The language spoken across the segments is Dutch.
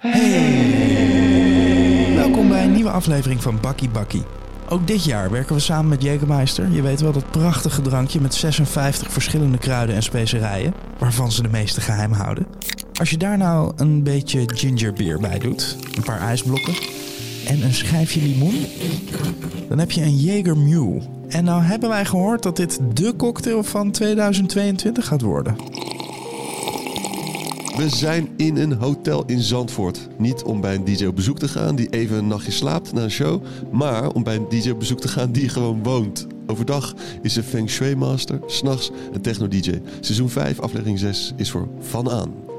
Hey! Welkom bij een nieuwe aflevering van Bakkie Bakkie. Ook dit jaar werken we samen met Jägermeister. Je weet wel dat prachtige drankje met 56 verschillende kruiden en specerijen, waarvan ze de meeste geheim houden. Als je daar nou een beetje gingerbeer bij doet, een paar ijsblokken en een schijfje limoen, dan heb je een Jaeger. En nou hebben wij gehoord dat dit de cocktail van 2022 gaat worden. We zijn in een hotel in Zandvoort. Niet om bij een DJ op bezoek te gaan die even een nachtje slaapt na een show, maar om bij een DJ op bezoek te gaan die gewoon woont. Overdag is ze Feng Shui Master, s'nachts een techno DJ. Seizoen 5, aflevering 6 is voor Van Aan.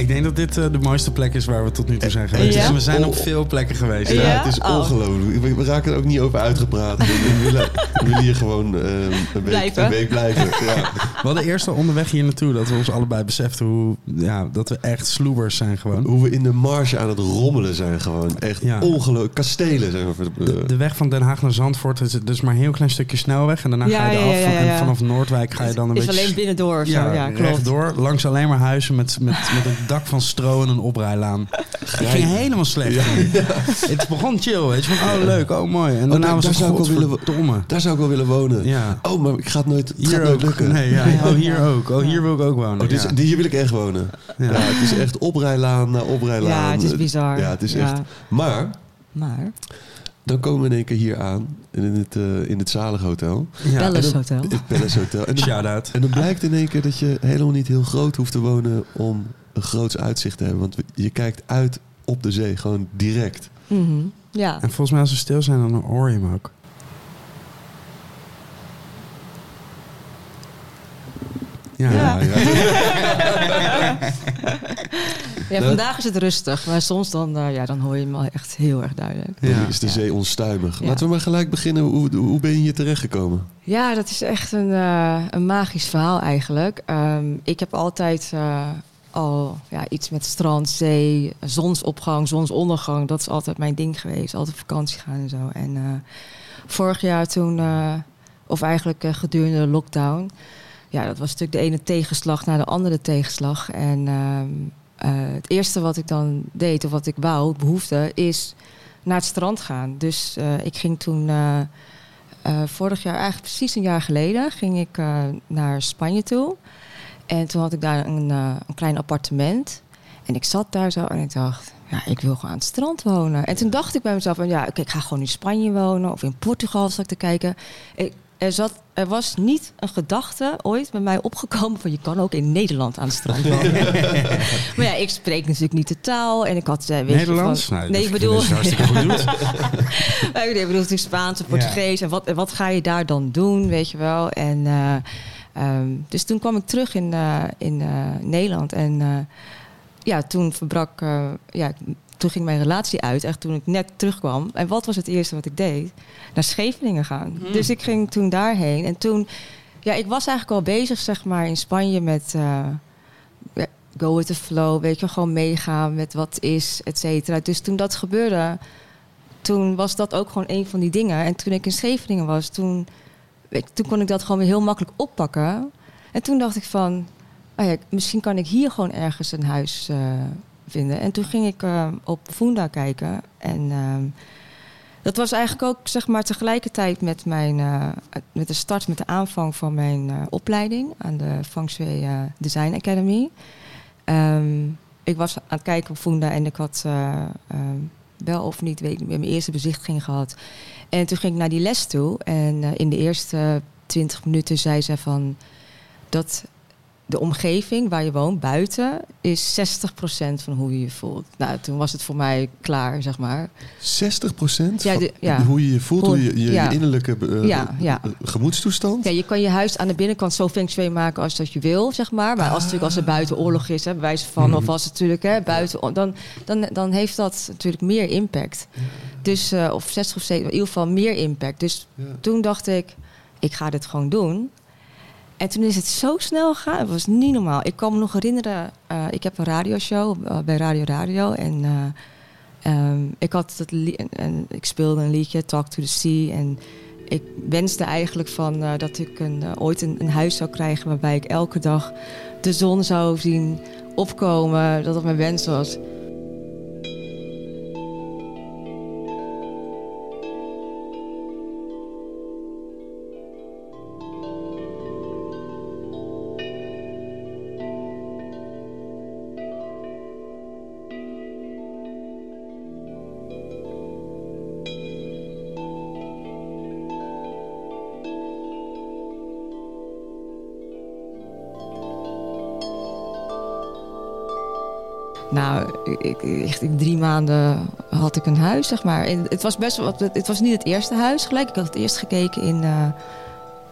Ik denk dat dit uh, de mooiste plek is waar we tot nu toe zijn geweest. Ja? Dus we zijn op Oh. veel plekken geweest. Ja, Ja? het is Oh. ongelooflijk. We, we raken er ook niet over uitgepraat. We, we willen, we willen hier gewoon eh, een, week, Blijven. een week blijven. Ja. We hadden eerst al onderweg hier naartoe dat we ons allebei beseften hoe, ja, dat we echt sloebers zijn gewoon. Hoe we in de marge aan het rommelen zijn gewoon. Echt Ja. ongelooflijk. Kastelen zijn we. De, de weg van Den Haag naar Zandvoort is dus maar een heel klein stukje snelweg. En daarna Ja, ga je eraf. ja, van- ja, En vanaf Noordwijk ga je dan een is beetje... alleen binnendoor of zo. ja, Ja, klopt. rechtdoor. Langs alleen maar huizen met, met, met een dak van stro en een oprijlaan. Het ging helemaal slecht. Het begon chill, weet je. Van, oh, leuk, oh, mooi. En daarna daar- was daar het zou ik wel willen-. Daar zou ik wel willen wonen. Ja. Oh, maar ik ga het nooit, het gaat Hier nooit lukken. Nee, ja. Oh, hier ook. Oh, hier wil ik ook wonen. Oh, dit is- Hier wil ik echt wonen. Ja. Ja. het is echt oprijlaan na oprijlaan. Ja, het is bizar. Ja, het is Ja. echt. Maar Maar, dan komen we in één keer hier aan in het, eh in het Zalig Hotel. Ja. Palace Hotel. Het Palace Hotel. En dan, en dan blijkt in één keer dat je helemaal niet heel groot hoeft te wonen om een groots uitzicht te hebben. Want je kijkt uit op de zee, gewoon direct. Mhm. Ja. En volgens mij als we stil zijn, dan hoor je hem ook. Ja, Ja. ja. ja, vandaag is het rustig, maar soms dan, eh, ja, dan hoor je hem wel echt heel erg duidelijk. Dan Ja. is de Ja. zee onstuimig. Ja. Laten we maar gelijk beginnen. Hoe, hoe ben je hier terechtgekomen? Ja, dat is echt een, eh, een magisch verhaal eigenlijk. Ehm, ik heb altijd eh, al ja, iets met strand, zee, zonsopgang, zonsondergang. Dat is altijd mijn ding geweest. Altijd vakantie gaan en zo. En eh, vorig jaar toen, eh, of eigenlijk eh, gedurende de lockdown... Ja, dat was natuurlijk de ene tegenslag na de andere tegenslag. En ehm, eh, het eerste wat ik dan deed, of wat ik wou, behoefte, is naar het strand gaan. Dus ik ging toen... vorig jaar, eigenlijk precies een jaar geleden, ging ik naar Spanje toe. En toen had ik daar een, eh, een klein appartement. En ik zat daar zo en ik dacht, ja, ik wil gewoon aan het strand wonen. En toen dacht ik bij mezelf, van, ja, oké, ik ga gewoon in Spanje wonen of in Portugal zat ik te kijken. Ik, er, zat, er was niet een gedachte ooit bij mij opgekomen van je kan ook in Nederland aan het strand wonen. maar ja, ik spreek natuurlijk niet de taal en ik had, eh, weet je, Nederlands? van- Nee, ik bedoel, ik bedoel natuurlijk Spaans en Portugees. En wat, wat ga je daar dan doen, weet je wel? En, eh, ehm, dus toen kwam ik terug in, eh, in eh, Nederland. En eh, ja, toen verbrak... ja, toen ging mijn relatie uit, echt toen ik net terugkwam. En wat was het eerste wat ik deed? Naar Scheveningen gaan. Dus ik ging toen daarheen. En toen... Ja, ik was eigenlijk al bezig, zeg maar, in Spanje met... go with the flow, weet je, gewoon meegaan met wat is, et cetera. Dus toen dat gebeurde, toen was dat ook gewoon een van die dingen. En toen ik in Scheveningen was, toen, weet toen kon ik dat gewoon weer heel makkelijk oppakken. En toen dacht ik van, oh ja, misschien kan ik hier gewoon ergens een huis eh, vinden. En toen ging ik eh, op Funda kijken. En ehm, dat was eigenlijk ook zeg maar tegelijkertijd met, mijn, eh, met de start, met de aanvang van mijn opleiding aan de Feng Shui Design Academy. Ehm, ik was aan het kijken op Funda en ik had eh, ehm, wel of niet, weet ik mijn eerste bezichtiging gehad. En toen ging ik naar die les toe. En eh, in de eerste twintig minuten zei ze van dat de omgeving waar je woont, buiten, is 60% van hoe je je voelt. Nou, toen was het voor mij klaar, zeg maar. 60 procent Ja, de- ja. hoe je je voelt, hoe je, je, Ja. je innerlijke eh, Ja, ja. eh, gemoedstoestand. Ja, je kan je huis aan de binnenkant zo feng shui maken als dat je wil, zeg maar. Maar als, natuurlijk, als er buiten oorlog is, hè, wijze van, of als het natuurlijk hè, buiten, dan, dan, dan heeft dat natuurlijk meer impact. Dus, eh, of 60 of 70, in ieder geval meer impact. Dus toen dacht ik, ik ga dit gewoon doen. En toen is het zo snel gegaan. Het was niet normaal. Ik kan me nog herinneren, eh, ik heb een radioshow eh, bij Radio Radio. En eh, ehm, ik, had li- en, ik speelde een liedje, Talk to the Sea. En ik wenste eigenlijk van, dat ik een, ooit een, een, huis zou krijgen waarbij ik elke dag de zon zou zien opkomen. Dat dat mijn wens was. Ik, echt in drie maanden had ik een huis, zeg maar. Het was best wel, het was niet het eerste huis gelijk. Ik had het eerst gekeken in, uh,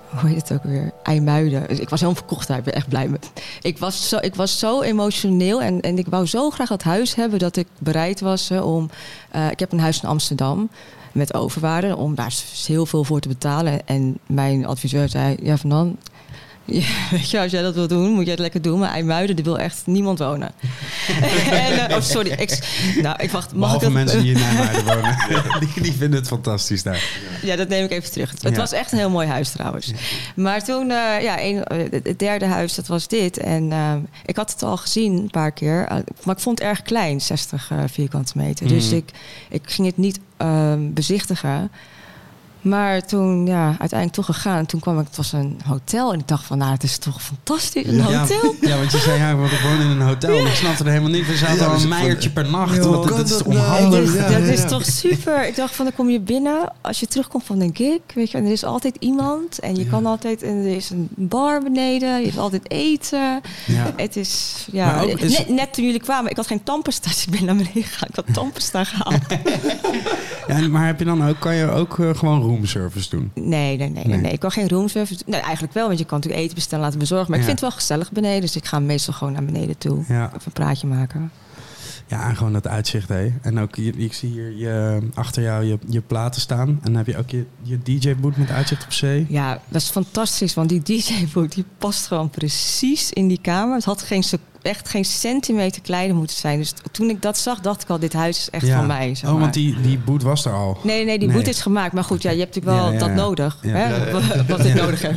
hoe heet het ook weer? IJmuiden. Dus ik was helemaal verkocht daar, ik ben echt blij mee. Ik was zo, ik was zo emotioneel en, en ik wou zo graag dat huis hebben dat ik bereid was om. Uh, ik heb een huis in Amsterdam met overwaarde om daar heel veel voor te betalen. En mijn adviseur zei: Ja, van dan Ja, als jij dat wil doen, moet je het lekker doen. Maar IJmuiden, die wil echt niemand wonen. en, uh, oh, sorry. Ik, nou, ik wacht. Mag ik dat... mensen die in IJmuiden wonen. die, die, vinden het fantastisch daar. Ja, dat neem ik even terug. Het was echt een heel mooi huis trouwens. Maar toen, uh, ja, een, het derde huis, dat was dit. En uh, ik had het al gezien een paar keer. maar ik vond het erg klein, 60 vierkante meter. Dus ik, ik ging het niet bezichtigen. Maar toen, ja, uiteindelijk toch gegaan. Toen kwam ik, het was een hotel. En ik dacht van, nou, het is toch fantastisch, een hotel. Ja, want je zei, ja, we wonen in een hotel. Ja. Ik snapte er helemaal niet. We zaten al een meiertje per nacht. Joh, dat, dat is onhandig. Ja, dat is toch super. Ik dacht van, dan kom je binnen. Als je terugkomt van een gig, weet je. En er is altijd iemand. En je kan altijd, en er is een bar beneden. Je hebt altijd eten. Het is, ja. net, net, toen jullie kwamen, ik had geen tandpasta. Dus ik ben naar beneden gegaan. Ik had tandpasta gehaald. ja, maar heb je dan ook, kan je ook uh, gewoon roomservice doen? Nee, nee, nee, nee. nee. Ik kan geen roomservice doen. Nee, eigenlijk wel, want je kan natuurlijk eten bestellen, laten bezorgen. Maar ik vind het wel gezellig beneden. Dus ik ga meestal gewoon naar beneden toe. Ja. Een praatje maken. Ja, en gewoon dat uitzicht, hé. En ook, je, ik zie hier je, achter jou je, je platen staan. En dan heb je ook je, je DJ-boot met uitzicht op zee. Ja, dat is fantastisch, want die DJ-boot die past gewoon precies in die kamer. Het had geen echt geen centimeter kleiner moeten zijn. Dus toen ik dat zag, dacht ik al, dit huis is echt van mij. Zeg maar. Oh, want die, die boot was er al? Nee, nee, die nee. boot is gemaakt. Maar goed, ja, je hebt natuurlijk wel dat nodig. Hè? Wat ik nodig heb.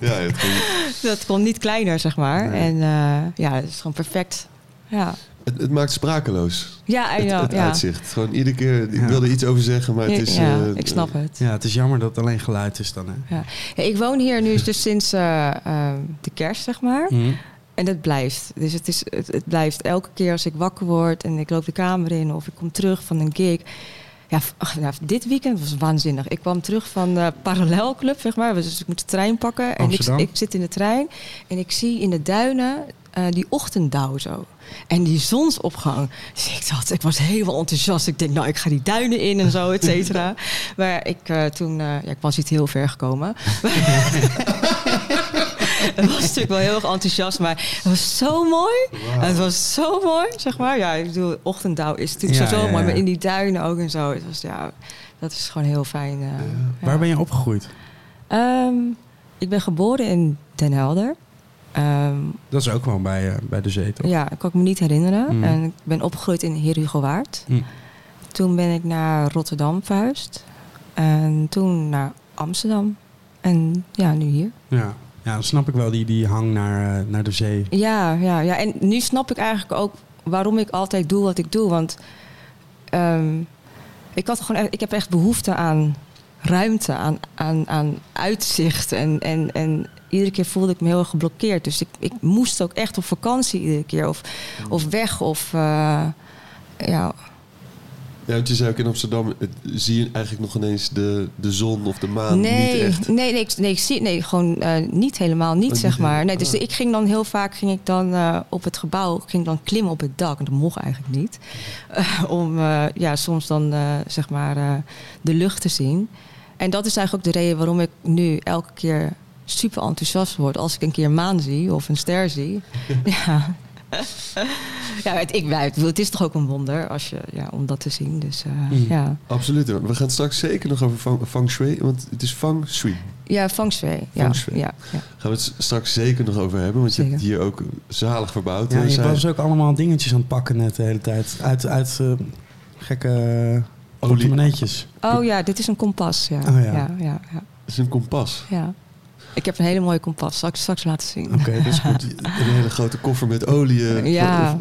ja, het kon... Dat kon niet kleiner, zeg maar. En uh, ja, het is gewoon perfect. Ja. Het, het, maakt sprakeloos. Ja, het, ja, het uitzicht. Gewoon iedere keer, ik wilde iets over zeggen, maar het is... Ja, uh, ik snap het. Ja, het is jammer dat het alleen geluid is dan. Hè? Ja. ik woon hier nu dus sinds uh, de kerst, zeg maar. Mm. En het blijft. Dus het, is, het, het, blijft elke keer als ik wakker word en ik loop de kamer in of ik kom terug van een gig. Ja, ach, nou, dit weekend was waanzinnig. Ik kwam terug van de parallelclub, zeg maar. Dus ik moet de trein pakken. En ik, ik, zit in de trein en ik zie in de duinen uh, die ochtenddauw zo. En die zonsopgang. Dus ik dacht, ik was helemaal enthousiast. Ik denk, nou, ik ga die duinen in en zo, et cetera. maar ik uh, toen, uh, ja, ik was niet heel ver gekomen. het was natuurlijk wel heel erg enthousiast, maar het was zo mooi. Het was zo mooi, zeg maar. Ja, ik bedoel, ochtenddauw is natuurlijk ja, zo, ja, mooi, maar in die duinen ook en zo. Het was, ja, dat is gewoon heel fijn. Uh, Waar ben je opgegroeid? Um, ik ben geboren in Den Helder. Um, dat is ook gewoon bij, uh, bij de zee, toch? Ja, ik kan ik me niet herinneren. Mm. En ik ben opgegroeid in Heer Hugo Waard. Mm. Toen ben ik naar Rotterdam verhuisd. En toen naar Amsterdam. En ja, nu hier. Ja, ja snap ik wel die, die hang naar, uh, naar de zee. Ja, ja, ja, en nu snap ik eigenlijk ook waarom ik altijd doe wat ik doe. Want um, ik, had gewoon, ik heb echt behoefte aan ruimte, aan, aan, aan uitzicht. En, en, en iedere keer voelde ik me heel erg geblokkeerd. Dus ik, ik moest ook echt op vakantie iedere keer. Of, of weg. Of uh, ja. Ja, want je zei ook in Amsterdam, zie je eigenlijk nog ineens de, de zon of de maan nee, niet echt? Nee, nee, ik, nee, ik zie, nee gewoon uh, niet helemaal niet, oh, zeg maar. Nee, dus oh. ik ging dan heel vaak ging ik dan, uh, op het gebouw, ging dan klimmen op het dak. En dat mocht eigenlijk niet. Uh, om ja, soms dan zeg maar de lucht te zien. En dat is eigenlijk ook de reden waarom ik nu elke keer super enthousiast word als ik een keer een maan zie of een ster zie. ja. ja, het, ik, het is toch ook een wonder als je, ja, om dat te zien. Dus, uh, mm. ja. Absoluut. We gaan straks zeker nog over feng, feng shui, want het is feng shui. Ja, feng shui. Ja, shui. Ja, ja, Gaan we het straks zeker nog over hebben, want je hebt hier ook zalig verbouwd. Ja, je was ook allemaal dingetjes aan het pakken net de hele tijd. Uit, uit uh, gekke Portemonneetjes. Oh ja, dit is een kompas. Ja. Oh, ja. ja. Ja, ja, Dat is een kompas. ja. Ik heb een hele mooie kompas. Zal ik straks laten zien? Oké, dat is goed. Een hele grote koffer met olie. eh, Ja.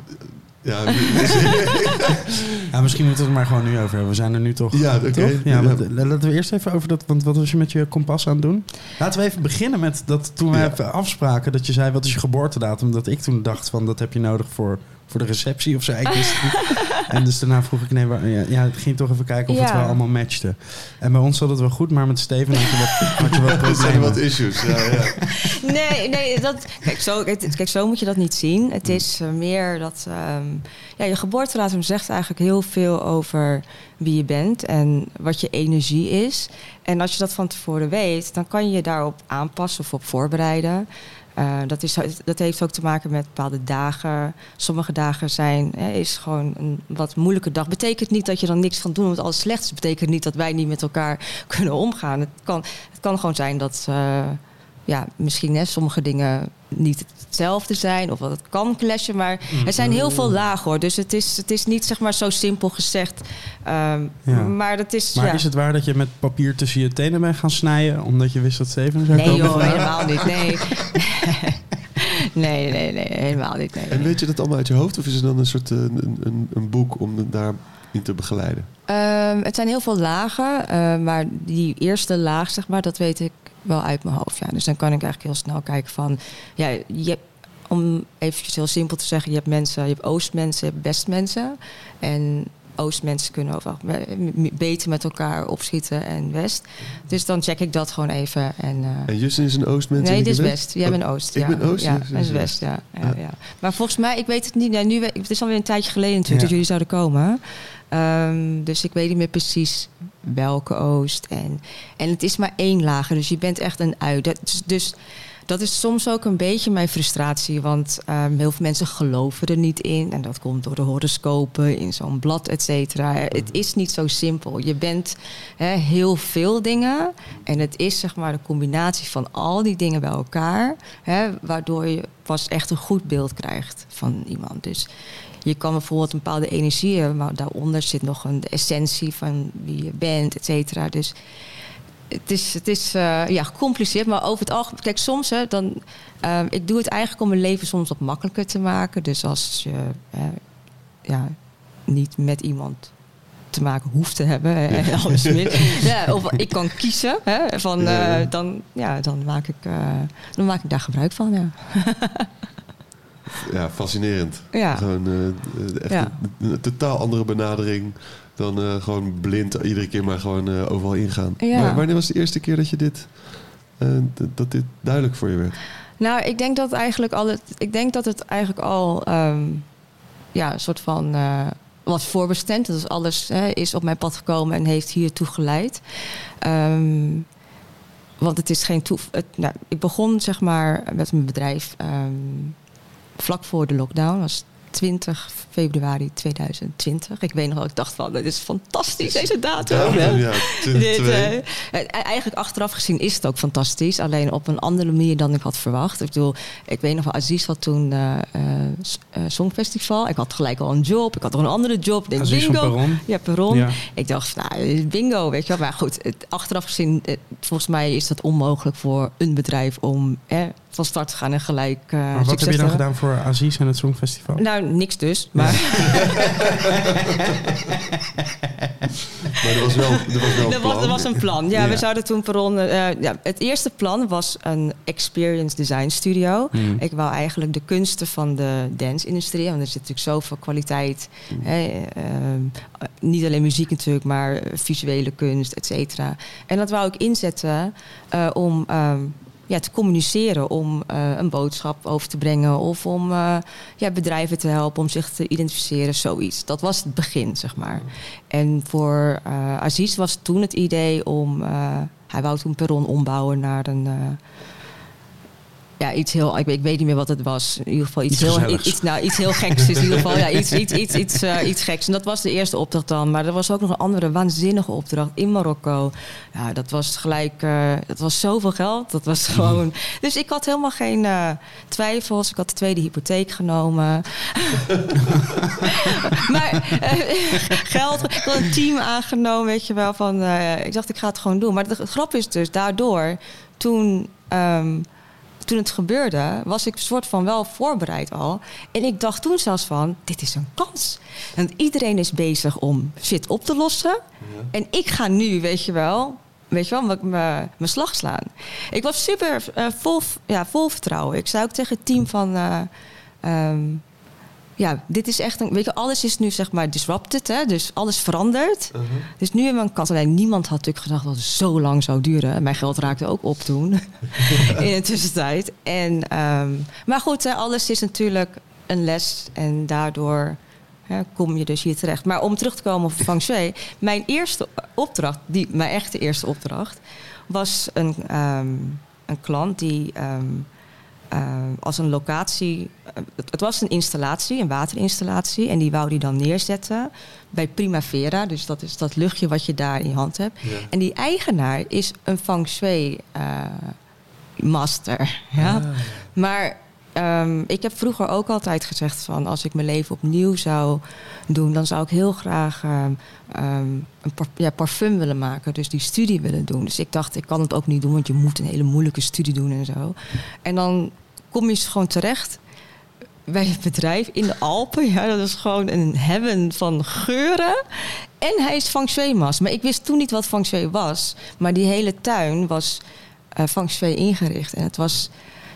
Ja, Ja, misschien moeten we het maar gewoon nu over hebben. We zijn er nu toch. Ja, oké. toch? Ja, d- laten we eerst even over dat. Want wat was je met je kompas aan het doen? Laten we even beginnen met dat toen we afspraken. Dat je zei: wat is je geboortedatum? Dat ik toen dacht: van dat heb je nodig voor, voor de receptie of zo. Ik wist het niet. En dus daarna vroeg ik: nee, waar, ja, ja, ik ging toch even kijken of het wel allemaal matchte. En bij ons zat het wel goed, maar met Steven had je wat, had je wat er problemen. wat issues. Ja, ja. Nee, nee dat, kijk, zo, kijk, zo moet je dat niet zien. Het is eh, meer dat... ehm, ja, je geboortedatum zegt eigenlijk heel veel over wie je bent... en wat je energie is. En als je dat van tevoren weet... dan kan je je daarop aanpassen of op voorbereiden. Eh, dat, is, dat heeft ook te maken met bepaalde dagen. Sommige dagen zijn, hè, is gewoon een wat moeilijke dag. Betekent niet dat je dan niks kan doen omdat alles slecht is. Betekent niet dat wij niet met elkaar kunnen omgaan. Het kan, het kan gewoon zijn dat... eh, ja, misschien hè, sommige dingen niet hetzelfde zijn of wat het kan clashen, maar er zijn heel veel lagen hoor. Dus het is, het is niet zeg maar zo simpel gezegd. Ehm, Ja. Maar dat is. Maar ja. is het waar dat je met papier tussen je tenen bent gaan snijden? Omdat je wist dat Steven zou Nee komen? joh, helemaal niet. Nee. nee, nee, nee, helemaal niet. Nee, En weet je dat allemaal uit je hoofd? Of is het dan een soort eh, een, een, een boek om het daarin te begeleiden? Ehm, het zijn heel veel lagen, eh, maar die eerste laag, zeg maar, dat weet ik wel uit mijn hoofd. Ja. Dus dan kan ik eigenlijk heel snel kijken van, ja, je om eventjes heel simpel te zeggen, je hebt mensen, je hebt oostmensen, je hebt westmensen. En oostmensen kunnen me- beter met elkaar opschieten en west. Dus dan check ik dat gewoon even. En, eh, En Justin is een Oostmens? en Nee, dit is West. Jij Oh, bent Oost. ik ja. ben Oost, Ja, ja, is. West, ja. ja, Ja. Maar volgens mij, ik weet het niet. Ja, nu, het is alweer een tijdje geleden natuurlijk dat jullie zouden komen. Ehm, dus ik weet niet meer precies welke Oost. En, en het is maar één lager, dus je bent echt een uit. Dat dus dat is soms ook een beetje mijn frustratie. Want ehm, heel veel mensen geloven er niet in. En dat komt door de horoscopen in zo'n blad, et cetera. Het is niet zo simpel. Je bent heel veel dingen. En het is zeg maar de combinatie van al die dingen bij elkaar. Waardoor je pas echt een goed beeld krijgt van iemand. Dus je kan bijvoorbeeld een bepaalde energie hebben, maar daaronder zit nog een essentie van wie je bent, et cetera. Dus het is, het is eh, ja, gecompliceerd, maar over het algemeen. Kijk, soms hè, dan. eh, ik doe het eigenlijk om mijn leven soms wat makkelijker te maken. Dus als je eh, ja, niet met iemand te maken hoeft te hebben. hè, alles meer. Ja, of ik kan kiezen. Hè, van, dan, ja, dan, maak ik, dan maak ik daar gebruik van. Ja. Ja, fascinerend. Ja. Gewoon echt een totaal andere benadering dan eh, gewoon blind iedere keer maar gewoon eh, overal ingaan. Ja. Maar wanneer was de eerste keer dat je dit, eh, dat dit duidelijk voor je werd? Nou, ik denk dat eigenlijk al het, ik denk dat het eigenlijk al ehm, ja, een soort van was voorbestemd. Dat is alles hè, is op mijn pad gekomen en heeft hiertoe geleid. Ehm, want het is geen. Het, nou, ik begon zeg maar met mijn bedrijf ehm, vlak voor de lockdown. Was 20 februari 2020. Ik weet nog wel, ik dacht van, dit is fantastisch deze datum. Ja, ja, Dit, eh, eigenlijk achteraf gezien is het ook fantastisch. Alleen op een andere manier dan ik had verwacht. Ik bedoel, ik weet nog wel, Aziz had toen eh eh, Songfestival. Ik had gelijk al een job. Ik had nog een andere job. Ik denk, Aziz van bingo. Perron. Ja, Perron. Ja. Ik dacht, nou, bingo, weet je wel. Maar goed, het, achteraf gezien, volgens mij is dat onmogelijk voor een bedrijf om eh, van start te gaan en gelijk eh Maar wat succes heb je dan gedaan voor Aziz en het Songfestival? Nou, niks dus. Maar Maar er was wel, er was wel een was, er plan. was een plan. Ja, Ja. we zouden toen Perron... eh, ja, het eerste plan was een experience design studio. Hmm. Ik wou eigenlijk de kunsten van de dance-industrie. Want er zit natuurlijk zoveel kwaliteit. Hè, ehm, eh, niet alleen muziek natuurlijk, maar visuele kunst, et cetera. En dat wou ik inzetten eh, om ehm, ja, te communiceren. Om eh, een boodschap over te brengen. Of om eh, ja, bedrijven te helpen om zich te identificeren. Zoiets. Dat was het begin, zeg maar. En voor eh Aziz was toen het idee om... hij wou toen Perron ombouwen naar een... ja, iets heel. Ik, ik, weet niet meer wat het was. In ieder geval iets, Iets heel. Iets, nou, iets heel geks. is in ieder geval ja, iets, iets, iets, iets, eh, iets geks. En dat was de eerste opdracht dan. Maar er was ook nog een andere waanzinnige opdracht in Marokko. Ja, dat was gelijk. eh, dat was zoveel geld. Dat was gewoon. Dus ik had helemaal geen eh, twijfels. Ik had de tweede hypotheek genomen. maar geld, ik had een team aangenomen, weet je wel. Van, ik dacht, ik ga het gewoon doen. Maar de grap is dus, daardoor, toen, ehm, toen het gebeurde, was ik een soort van wel voorbereid al. En ik dacht toen zelfs van, dit is een kans. Want iedereen is bezig om shit op te lossen. En ik ga nu, weet je wel, weet je wel, mijn slag slaan. Ik was super eh, vol, ja, vol vertrouwen. Ik zei ook tegen het team van... eh, ehm, ja, dit is echt een. Weet je, alles is nu zeg maar disrupted, hè? Dus alles verandert. Dus nu hebben we een kans. Alleen niemand had natuurlijk gedacht dat het zo lang zou duren. Mijn geld raakte ook op toen. in de tussentijd. En, ehm, maar goed, hè, alles is natuurlijk een les. En daardoor hè, kom je dus hier terecht. Maar om terug te komen op feng shui. Mijn eerste opdracht, die, mijn echte eerste opdracht, was een, ehm, een klant die. ehm, eh, als een locatie. eh, het, het was een installatie, een waterinstallatie. En die wou die dan neerzetten bij Primavera. Dus dat is dat luchtje wat je daar in je hand hebt. En die eigenaar is een feng shui eh, master. Ja? Maar ehm, ik heb vroeger ook altijd gezegd van... als ik mijn leven opnieuw zou doen... dan zou ik heel graag ehm, ehm, een ja, parfum willen maken. Dus die studie willen doen. Dus ik dacht, ik kan het ook niet doen... want je moet een hele moeilijke studie doen en zo. En dan kom je gewoon terecht bij het bedrijf in de Alpen. Ja, dat is gewoon een heaven van geuren. En hij is feng shui master. Maar ik wist toen niet wat feng shui was. Maar die hele tuin was eh feng shui ingericht. En het was,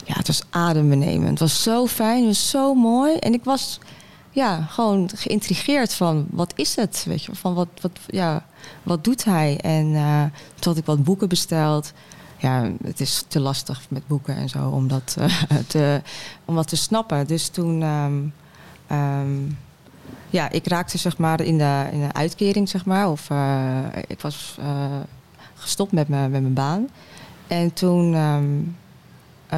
ja, het was adembenemend. Het was zo fijn, het was zo mooi. En ik was ja, gewoon geïntrigeerd van wat is het? Weet je, van wat, wat, ja, wat doet hij? En eh, toen had ik wat boeken besteld. Ja, het is te lastig met boeken en zo om dat, eh, te, om te snappen. Dus toen, ehm, ehm, ja, ik raakte zeg maar in de, in de uitkering, zeg maar. Of eh, ik was gestopt met mijn, met mijn baan. En toen ehm, eh,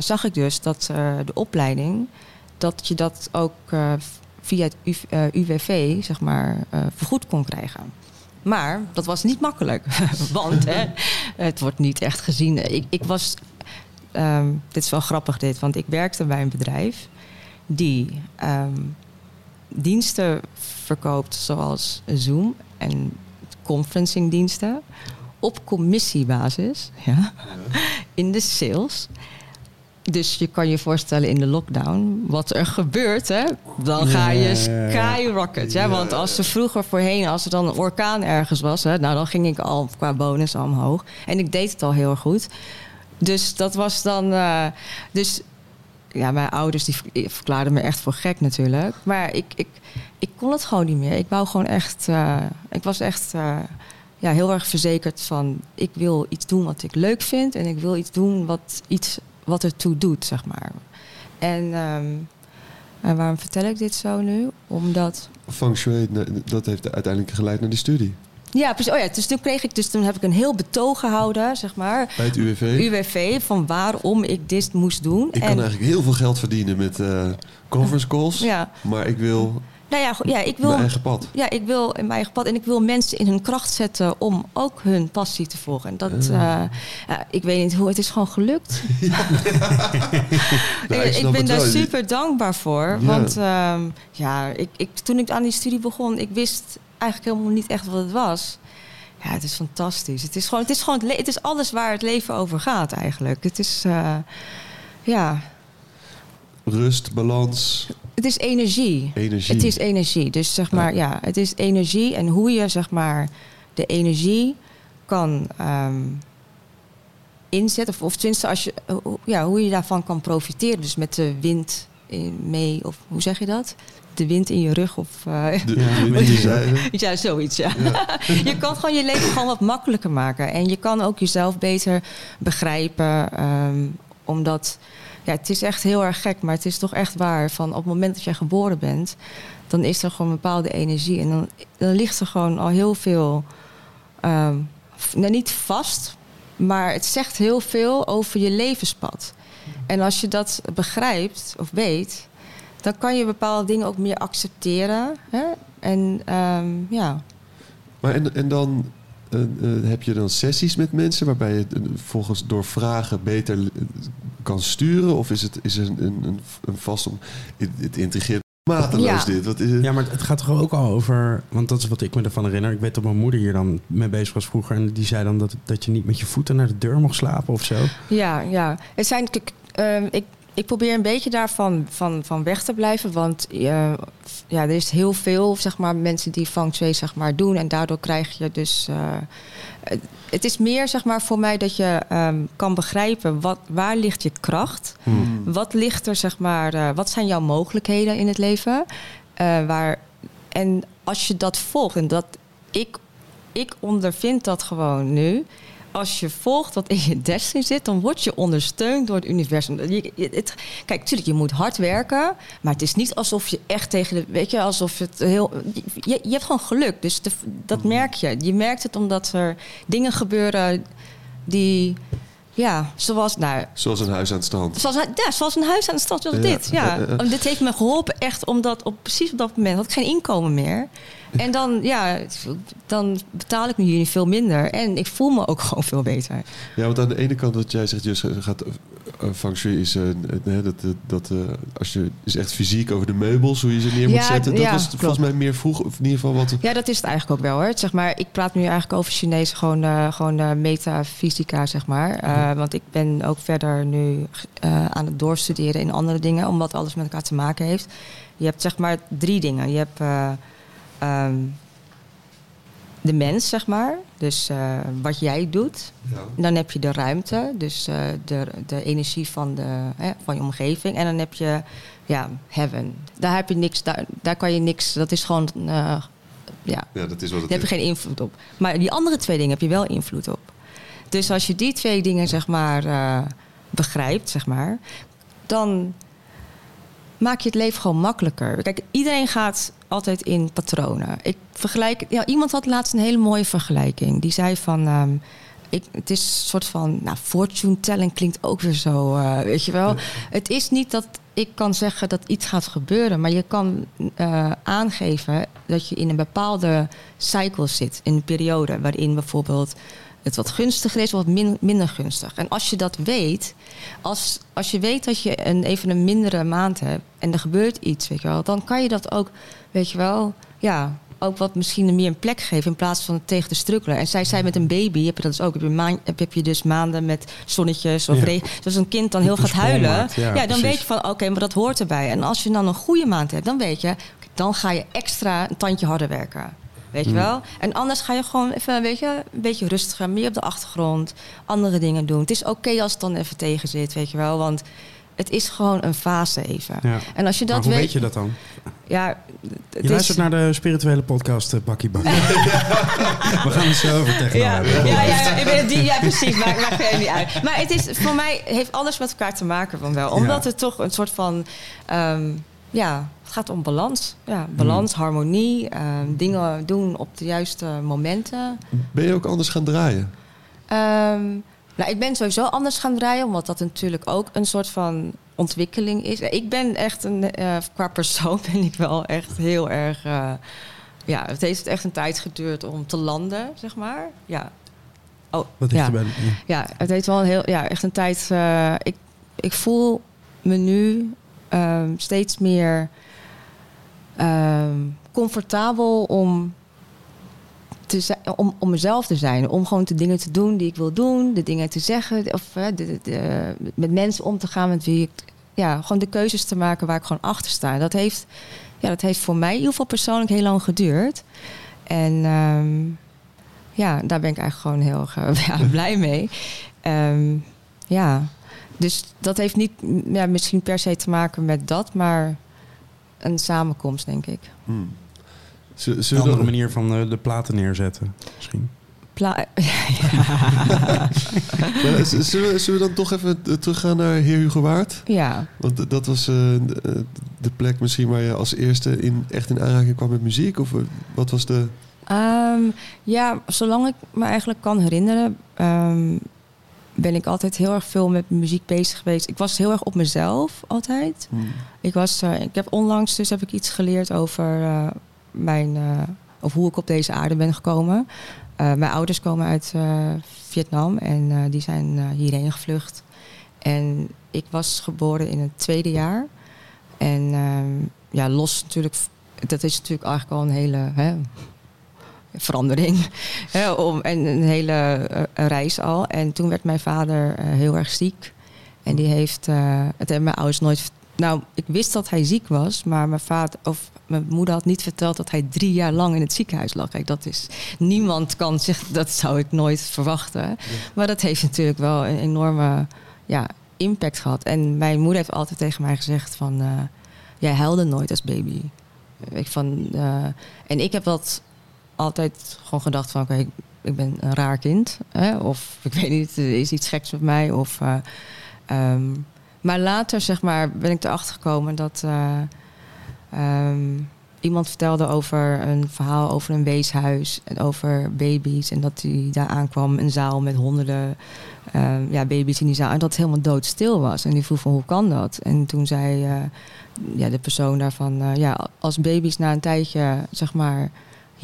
zag ik dus dat eh, de opleiding, dat je dat ook eh, via het UV, eh, UWV, zeg maar, eh, vergoed kon krijgen. Maar dat was niet makkelijk, want hè, het wordt niet echt gezien. Ik, ik was, ehm, dit is wel grappig dit, want ik werkte bij een bedrijf die ehm, diensten verkoopt zoals Zoom en conferencingdiensten op commissiebasis, ja, in de sales. Dus je kan je voorstellen in de lockdown wat er gebeurt, hè? Dan ga je skyrocket. Ja, want als er vroeger voorheen, als er dan een orkaan ergens was, hè, nou dan ging ik al qua bonus al omhoog. En ik deed het al heel goed. Dus dat was dan. eh, dus ja, mijn ouders die ver- verklaarden me echt voor gek natuurlijk. Maar ik, ik, ik kon het gewoon niet meer. Ik wou gewoon echt. eh, ik was echt eh, ja, heel erg verzekerd van. Ik wil iets doen wat ik leuk vind. En ik wil iets doen wat, iets wat ertoe doet, zeg maar. En, ehm, en waarom vertel ik dit zo nu? Omdat. Feng Shui, dat heeft uiteindelijk geleid naar die studie. Ja, precies. Oh ja, dus toen kreeg ik dus toen heb ik een heel betoog gehouden, zeg maar. Bij het UWV. UWV van waarom ik dit moest doen. Ik kan eigenlijk heel veel geld verdienen met eh, conference calls. ja, Maar ik wil nou ja, ja, ik wil mijn eigen pad. Ja, ik wil in mijn eigen pad en ik wil mensen in hun kracht zetten om ook hun passie te volgen. En dat, eh, ja, ik weet niet hoe, het is gewoon gelukt. Nou, ik, ben daar wel. super dankbaar voor. Ja. Want ehm, ja, ik, ik, toen ik aan die studie begon, ik wist eigenlijk helemaal niet echt wat het was. Ja, het is fantastisch. Het is gewoon, het is gewoon, het is alles waar het leven over gaat eigenlijk. Het is, eh, ja, Rust, balans, het is energie. energie. Het is energie. Dus zeg maar, ja, het is energie. En hoe je zeg maar de energie kan ehm, inzetten. Of, of tenminste, als je, hoe- ja, hoe je daarvan kan profiteren. Dus met de wind in, mee. Of hoe zeg je dat? De wind in je rug. Of, De, Ja, ja, zoiets, ja. je kan gewoon je leven gewoon wat makkelijker maken. En je kan ook jezelf beter begrijpen. ehm, omdat, ja, het is echt heel erg gek, maar het is toch echt waar. Van op het moment dat jij geboren bent, dan is er gewoon een bepaalde energie. En dan, dan ligt er gewoon al heel veel, ehm, nou niet vast, maar het zegt heel veel over je levenspad. En als je dat begrijpt of weet, dan kan je bepaalde dingen ook meer accepteren. Hè? En ehm, ja. Maar en, en dan heb je dan sessies met mensen waarbij je uh, volgens door vragen beter eh, kan sturen? Of is het is een, een, een, een vast om. Het, het intrigeert mateloos Ja. dit. Wat is het? Ja, maar het gaat toch ook al over... Want dat is wat ik me ervan herinner. Ik weet dat mijn moeder hier dan mee bezig was vroeger. En die zei dan dat, dat je niet met je voeten naar de deur mocht slapen of zo. Ja, ja. Het zijn, ehm, ik, ik probeer een beetje daarvan van, van weg te blijven. Want eh, ja, er is heel veel zeg maar, mensen die feng shui zeg maar, doen. En daardoor krijg je dus... eh, het, het is meer zeg maar, voor mij dat je ehm, kan begrijpen... Wat, waar ligt je kracht? Hmm. Wat ligt er, zeg maar... eh, wat zijn jouw mogelijkheden in het leven? Waar, en als je dat volgt... En dat, ik, ik ondervind dat gewoon nu als je volgt wat in je destiny zit, dan word je ondersteund door het universum. Je, je- het, kijk, natuurlijk, je moet hard werken, maar het is niet alsof je echt tegen de. Weet je, alsof het heel. Je, je hebt gewoon geluk, dus de- dat merk je. Je merkt het omdat er dingen gebeuren die. Ja, zoals. Nou, Zoals een huis aan het strand. Zoals, ja, zoals een huis aan de stad, zoals Ja, dit. Ja. dit heeft me geholpen echt omdat op, precies op dat moment had ik geen inkomen meer. En dan, ja, dan betaal ik nu hier veel minder. En ik voel me ook gewoon veel beter. Ja, want aan de ene kant wat jij zegt, Jus, gaat eh, eh, feng shui is eh, eh, dat, eh, dat eh, als je is echt fysiek over de meubels, hoe je ze neer moet Ja, zetten. Dat ja, was volgens mij meer vroeg, of in ieder geval wat. Ja, dat is het eigenlijk ook wel hoor. Zeg maar, ik praat nu eigenlijk over Chinees, gewoon, eh, gewoon eh, metafysica, zeg maar. Eh, Want ik ben ook verder nu eh, aan het doorstuderen in andere dingen, omdat alles met elkaar te maken heeft. Je hebt zeg maar drie dingen. Je hebt eh, ehm, de mens, zeg maar. Dus eh, wat jij doet. Dan heb je de ruimte, dus eh, de, de energie van, de, hè, van je omgeving. En dan heb je ja, heaven. Daar heb je niks, daar, daar kan je niks, dat is gewoon, eh, ja, Ja, dat is wat het daar heb je geen invloed op. Maar die andere twee dingen heb je wel invloed op. Dus als je die twee dingen, zeg maar, begrijpt, zeg maar, dan maak je het leven gewoon makkelijker. Kijk, iedereen gaat altijd in patronen. Ik vergelijk, ja, iemand had laatst een hele mooie vergelijking. Die zei van, ehm, ik, het is een soort van, nou, fortune telling klinkt ook weer zo, eh, weet je wel. Het is niet dat ik kan zeggen dat iets gaat gebeuren, maar je kan eh, aangeven dat je in een bepaalde cycle zit, in een periode waarin bijvoorbeeld het wat gunstiger is of wat min- minder gunstig. En als je dat weet, als, als je weet dat je een, even een mindere maand hebt en er gebeurt iets, weet je wel, dan kan je dat ook, weet je wel, ja, ook wat misschien meer een plek geven in plaats van het tegen te strukkelen. En zij zei met een baby, heb je dat dus ook, heb je, maan, heb, je dus maanden met zonnetjes of Ja. regen. Dus als een kind dan heel gaat huilen, ja, ja, dan precies. weet je van, oké, maar dat hoort erbij. En als je dan een goede maand hebt, dan weet je, dan ga je extra een tandje harder werken. Weet je Mm. wel? En anders ga je gewoon even, weet je, een beetje rustiger, meer op de achtergrond, andere dingen doen. Het is oké als het dan even tegen zit, weet je wel? Want het is gewoon een fase even. Ja. En als je dat maar hoe weet, weet je dat dan? ja, Je luistert naar de spirituele podcast eh, Bakkie. We gaan het zo over techno Ja, hebben. ja, ja, ja, ik die, ja, precies. Maakt maakt verder niet uit. Maar het is, voor mij heeft alles met elkaar te maken van wel. Omdat het toch een soort van... ehm, ja, het gaat om balans. Ja, balans, harmonie. ehm, dingen doen op de juiste momenten. Ben je ook anders gaan draaien? Ehm, nou, ik ben sowieso anders gaan draaien, omdat dat natuurlijk ook een soort van ontwikkeling is. Ik ben echt een, eh, qua persoon ben ik wel echt heel erg. eh, ja, het heeft echt een tijd geduurd om te landen, zeg maar. Ja. Oh, Wat ja. dichterbij. Ja. Ja, het heeft wel een heel, ja, echt een tijd. eh, ik, ik voel me nu ehm, steeds meer ehm, comfortabel om, te om, om mezelf te zijn. Om gewoon de dingen te doen die ik wil doen, de dingen te zeggen, of de, met mensen om te gaan met wie ik. Ja, gewoon de keuzes te maken waar ik gewoon achter sta. Dat heeft, ja, dat heeft voor mij in ieder geval persoonlijk heel lang geduurd. En ehm, ja, daar ben ik eigenlijk gewoon heel blij mee. Ja, dus dat heeft niet ja, misschien per se te maken met dat, maar een samenkomst, denk ik. Hmm. Z- Een Zullen andere we manier van eh, de platen neerzetten. Misschien. Pla Ja, zullen, we, zullen we dan toch even eh, teruggaan naar Heer Hugo Waard? ja, Want dat was eh, de, plek misschien waar je als eerste in, echt in aanraking kwam met muziek? Of wat was de... Ehm, ja, zolang ik me eigenlijk kan herinneren, ehm, ben ik altijd heel erg veel met muziek bezig geweest. Ik was heel erg op mezelf altijd. Hmm. Ik, was, eh, ik heb onlangs dus heb ik iets geleerd over uh, mijn, uh, of hoe ik op deze aarde ben gekomen. mijn ouders komen uit Vietnam en die zijn hierheen gevlucht. En ik was geboren in het tweede jaar. En ehm, ja, los natuurlijk, dat is natuurlijk eigenlijk al een hele hè, verandering. om, en een hele reis al. En toen werd mijn vader heel erg ziek. En die heeft, het hebben mijn ouders nooit nou, ik wist dat hij ziek was, maar mijn vader of mijn moeder had niet verteld dat hij drie jaar lang in het ziekenhuis lag. Kijk, dat is niemand kan zich, dat zou ik nooit verwachten. Maar dat heeft natuurlijk wel een enorme ja, impact gehad. En mijn moeder heeft altijd tegen mij gezegd van, uh, jij huilde nooit als baby. Ik van, uh, en ik heb dat altijd gewoon gedacht van, oké, okay, ik ben een raar kind, hè? of ik weet niet, er is iets geks met mij, of. Uh, um, maar later zeg maar, ben ik erachter gekomen dat uh, um, iemand vertelde over een verhaal over een weeshuis en over baby's. En dat hij daar aankwam, een zaal met honderden uh, ja, baby's in die zaal. En dat het helemaal doodstil was. En die vroeg van hoe kan dat? En toen zei uh, ja, de persoon daarvan, ja, als baby's na een tijdje zeg maar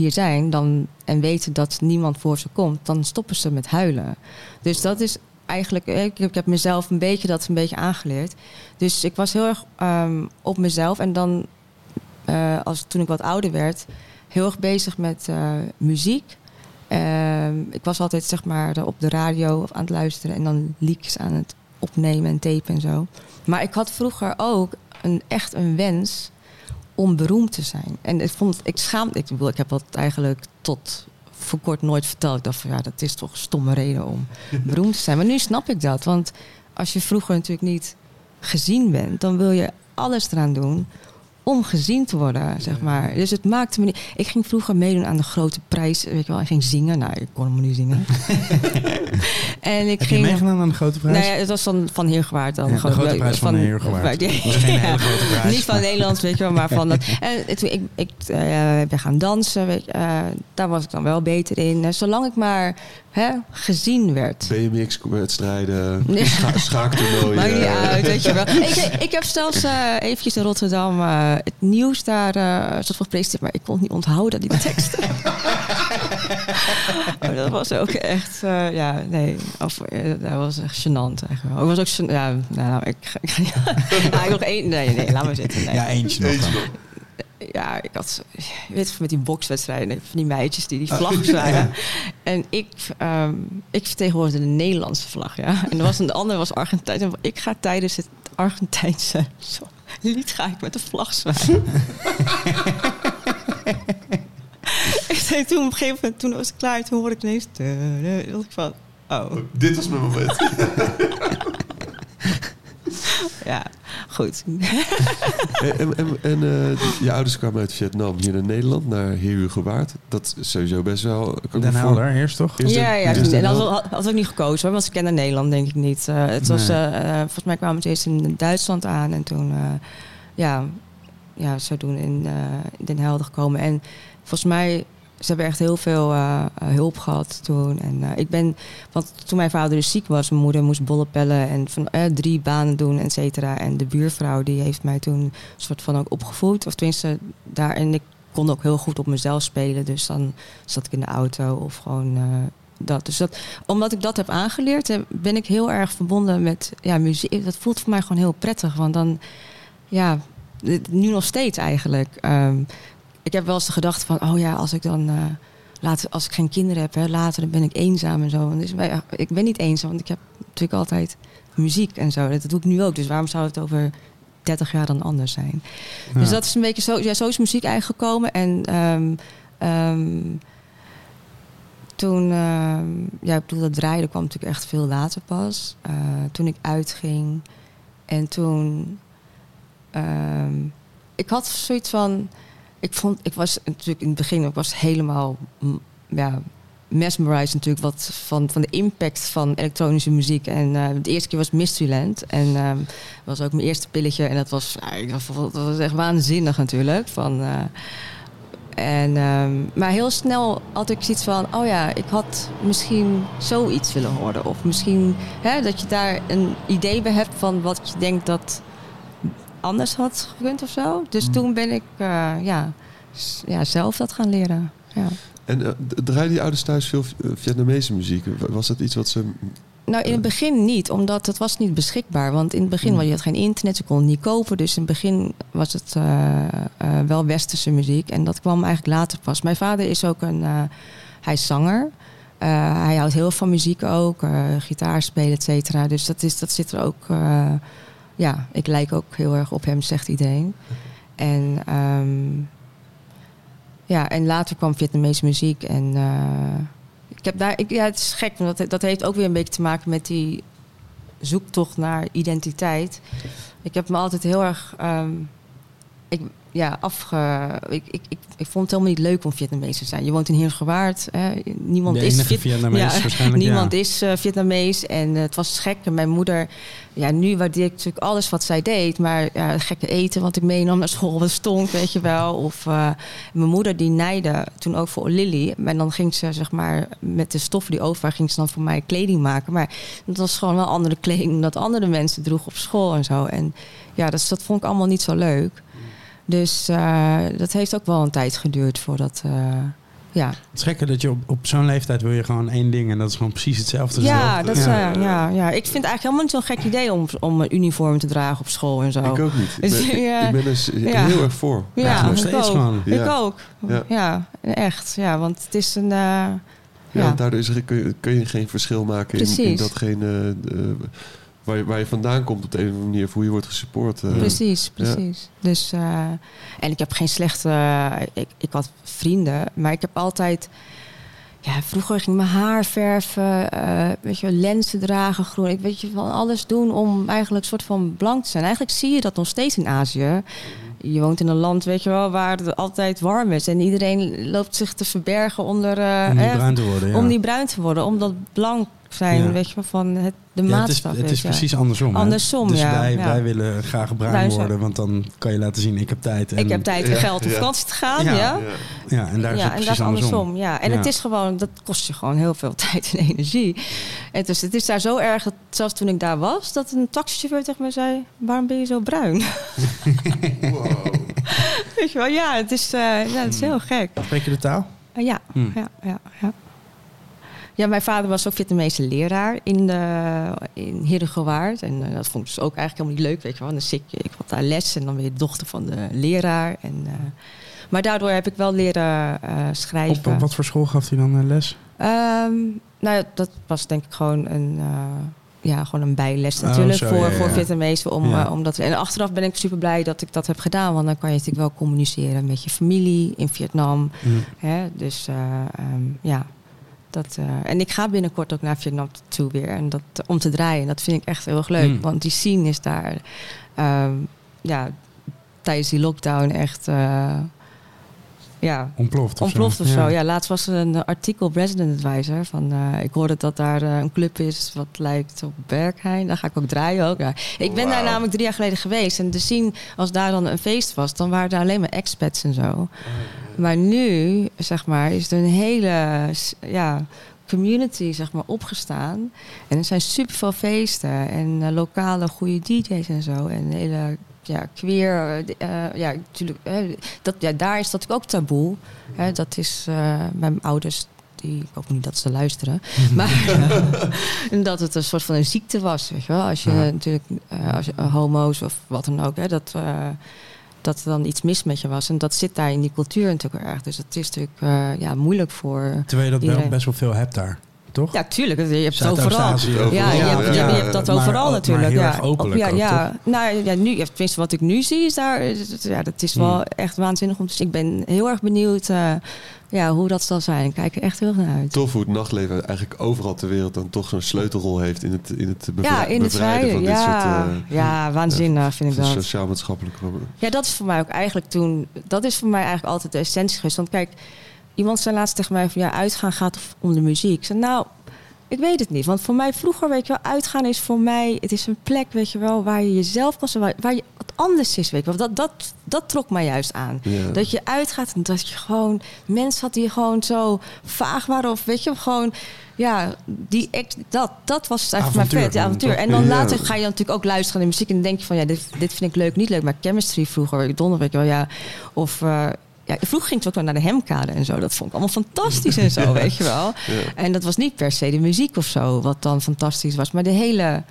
zijn dan, en weten dat niemand voor ze komt, dan stoppen ze met huilen. Dus dat is eigenlijk, ik, heb mezelf een beetje dat een beetje aangeleerd. Dus ik was heel erg um, op mezelf. En dan, uh, als, toen ik wat ouder werd, heel erg bezig met uh, muziek. Uh, ik was altijd zeg maar op de radio aan het luisteren en dan liedjes aan het opnemen en tapen en zo. Maar ik had vroeger ook een, echt een wens om beroemd te zijn. En ik vond, ik schaamde, ik, ik heb dat eigenlijk tot voor kort nooit verteld. Ik dacht van ja, dat is toch een stomme reden om beroemd te zijn. Maar nu snap ik dat. Want als je vroeger natuurlijk niet gezien bent, dan wil je alles eraan doen om gezien te worden, zeg maar. Dus het maakte me niet... Ik ging vroeger meedoen aan de grote prijs, weet je wel. Ik ging zingen. Nou, ik kon hem niet zingen. en ik Heb ging... je meegedaan aan de grote prijs? Nee, het was van, van Heergewaard. Dan. Ja, de grote prijs van, van Heergewaard. Dat was geen hele grote prijs. Niet van Nederlands, weet je wel, maar van... Dat, en toen ik, ik uh, ben gaan dansen, weet je, uh, daar was ik dan wel beter in. Zolang ik maar hè, gezien werd. BMX-wedstrijden, scha schaaktoernooien. Maakt niet uit, weet je wel. ik, ik heb zelfs uh, eventjes in Rotterdam uh, het nieuws daar uh, soort van gepresenteerd, maar ik kon het niet onthouden, die tekst. oh, dat was ook echt, ja, nee, of, dat was echt gênant eigenlijk. Ik was ook, ja, nou, ik ga ja, nog één, nee, nee, laat maar zitten. Nee. Ja, eentje nog. Eentje nog ja, ik had, je weet met die bokswedstrijden, van die meisjes die die vlag zwaaien. En ik, um, ik vertegenwoordigde de Nederlandse vlag, ja. En er was een, de andere was Argentijn. En ik ga tijdens het Argentijnse zo, lied ga ik met de vlag zwaaien. ik zei toen op een gegeven moment, toen was ik klaar, toen hoorde ik ineens, dacht ik van, oh. Dit was mijn moment. ja, goed. en en, en uh, je ouders kwamen uit Vietnam hier naar Nederland, naar Heer Waard. Dat is sowieso best wel... Den Helder, eerst toch? Eerst ja, ja. Eerst en dat had, had ik niet gekozen hoor, want ik kende Nederland denk ik niet. Uh, het was, nee. uh, volgens mij kwamen ze eerst in Duitsland aan en toen, ja, ja, doen in, in Den Helder gekomen. En volgens mij ze hebben echt heel veel uh, hulp gehad toen. En uh, ik ben, want toen mijn vader dus ziek was, mijn moeder moest bollen pellen en van uh, drie banen doen, et cetera. En de buurvrouw die heeft mij toen een soort van ook opgevoed. Of tenminste, daar en ik kon ook heel goed op mezelf spelen. Dus dan zat ik in de auto of gewoon dat. Dus dat, omdat ik dat heb aangeleerd, ben ik heel erg verbonden met ja, muziek. Dat voelt voor mij gewoon heel prettig. Want dan, ja, nu nog steeds eigenlijk. Um, ik heb wel eens de gedachte van, oh ja, als ik dan. Uh, later, als ik geen kinderen heb, hè, later dan ben ik eenzaam en zo. Dus, ja, ik ben niet eenzaam, want ik heb natuurlijk altijd muziek en zo. Dat doe ik nu ook. Dus waarom zou het over 30 jaar dan anders zijn? Ja. Dus dat is een beetje zo. Ja, zo is muziek eigenlijk gekomen. En um, um, toen, uh, ja, ik bedoel, dat draaien kwam natuurlijk echt veel later pas. Uh, toen ik uitging. En toen. Ik had zoiets van ik vond, ik was natuurlijk in het begin, ik was helemaal mm, ja, mesmerized natuurlijk wat van, van de impact van elektronische muziek. En uh, de eerste keer was Mysteryland. En uh, was ook mijn eerste pilletje. En dat was, uh, dat was echt waanzinnig natuurlijk. Van, En, ehm, maar heel snel had ik zoiets van, oh ja, ik had misschien zoiets willen horen. Of misschien hè, dat je daar een idee bij hebt van wat je denkt dat anders had gekund of zo. Dus Mm. toen ben ik eh, ja, ja, zelf dat gaan leren. Ja. En eh, d- draaiden die ouders thuis veel eh, Vietnamese muziek? Was dat iets wat ze... Nou, in het begin niet, omdat het was niet beschikbaar. Want in het begin, Hmm. want je had geen internet, je kon het niet kopen. Dus in het begin was het eh, eh, wel westerse muziek. En dat kwam eigenlijk later pas. Mijn vader is ook een... eh, hij is zanger. Eh, hij houdt heel veel van muziek ook. eh, gitaar spelen, et cetera. Dus dat, is, dat zit er ook... ja, ik lijk ook heel erg op hem, zegt iedereen. En... ehm, ja, en later kwam Vietnamese muziek. En eh, ik heb daar, ik, ja, het is gek, want dat, dat heeft ook weer een beetje te maken met die zoektocht naar identiteit. Ik heb me altijd heel erg, ehm, ik, ja, afge. Ik, ik, ik, ik vond het helemaal niet leuk om Vietnamees te zijn. Je woont in Heergewaard. Hè? Niemand de is Viet- Vietnamees ja. Niemand ja. is eh, Vietnamees en eh, het was gek. En mijn moeder, ja, nu waardeer ik natuurlijk alles wat zij deed. Maar ja, het gekke eten wat ik meenam naar school, wat stonk, weet je wel. Of eh, mijn moeder die naaide toen ook voor Lily. En dan ging ze zeg maar met de stoffen die over waren, ging ze dan voor mij kleding maken. Maar dat was gewoon wel andere kleding dan dat andere mensen droegen op school en zo. En ja, dat, dat vond ik allemaal niet zo leuk. Dus eh, dat heeft ook wel een tijd geduurd voordat... eh, ja, Het is gekker dat je op, op zo'n leeftijd wil je gewoon één ding en dat is gewoon precies hetzelfde. Ja, dat is, ja. ja. ja, ja. Ik vind het eigenlijk helemaal niet zo'n gek idee om, om een uniform te dragen op school en zo. Ik ook niet. Ik ben, ik, Ja. ik ben er s- Ja. heel erg voor. Ja, nog steeds ook. gewoon. Ik ook. Ja. Ja. echt. Ja, want het is een... eh, Ja, ja. daardoor is er, kun, je, kun je geen verschil maken in, in datgene eh, waar, je, waar je vandaan komt op de een of andere manier, of hoe je wordt gesupport. eh. Precies, precies. Dus, eh, en ik heb geen slechte... ik, ik had vrienden, maar ik heb altijd... Ja, vroeger ging ik mijn haar verven, eh, weet je, wel, lenzen dragen, groen. Ik weet je van alles doen om eigenlijk een soort van blank te zijn. Eigenlijk zie je dat nog steeds in Azië. Je woont in een land, weet je wel, waar het altijd warm is. En iedereen loopt zich te verbergen onder... eh, Om niet hè, bruin te worden. Ja. om niet bruin te worden, omdat blank zijn, Ja. weet je wel, van het, de Ja, het is, het is ja. precies andersom. hè? Andersom, dus ja, Wij, ja. wij willen graag bruin worden, want dan kan je laten zien, ik heb tijd. En, Ik heb tijd en Ja, geld om ja. vakantie te gaan, Ja. ja. Ja. Ja, en daar is ja, het en dat precies is andersom. andersom. Ja. En Ja. het is gewoon, dat kost je gewoon heel veel tijd en energie. En dus het is daar zo erg dat zelfs toen ik daar was, dat een taxichauffeur tegen me zei: Waarom ben je zo bruin? Weet je wel, ja, het is, eh, ja, het is heel gek. Spreek je de taal? Eh, ja, Hm. ja, ja, ja. Ja, mijn vader was ook Vietnamese leraar in, de, in Herengewaard. En eh, dat vond ik dus ook eigenlijk helemaal niet leuk, weet je wel. Dan zit je, ik had daar les en dan ben je dochter van de leraar. En, eh, maar daardoor heb ik wel leren eh, schrijven. Op, wat voor school gaf hij dan les? Ehm, nou dat was denk ik gewoon een, ja, gewoon een bijles Oh, natuurlijk zo, voor, ja, ja. voor Vietnamese. Om, Ja. eh, om dat, en achteraf ben ik super blij dat ik dat heb gedaan. Want dan kan je natuurlijk wel communiceren met je familie in Vietnam. Hm. Hè? Dus eh, ehm, ja. Dat, eh, en ik ga binnenkort ook naar Vietnam toe weer. En dat, om te draaien. Dat vind ik echt heel erg leuk. Mm. Want die scene is daar ehm, ja, tijdens die lockdown echt... ja, Ontploft of zo. ontploft of zo. Ja, laatst was er een artikel op Resident Advisor. Van, eh, ik hoorde dat daar eh, een club is wat lijkt op Berghain. Daar ga ik ook draaien ook. Ja. Ik ben daar namelijk drie jaar geleden geweest. En de zien als daar dan een feest was, dan waren daar alleen maar expats en zo. Maar nu, zeg maar, is er een hele ja, community zeg maar, opgestaan. En er zijn superveel feesten en eh, lokale goede DJ's en zo. En hele ja, queer. eh, eh, ja, natuurlijk. eh, dat, ja, daar is dat ook taboe. Hè, dat is mijn ouders. Die, ik hoop niet dat ze luisteren. Maar dat het een soort van een ziekte was. Weet je wel? Als je Ja. natuurlijk eh, als je, homo's of wat dan ook. Hè, dat, dat er dan iets mis met je was. En dat zit daar in die cultuur natuurlijk erg. Dus het is natuurlijk ja, moeilijk voor. Terwijl je dat Iedereen. best wel veel hebt daar, toch? Ja, tuurlijk. Je hebt het overal. Ja, je, hebt, ja. je hebt dat Maar overal natuurlijk. Maar heel ja. erg openlijk ja, ook, ja. Nou ja, nu, ja, tenminste wat ik nu zie is daar, ja, dat is wel Hmm. echt waanzinnig om te zien. Ik ben heel erg benieuwd eh, ja, hoe dat zal zijn. Ik kijk er echt heel erg naar uit. Tof hoe het nachtleven eigenlijk overal ter wereld dan toch zo'n sleutelrol heeft in het, in het Ja, in het bevrijden van rijden. dit Ja, soort eh, ja, waanzinnig vind ik dat. sociaal-maatschappelijke problemen. Ja, dat is voor mij ook eigenlijk toen. Dat is voor mij eigenlijk altijd de essentie geweest. Want kijk, iemand zei laatst tegen mij van ja, uitgaan gaat om de muziek. Ik zei, nou, Ik weet het niet. Want voor mij vroeger, weet je wel, uitgaan is voor mij... Het is een plek, weet je wel, waar je jezelf kan zijn. Waar, waar je wat anders is, weet je wel. Dat, dat, dat trok mij juist aan. Ja. Dat je uitgaat en dat je gewoon... Mensen had die gewoon zo vaag waren. Of weet je, gewoon... Ja, die ex, dat, dat was het eigenlijk Avontuur mijn vet, avontuur. En dan Ja. later ga je natuurlijk ook luisteren naar de muziek... en dan denk je van, ja, dit, dit vind ik leuk, niet leuk. Maar chemistry vroeger, donder, weet je wel, ja. Of... eh, ja, vroeger ging het ook wel naar de hemkade en zo. Dat vond ik allemaal fantastisch en zo, weet je wel. Ja. En dat was niet per se de muziek of zo, wat dan fantastisch was. Maar de hele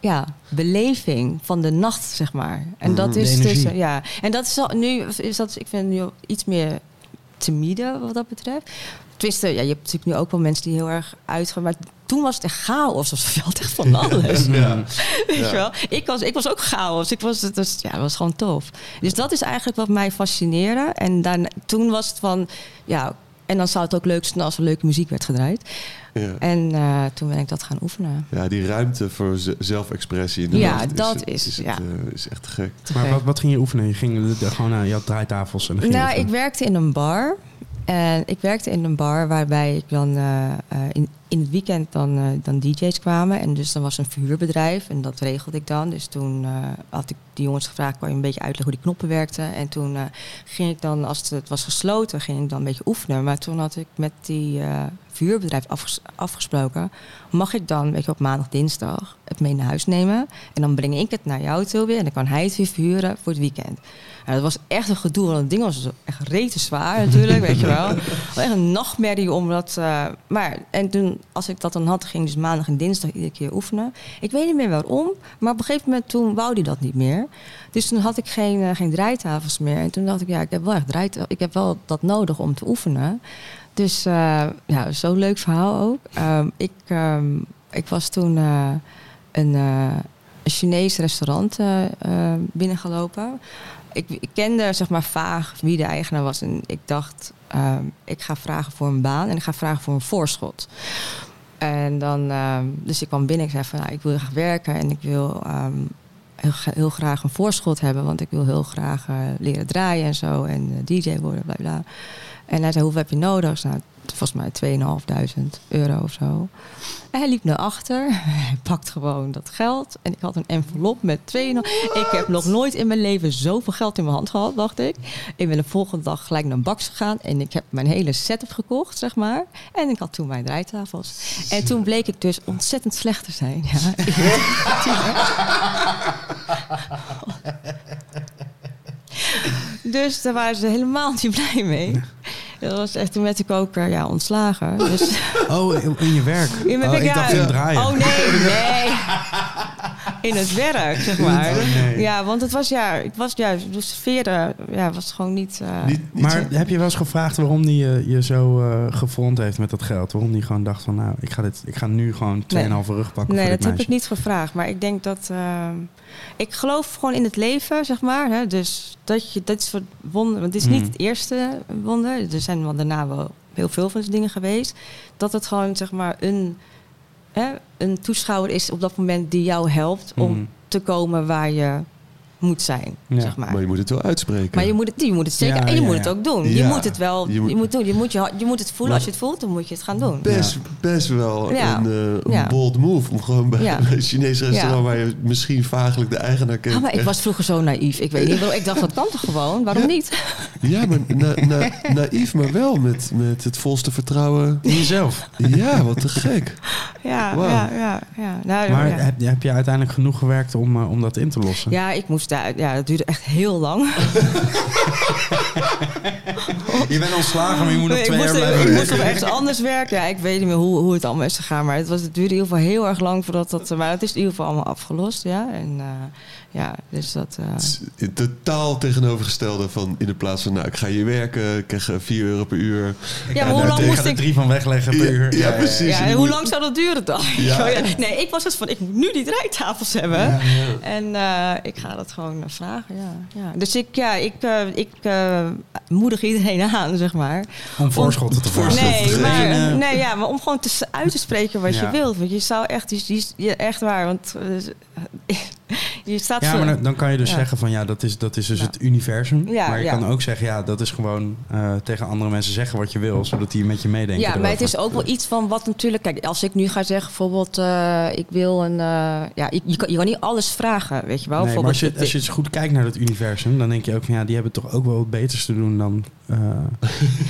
ja, beleving van de nacht, zeg maar. En Mhm. dat is dus, ja. En dat is al, nu, is dat, ik vind nu iets meer timide wat dat betreft. Tenminste, ja, je hebt natuurlijk nu ook wel mensen die heel erg uitgaan. Maar toen was het echt chaos. Of je had echt van alles. Ja. Weet Ja. je wel? Ik was, ik was ook chaos. Ik was, het was, ja, het was gewoon tof. Dus dat is eigenlijk wat mij fascineerde. En daarna, toen was het van, ja, en dan zou het ook leuk zijn als er leuke muziek werd gedraaid. Ja. En eh, toen ben ik dat gaan oefenen. ja, die ruimte voor zelfexpressie in de Ja, dat het- is- is, het, ja. eh, is echt gek. Te Maar gek. wat, wat ging je oefenen? Je ging gewoon naar, je had draaitafels en dan ging Nou, ik werkte in een bar. En ik werkte in een bar waarbij ik dan eh, eh, in, in het weekend dan, eh, dan DJ's kwamen. En dus dan was een verhuurbedrijf en dat regelde ik dan. Dus toen had ik die jongens gevraagd, kan je een beetje uitleggen hoe die knoppen werkten. En toen ging ik dan, als het was gesloten, ging ik dan een beetje oefenen. Maar toen had ik met die verhuurbedrijf afges- afgesproken. Mag ik dan, weet je, op maandag, dinsdag het mee naar huis nemen? En dan breng ik het naar jou toe weer en dan kan hij het weer verhuren voor het weekend. Nou, dat was echt een gedoe, want het ding was echt rete zwaar natuurlijk, weet je wel. Echt een nachtmerrie om dat... eh, maar, en toen, als ik dat dan had, ging dus maandag en dinsdag iedere keer oefenen. Ik weet niet meer waarom, maar op een gegeven moment toen wou hij dat niet meer. Dus toen had ik geen, eh, geen draaitafels meer. En toen dacht ik, ja, ik heb wel echt draaitafels. Ik heb wel dat nodig om te oefenen. Dus eh, ja, zo'n leuk verhaal ook. Ehm, ik, ehm, ik was toen een, eh, een Chinees restaurant binnengelopen. Ik, ik kende zeg maar vaag wie de eigenaar was. En ik dacht, ehm, ik ga vragen voor een baan en ik ga vragen voor een voorschot. En dan, ehm, dus ik kwam binnen en ik zei van, nou, ik wil graag werken en ik wil ehm, heel, heel graag een voorschot hebben, want ik wil heel graag eh, leren draaien en zo en eh, DJ worden, bla bla. En hij zei, hoeveel heb je nodig? Nou, volgens mij 2.500 euro of zo. En hij liep naar achter. Hij pakt gewoon dat geld. En ik had een envelop met 2,5. Ik heb nog nooit in mijn leven zoveel geld in mijn hand gehad, dacht ik. Ik ben de volgende dag gelijk naar Bax gegaan. En ik heb mijn hele setup gekocht, zeg maar. En ik had toen mijn draaitafels. En toen bleek ik dus ontzettend slecht te zijn. Ja. Dus daar waren ze helemaal niet blij mee. Dat was echt, toen werd ik ook eh, ja, ontslagen. Dus, Oh, in, je werk. in mijn oh, werk, ik dacht ja. het draaien. Oh nee, nee. In het werk, zeg maar. Oh, nee. Ja, want het was ja, het was ja, de sfeer eh, ja, was gewoon niet. eh, Niet, niet Maar zo- heb je wel eens gevraagd waarom die je, je zo eh gevonden heeft met dat geld? Waarom die gewoon dacht van, nou, ik ga, dit, ik ga nu gewoon 2,5 Nee. rug pakken Nee, voor dat dit heb ik niet gevraagd. Maar ik denk dat. ehm, ik geloof gewoon in het leven, zeg maar. Hè? Dus dat je dat is wat wonder. Want het is Mm. niet het eerste wonder. Er zijn wel daarna wel heel veel van dingen geweest. Dat het gewoon, zeg maar, een, hè, een toeschouwer is op dat moment die jou helpt om Mhm. te komen waar je moet zijn, Ja. zeg maar. maar je moet het wel uitspreken. Maar je moet het, je moet het zeker Ja, en je ja, moet ja. het ook doen. Ja. Je moet het wel Je je moet- moet, doen. Je moet, je, je moet het voelen. Maar- Als je het voelt, dan moet je het gaan doen. Best, best wel Ja. een, eh, een Ja. bold move om gewoon bij Ja. een Chinees restaurant Ja. waar je misschien vagelijk de eigenaar kent. Ah, maar ik was vroeger zo naïef. Ik weet niet. Ik dacht, dat kan toch gewoon? Waarom Ja. niet? Ja, maar na, na, naïef, maar wel met, met het volste vertrouwen. In jezelf. Ja, wat te gek. Ja, ja, ja. ja. Nou, Maar ja. heb, heb je uiteindelijk genoeg gewerkt om, eh, om dat in te lossen? Ja, ik moest daar. Ja, dat duurde echt heel lang. Je bent ontslagen, maar je moet nog ik twee moest, jaar ik blijven moest nog ergens anders werken. Ja, ik weet niet meer hoe, hoe het allemaal is gegaan. Maar het, was, het duurde in ieder geval heel erg lang voordat dat. Maar het is in ieder geval allemaal afgelost. Ja, en uh, ja, dus dat. Uh... Het is in totaal tegenovergestelde van in de plaats van, nou, ik ga hier werken, ik krijg 4 euro per uur. Ja, maar hoe lang moest er ik. drie van wegleggen per Ja, uur. ja, precies. Ja, En hoe moet- lang zou dat duren dan? Nee, ik was dus van, ik moet nu die draaitafels hebben. Ja, En uh, ik ga dat gewoon uh, vragen, ja. ja. Dus ik, ja, ik, uh, ik uh, moedig iedereen aan, zeg maar. Om voorschotten te vragen. Nee, maar, nee, ja, maar om gewoon te, uit te spreken wat Ja. je wilt. Want je zou echt, je, je, echt waar, want je staat Ja, voor- maar dan, dan kan je dus Ja. zeggen van ja, dat is, dat is dus Ja. het universum. Ja, maar je ja. kan ook zeggen, ja, dat is gewoon eh, tegen andere mensen zeggen wat je wil, zodat die met je meedenken. Ja, maar het is ook wel iets van wat natuurlijk... Kijk, als ik nu ga zeggen bijvoorbeeld... eh, ik wil een... eh, ja, je, je, kan, je kan niet alles vragen, weet je wel. Nee, maar als je, als je eens goed kijkt naar het universum, dan denk je ook van ja, die hebben toch ook wel wat beters te doen dan. eh,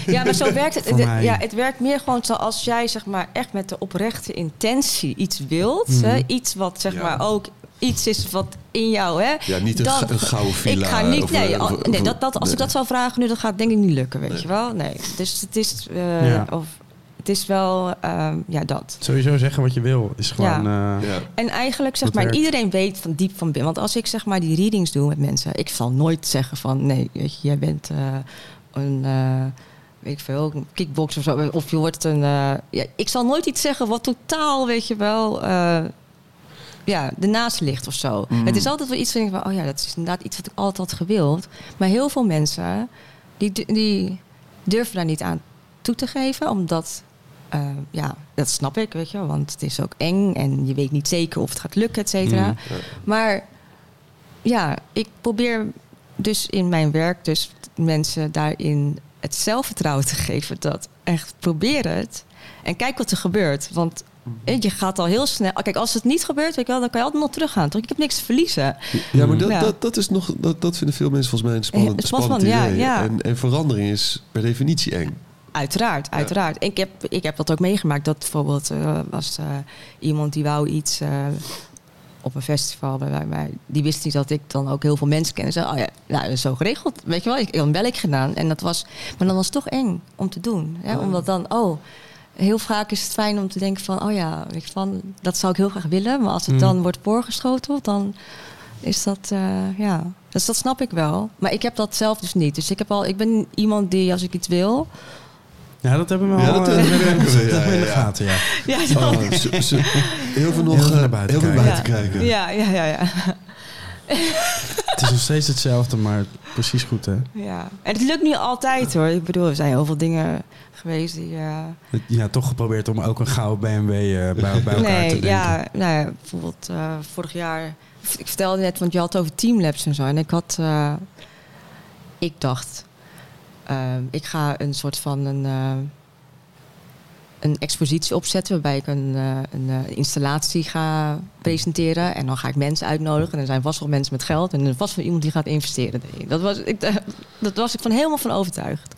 Ja, maar zo werkt het. Het-. Ja, het werkt meer gewoon zoals jij zeg maar echt met de oprechte intentie iets wilt. Mhm. Hè? Iets wat zeg Ja. maar ook iets is wat in jou, hè? Ja, niet een, Dan- ga- een gouden villa. ik ga niet, of, nee, al- nee dat, dat, als ik dat zou vragen nu, dan gaat het denk ik niet lukken, weet je wel? Nee, dus het is, eh, Ja. of, het is wel, ehm, ja, dat. sowieso zeggen wat je wil is gewoon. eh, Ja. En eigenlijk zeg maar, werkt. iedereen weet van diep van binnen. Want als ik zeg maar die readings doe met mensen, ik zal nooit zeggen van nee, weet je, jij bent eh, een, eh, weet ik veel, een kickboxer of zo. Of je wordt een. eh, ja, ik zal nooit iets zeggen wat totaal, weet je wel. eh, ja, ernaast ligt of zo. Mm. Het is altijd wel iets van, ik van, oh ja, dat is inderdaad iets wat ik altijd had gewild. Maar heel veel mensen, die, die durven daar niet aan toe te geven, omdat, eh, ja, dat snap ik, weet je wel, want het is ook eng en je weet niet zeker of het gaat lukken, et cetera. Mm. Maar ja, ik probeer dus in mijn werk dus mensen daarin het zelfvertrouwen te geven dat echt probeer het en kijk wat er gebeurt. Want je gaat al heel snel. Kijk, als het niet gebeurt, weet je wel, dan kan je altijd nog teruggaan. Toch? Ik heb niks te verliezen. Ja, maar dat, Ja. dat, dat is nog, dat, dat vinden veel mensen volgens mij een spannend, Ja, van- ja. En, en verandering is per definitie eng. Uiteraard, uiteraard. Ik, heb, ik heb dat ook meegemaakt. Dat bijvoorbeeld eh, was eh, iemand die wou iets eh, op een festival bij mij-. Die wist niet dat ik dan ook heel veel mensen ken. En zei, oh ja, nou, zo geregeld. Weet je wel, ik heb een belletje gedaan. En dat was, maar dan was het toch eng om te doen. Hè? Oh. Omdat dan, oh, heel vaak is het fijn om te denken van, oh ja, weet je, van, dat zou ik heel graag willen. Maar als het Mm. dan wordt voorgeschoteld, dan is dat, eh, ja. Dus dat snap ik wel. Maar ik heb dat zelf dus niet. Dus ik, heb al, ik ben iemand die, als ik iets wil, Ja, dat hebben we Ja, al. dat, dat hebben we ja, in de ja. gaten, ja. Ja, zo. Oh, heel veel nog Heel veel eh, naar buiten heel veel kijken. buiten kijken. Ja, ja, ja, ja. Het is nog steeds hetzelfde, maar precies goed, hè? ja. En het lukt niet altijd hoor. Ik bedoel, er zijn heel veel dingen geweest die. eh, Ja, toch geprobeerd om ook een gouden BMW eh, bij, bij elkaar te nee, denken. ja, nou ja, bijvoorbeeld eh, vorig jaar. Ik vertelde net, want je had het over teamlabs en zo. En ik had. ik dacht. ik ga een soort van een. Een expositie opzetten waarbij ik een, eh, een eh, installatie ga presenteren. En dan ga ik mensen uitnodigen. En er zijn vast wel mensen met geld. En er was wel iemand die gaat investeren. Dat was ik, eh, dat was ik van helemaal van overtuigd.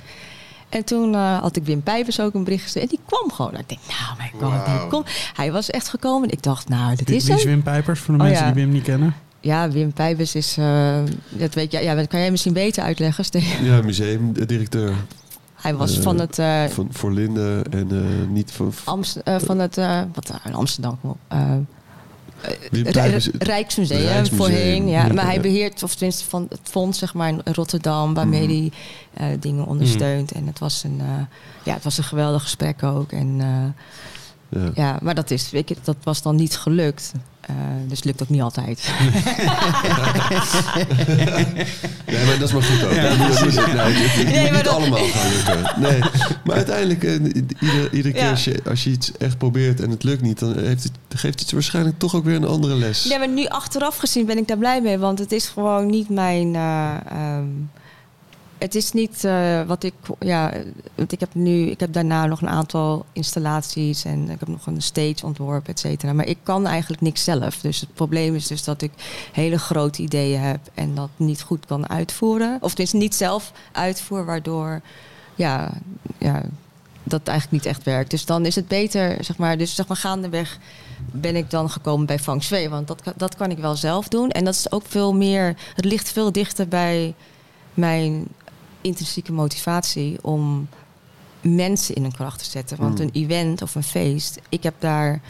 En toen eh, had ik Wim Pijpers ook een bericht gestuurd. En die kwam gewoon. Ik denk, nou mijn god, hij, komt. hij was echt gekomen. Ik dacht, nou, dit is wie is. Wim Pijpers, voor de Oh, mensen ja. die Wim niet kennen? Ja, Wim Pijpers is, eh, dat weet je, ja, dat kan jij misschien beter uitleggen. Steven. Ja, museumdirecteur Hij was Eh, van het, eh, van, voor Linde en eh, niet van... Amst- van het, eh, wat Amsterdam, Rijksmuseum, Rijksmuseum, voorheen. Ja. ja, Maar hij beheert, of tenminste van het fonds zeg maar, in Rotterdam, waarmee Mhm. hij dingen ondersteunt. En het was, een, ja, het was een geweldig gesprek ook. En, ja. ja, maar dat, is, weet je, dat was dan niet gelukt. Eh, dus het lukt ook niet altijd. Nee, maar dat is maar goed ook. Dat moet- dat nee, het- het moet Nee, maar niet dat- allemaal gaan lukken. Nee, maar uiteindelijk, eh, iedere, iedere keer Ja. als, je, als je iets echt probeert en het lukt niet, dan heeft het, geeft het je waarschijnlijk toch ook weer een andere les. Nee, maar nu achteraf gezien ben ik daar blij mee. Want het is gewoon niet mijn. eh, ehm, het is niet eh, wat ik. Ja, want ik heb nu. Ik heb daarna nog een aantal installaties. En ik heb nog een stage ontworpen, et cetera. Maar ik kan eigenlijk niks zelf. Dus het probleem is dus dat ik hele grote ideeën heb. En dat niet goed kan uitvoeren. Of tenminste niet zelf uitvoer. Waardoor. Ja, ja, dat eigenlijk niet echt werkt. Dus dan is het beter, zeg maar, dus zeg maar gaandeweg ben ik dan gekomen bij Feng Shui. Want dat, dat kan ik wel zelf doen. En dat is ook veel meer, het ligt veel dichter bij mijn intrinsieke motivatie om mensen in hun kracht te zetten. Want Mm. een event of een feest, ik heb daar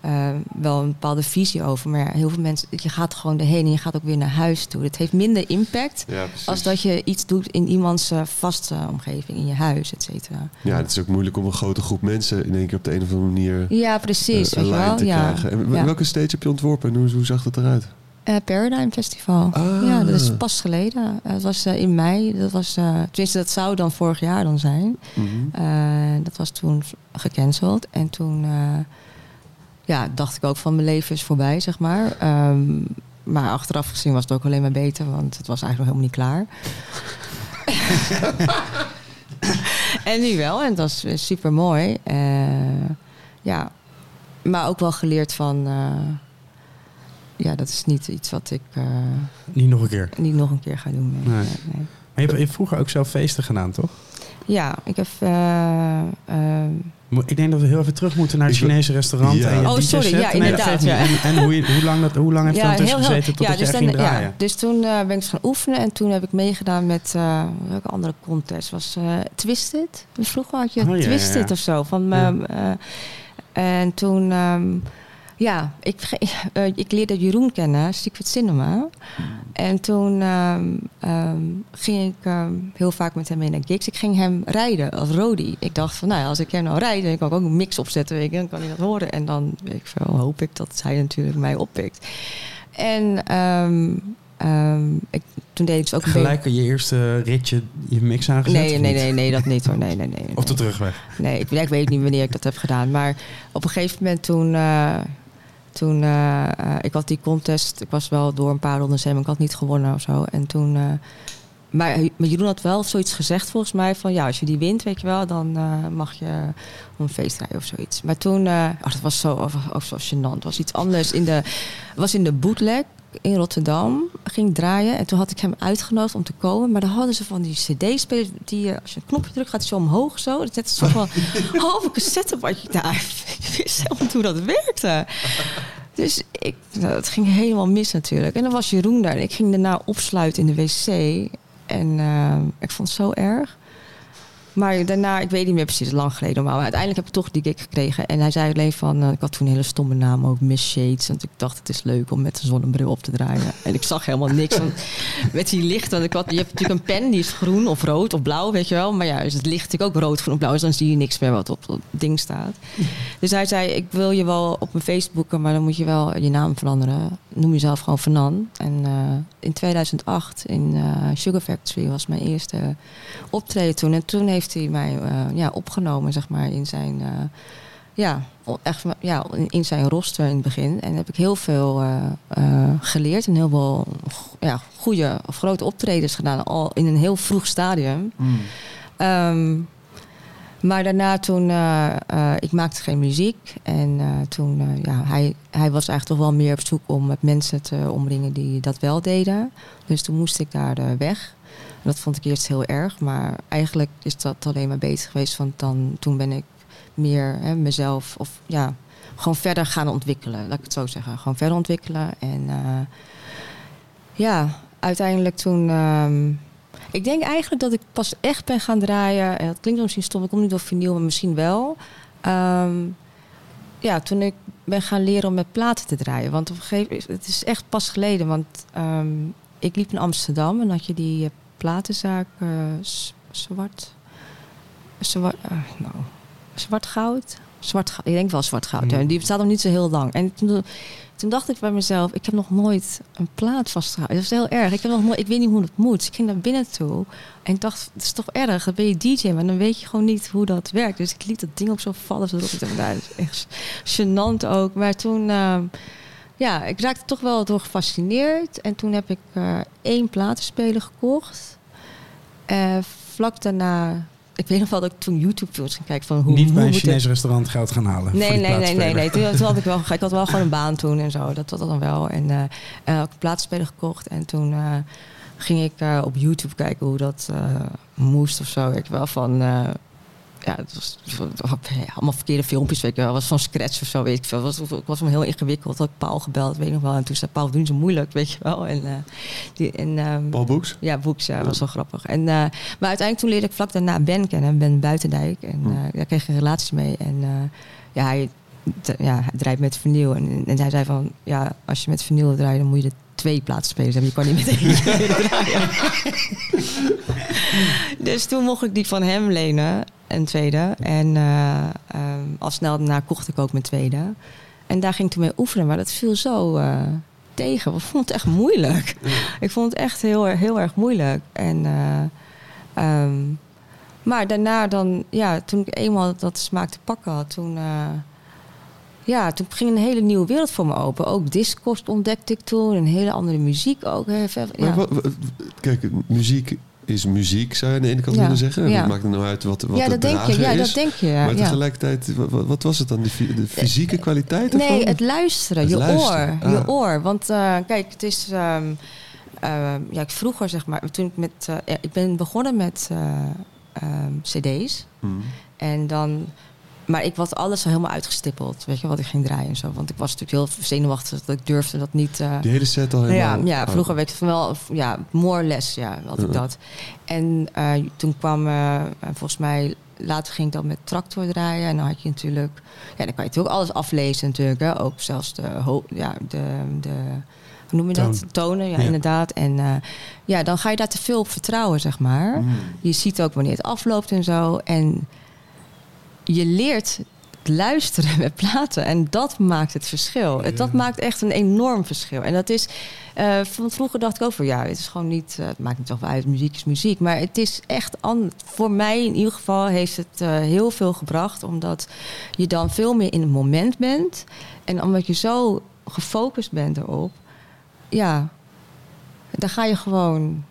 eh, wel een bepaalde visie over. Maar ja, heel veel mensen, je gaat gewoon erheen en je gaat ook weer naar huis toe. Het heeft minder impact Ja, als dat je iets doet in iemands eh, vaste omgeving, in je huis, et cetera. Ja, het is ook moeilijk om een grote groep mensen in één keer op de een of andere manier Ja, precies. eh, weet je wel? te ja. krijgen. En welke stage heb je ontworpen en hoe, hoe zag dat eruit? Eh, Paradigm Festival. Ah. Ja, dat is pas geleden. Het was eh, in mei. Dat was, eh, tenminste, dat zou dan vorig jaar dan zijn. Mhm. Dat was toen gecanceld. En toen ja, dacht ik ook van mijn leven is voorbij, zeg maar. Ehm, maar achteraf gezien was het ook alleen maar beter, want het was eigenlijk nog helemaal niet klaar. en nu wel, en dat is super mooi. ja, maar ook wel geleerd van. Ja, dat is niet iets wat ik. niet nog een keer. Niet nog een keer ga doen. Nee, nee. nee. Maar je hebt, je hebt vroeger ook zelf feesten gedaan, toch? Ja, ik heb. Uh, ik denk dat we heel even terug moeten naar het Chinese restaurant. Ja. En je oh, sorry, ja, inderdaad. Ja. En, en hoe, hoe, lang dat, hoe lang heeft ja, dat tussen gezeten tot ja, dus je ging draaien? Ja, dus toen uh, ben ik gaan oefenen en toen heb ik meegedaan met uh, welke andere contest was uh, Twisted. Vroeger had je oh, Twisted of zo van. en toen. Um, ja, ik, uh, ik leerde Jeroen kennen, Secret Cinema. En toen ehm, ehm, ging ik ehm, heel vaak met hem mee naar gigs. Ik ging hem rijden als Rodi. Ik dacht van, nou ja, als ik hem nou rijd, dan kan ik ook een mix opzetten. Weet ik, dan kan hij dat horen. En dan weet ik veel, hoop ik dat hij natuurlijk mij oppikt. En ik, toen deed ik dus ook Gelijk je eerste ritje je mix aangezet? Nee, nee, nee, nee, dat niet hoor. Nee, nee, nee, Of de terugweg? Nee, ik, ik, weet niet wanneer ik dat heb gedaan. Maar op een gegeven moment toen... Uh, toen, uh, ik had die contest, ik was wel door een paar rondes heen, maar ik had niet gewonnen of zo. En toen, uh, maar, maar Jeroen had wel zoiets gezegd volgens mij van, ja, als je die wint, weet je wel, dan mag je een feest rijden of zoiets. Maar toen, oh, dat was zo, of, zo gênant, het was iets anders. In de, was in de bootleg in Rotterdam ging draaien. En toen had ik hem uitgenodigd om te komen. Maar dan hadden ze van die cd-spelers... die als je een knopje drukt, gaat hij zo omhoog zo. Dat is toch wel een halve cassette wat je daar... ik wist helemaal hoe dat werkte. Dus ik, nou, het ging helemaal mis natuurlijk. En dan was Jeroen daar. En ik ging daarna opsluiten in de wc. En uh, ik vond het zo erg. Maar daarna, ik weet niet meer precies, lang geleden. Maar uiteindelijk heb ik toch die gig gekregen. En hij zei alleen van, uh, ik had toen een hele stomme naam ook, Miss Shades. Want ik dacht, het is leuk om met een zonnebril op te draaien. En ik zag helemaal niks. Want met die lichten, ik had, je hebt natuurlijk een pen, die is groen of rood of blauw, weet je wel. Maar ja, dus het licht natuurlijk ook rood, groen of blauw. Dus dan zie je niks meer wat op het ding staat. Dus hij zei, ik wil je wel op mijn Facebooken, maar dan moet je wel je naam veranderen. Noem jezelf gewoon Vernan. En uh, in 2008 in uh, Sugar Factory was mijn eerste optreden toen. En toen heeft hij mij uh, ja, opgenomen, zeg maar, in zijn, ja, echt, ja, in zijn roster in het begin. En heb ik heel veel geleerd en heel veel ja, goede of grote optredens gedaan, al in een heel vroeg stadium. Mm. Um, maar daarna toen, ik maakte geen muziek. En toen, ja, hij, hij was eigenlijk toch wel meer op zoek om met mensen te omringen die dat wel deden. Dus toen moest ik daar weg dat vond ik eerst heel erg, maar eigenlijk is dat alleen maar beter geweest. Want dan, toen ben ik meer hè, mezelf, of ja, gewoon verder gaan ontwikkelen. Laat ik het zo zeggen. Gewoon verder ontwikkelen. En ja, uiteindelijk toen. Um, ik denk eigenlijk dat ik pas echt ben gaan draaien. En dat klinkt misschien stom, ik kom niet door vinyl, maar misschien wel. Um, ja, toen ik ben gaan leren om met platen te draaien. Want op een gegeven moment, het is echt pas geleden. Want um, ik liep in Amsterdam en had je die platenzaak uh, zwart. Zwart, uh, nou, zwart goud. Zwart. Ik denk wel zwart goud. Mm. Die bestaat nog niet zo heel lang. En toen, toen, dacht ik bij mezelf, ik heb nog nooit een plaat vastgehouden. Dat is heel erg. Ik, heb nog nooit, ik weet niet hoe het moet. ik ging naar binnen toe en ik dacht, het is toch erg. Dan ben je DJ, maar dan weet je gewoon niet hoe dat werkt. Dus ik liet dat ding op zo vallen. Nou, dat is echt gênant ook. Maar toen... Uh, ja, ik raakte toch wel door gefascineerd. En toen heb ik uh, één platenspeler gekocht. Uh, vlak daarna ik weet nog wel dat ik toen YouTube-films ging kijken van hoe... Niet bij een Chinees restaurant geld gaan halen Nee, nee, nee, nee, nee. Toen, had ik wel... Ik had wel gewoon een baan toen en zo. Dat was dan wel. En uh, uh, een platenspeler gekocht. En toen uh, ging ik op YouTube kijken hoe dat moest of zo. Ik wel van ja, het was, allemaal verkeerde filmpjes, weet wel. was van scratch of zo, weet ik veel. Het was, het was me heel ingewikkeld. Had ik Paul gebeld, weet ik nog wel. En toen zei Paul, doen ze moeilijk, weet je wel. En, uh, die, en, um, Paul Boeks? Ja, Boeks, ja, was wel grappig. En, uh, maar uiteindelijk toen leerde ik vlak daarna Ben kennen, Ben Buitendijk. En uh, daar kreeg ik een relatie mee. En ja, hij, ja, hij draait met vernieuw. En, en hij zei van, ja, als je met vernieuw draait, dan moet je er twee plaatsen hebben. Je kan niet met eentje draaien. dus toen mocht ik die van hem lenen een tweede. En uh, al snel daarna kocht ik ook mijn tweede. En daar ging ik toen mee oefenen, maar dat viel zo uh, tegen. Ik vond het echt moeilijk. Ik vond het echt heel, heel erg moeilijk. En, um, maar daarna dan, ja, toen ik eenmaal dat smaak te pakken had, toen ja, toen ging een hele nieuwe wereld voor me open. Ook Discord ontdekte ik toen. Een hele andere muziek ook. hè, Maar Ja, wat- kijk, muziek is muziek, zou je aan de ene kant willen zeggen. ja. Wat maakt het nou uit wat, wat ja dat denk je. Ja, is? dat denk je. Ja, maar tegelijkertijd, wa- wa- wat was het dan? De, de fysieke kwaliteit ervan? Nee, het luisteren, Het je luisteren, oor. Je ah. oor. Want eh, kijk, het is. ehm, ehm, ja, ik vroeger zeg maar. Toen ik met. eh, ik ben begonnen met eh, ehm, CD's. Hmm. En dan. Maar ik was alles al helemaal uitgestippeld. Weet je wat ik ging draaien en zo. Want ik was natuurlijk heel zenuwachtig dat ik durfde dat niet. eh, Die hele set al ja, helemaal... ja, oh. vroeger werd ik van wel, ja, more less, ja, had ik Ja. dat. En eh, toen kwam, eh, volgens mij, later ging ik dan met tractor draaien. En dan had je natuurlijk, ja, dan kan je natuurlijk alles aflezen natuurlijk. Hè? Ook zelfs de, ja, de, de, hoe noem je dat? Tonen, ja, Ja. inderdaad. En ja, dan ga je daar te veel op vertrouwen, zeg maar. Hmm. Je ziet ook wanneer het afloopt en zo. En je leert luisteren met platen. En dat maakt het verschil. Dat maakt echt een enorm verschil. En dat is... eh, van vroeger dacht ik ook van... Ja, het is gewoon niet... eh, het maakt niet zoveel uit. Muziek is muziek. Maar het is echt... an- voor mij in ieder geval heeft het eh, heel veel gebracht. Omdat je dan veel meer in het moment bent. En omdat je zo gefocust bent erop... Ja, dan ga je gewoon...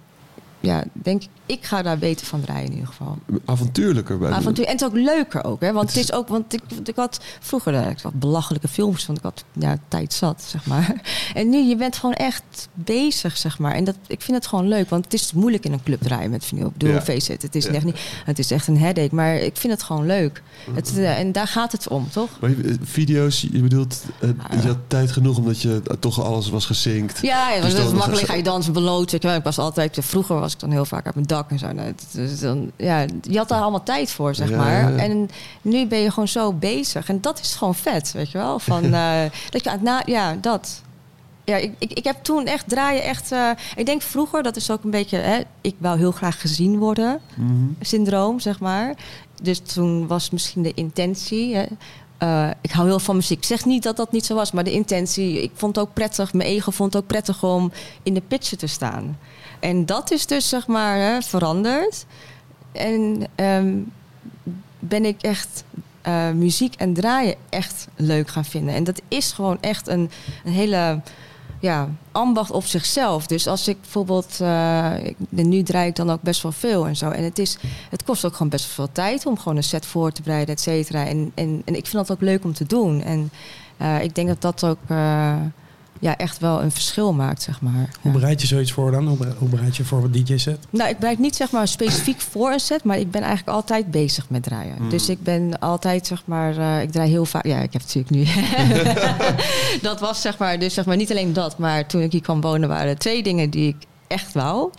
Ja, denk ik... Ik ga daar beter van draaien in ieder geval. Avontuurlijker bij Avontuur. En het is ook leuker ook, hè? Want het is ook, want ik, ik had vroeger eh, ik had belachelijke films, want ik had ja, tijd zat, zeg maar. En nu, je bent gewoon echt bezig, zeg maar. En dat, ik vind het gewoon leuk, want het is moeilijk in een club draaien met vinyl. Ik bedoel, Ja. face it, het is Ja. echt niet, het is echt een headache, maar ik vind het gewoon leuk. Het, eh, en daar gaat het om, toch? Maar je- video's, je bedoelt, eh, Ah. je had tijd genoeg omdat je eh, toch alles was gezinkt. Ja, ja Dus dat dan- makkelijk. Ga je dansen, wel. Ik was altijd, vroeger was ik dan heel vaak op mijn dak en zo. Dus dan, ja, je had daar allemaal tijd voor, zeg Ja, maar. ja. En nu ben je gewoon zo bezig. En dat is gewoon vet, weet je wel. Van, eh, dat je aan het na, ja, dat. Ja, ik, ik, ik heb toen echt draaien, echt. eh, ik denk vroeger, dat is ook een beetje. Hè, ik wou heel graag gezien worden, Mhm. syndroom, zeg maar. Dus toen was misschien de intentie. Hè, eh, ik hou heel van muziek. Ik zeg niet dat dat niet zo was, maar de intentie. Ik vond het ook prettig, mijn ego vond het ook prettig om in de pitchen te staan. En dat is dus zeg maar hè, veranderd. En ehm, ben ik echt eh, muziek en draaien echt leuk gaan vinden. En dat is gewoon echt een, een hele ja, ambacht op zichzelf. Dus als ik bijvoorbeeld, eh, nu draai ik dan ook best wel veel en zo. En het, is, het kost ook gewoon best wel veel tijd om gewoon een set voor te bereiden, et cetera. En, en, en ik vind dat ook leuk om te doen. En eh, ik denk dat dat ook eh, ja, echt wel een verschil maakt, zeg maar. Hoe Ja. bereid je zoiets voor dan? Hoe bere- Hoe bereid je voor een DJ-set? Nou, ik bereid niet zeg maar specifiek voor een set, maar ik ben eigenlijk altijd bezig met draaien. Hmm. Dus ik ben altijd zeg maar, eh, ik draai heel vaak. Ja, ik heb natuurlijk nu. dat was zeg maar, dus zeg maar niet alleen dat, maar toen ik hier kwam wonen waren er twee dingen die ik echt wou.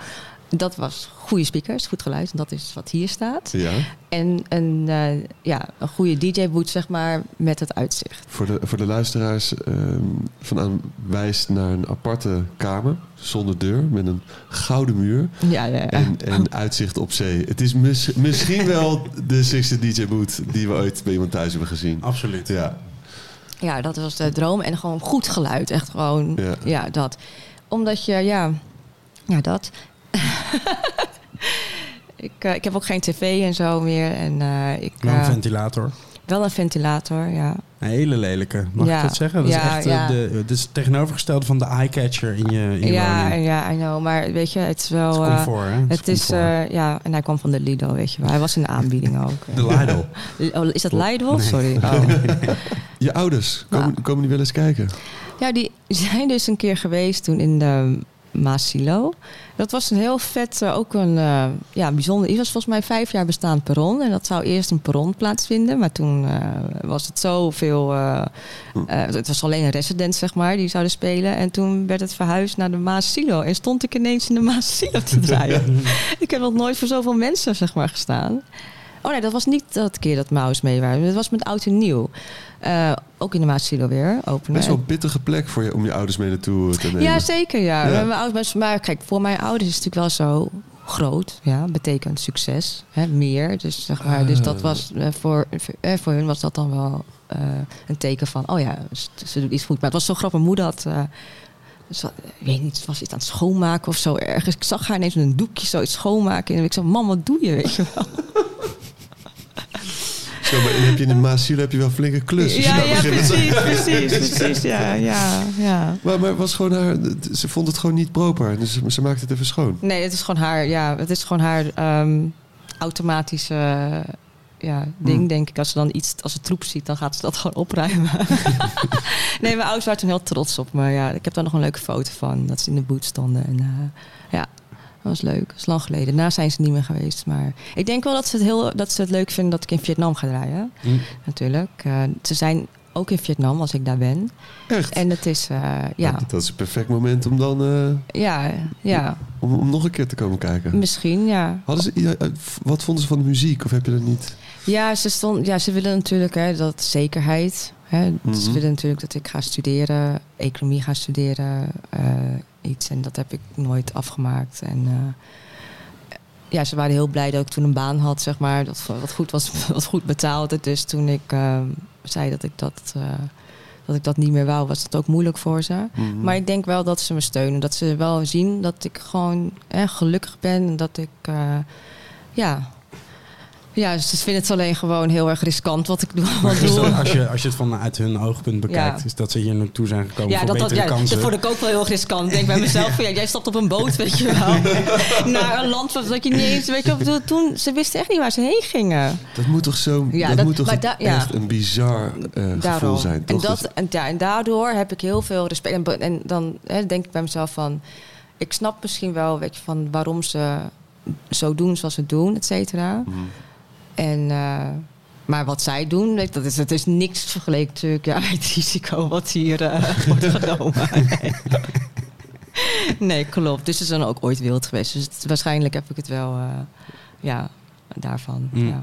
Dat was goede speakers, goed geluid, en dat is wat hier staat. Ja, En een, eh, ja, een goede DJ-boot, zeg maar, met het uitzicht. voor de, voor de luisteraars ehm vandaan wijst naar een aparte kamer zonder deur met een gouden muur Ja, ja, ja. en, en uitzicht op zee. Het is mis- misschien wel de sixte DJ boot die we ooit bij iemand thuis hebben gezien. Absoluut. Ja, Ja, dat was de droom. En gewoon goed geluid. Echt gewoon, Ja. ja, dat. Omdat je, ja, ja, dat. ik, eh, ik heb ook geen tv en zo meer. En eh, ik, Wel een eh, ventilator. wel een ventilator, ja. Een hele lelijke, mag Ja. ik dat zeggen? Dat is echt ja. de, het is het tegenovergestelde van de eyecatcher in je, in je Ja, woning. ja, I know. Maar weet je, het is Het wel... is eh, comfort, hè? het is, comfort. eh, ja, en hij kwam van de Lido, weet je wel. Hij was in de aanbieding ook. de Lidl. Oh, is dat? Nee. Sorry. Oh. je ouders, komen, komen die wel eens kijken? Ja, die zijn dus een keer geweest toen in de Maasilo. Dat was een heel vet, eh, ook een eh, ja, bijzonder. Het was volgens mij vijf jaar bestaand perron. En dat zou eerst in perron plaatsvinden. Maar toen eh, was het zoveel... eh, het was alleen een resident, zeg maar, die zouden spelen. En toen werd het verhuisd naar de Maasilo. En stond ik ineens in de Maasilo te draaien. ik heb nog nooit voor zoveel mensen, zeg maar, gestaan. Oh nee, dat was niet dat keer dat Maus mee waren. Dat was met oud en nieuw. Eh, ook in de Maasilo weer openen. Best wel een pittige plek voor je om je ouders mee naartoe te nemen. Ja, zeker. Ja. Ja. Mijn ouders, maar kijk, voor mijn ouders is het natuurlijk wel zo groot. Ja, betekent succes. Hè, meer. Dus, zeg maar, dus dat was eh, voor, eh, voor hun was dat dan wel eh, een teken van, oh ja, ze, doet iets goed. Maar het was zo grappig. Mijn moeder had. eh, ik weet niet, was iets aan het schoonmaken of zo ergens. Ik zag haar ineens met een doekje zoiets schoonmaken. En ik zei, mam, wat doe je? Weet je wel. Zo, maar dan heb je in de Maasiel heb je wel flinke klus. Ja, nou precies, precies, precies. Ja, ja, ja. Maar, maar was gewoon haar, ze vond het gewoon niet proper. Dus ze- maakte het even schoon. Nee, het is gewoon haar, ja, het is gewoon haar ehm, automatische ja, ding, Hmm. denk ik. Als ze dan iets, als ze troep ziet, dan gaat ze dat gewoon opruimen. nee, mijn ouders waren toen heel trots op me. Ja, ik heb daar nog een leuke foto van, dat ze in de boot stonden. En, eh, ja, dat was leuk. Dat is lang geleden. Daarna zijn ze niet meer geweest. Maar ik denk wel dat ze het, heel, dat ze het leuk vinden dat ik in Vietnam ga draaien. Hm. Natuurlijk. Eh, ze zijn ook in Vietnam als ik daar ben. Echt? En het is, eh, ja, Dat is een perfect moment om dan eh, ja, ja, om, om nog een keer te komen kijken. misschien, ja. Hadden ze, wat vonden ze van de muziek? Of heb je dat niet? Ja, ze, stond, ja, ze willen natuurlijk hè, dat zekerheid. Hè. Ze Mhm. willen natuurlijk dat ik ga studeren, economie ga studeren, iets. En dat heb ik nooit afgemaakt. En eh, ja, ze waren heel blij dat ik toen een baan had, zeg maar, dat wat goed was, wat goed betaalde. Dus toen ik eh, zei dat ik dat, eh, dat ik dat niet meer wou, was dat ook moeilijk voor ze. Mhm. Maar ik denk wel dat ze me steunen. Dat ze wel zien dat ik gewoon hè, gelukkig ben. En dat ik, eh, ja... Ja, ze vinden het alleen gewoon heel erg riskant wat ik doe. Wat als, je, als je het vanuit hun oogpunt bekijkt, Ja. is dat ze hier naartoe zijn gekomen Ja, voor dat, dat, betere ja, kansen. dat vond ik ook wel heel riskant. Ik denk bij mezelf, van, ja, jij stapt op een boot, weet je wel. Naar een land wat dat je niet eens... Weet je, toen, ze wisten echt niet waar ze heen gingen. Dat moet toch zo, Ja, dat, dat- moet toch maar da- ja. echt een bizar eh, gevoel zijn. En, Toch? dat, en, ja, en daardoor heb ik heel veel respect. En, en dan hè, denk ik bij mezelf van... Ik snap misschien wel weet je, van waarom ze zo doen zoals ze doen, et cetera. Mhm. En, eh, maar wat zij doen, dat is, is niks vergeleken natuurlijk ja, met het risico wat hier eh, wordt genomen. Nee. nee, klopt. Dus ze zijn ook ooit wild geweest. Dus het- waarschijnlijk heb ik het wel, eh, ja, daarvan. Mm. Ja.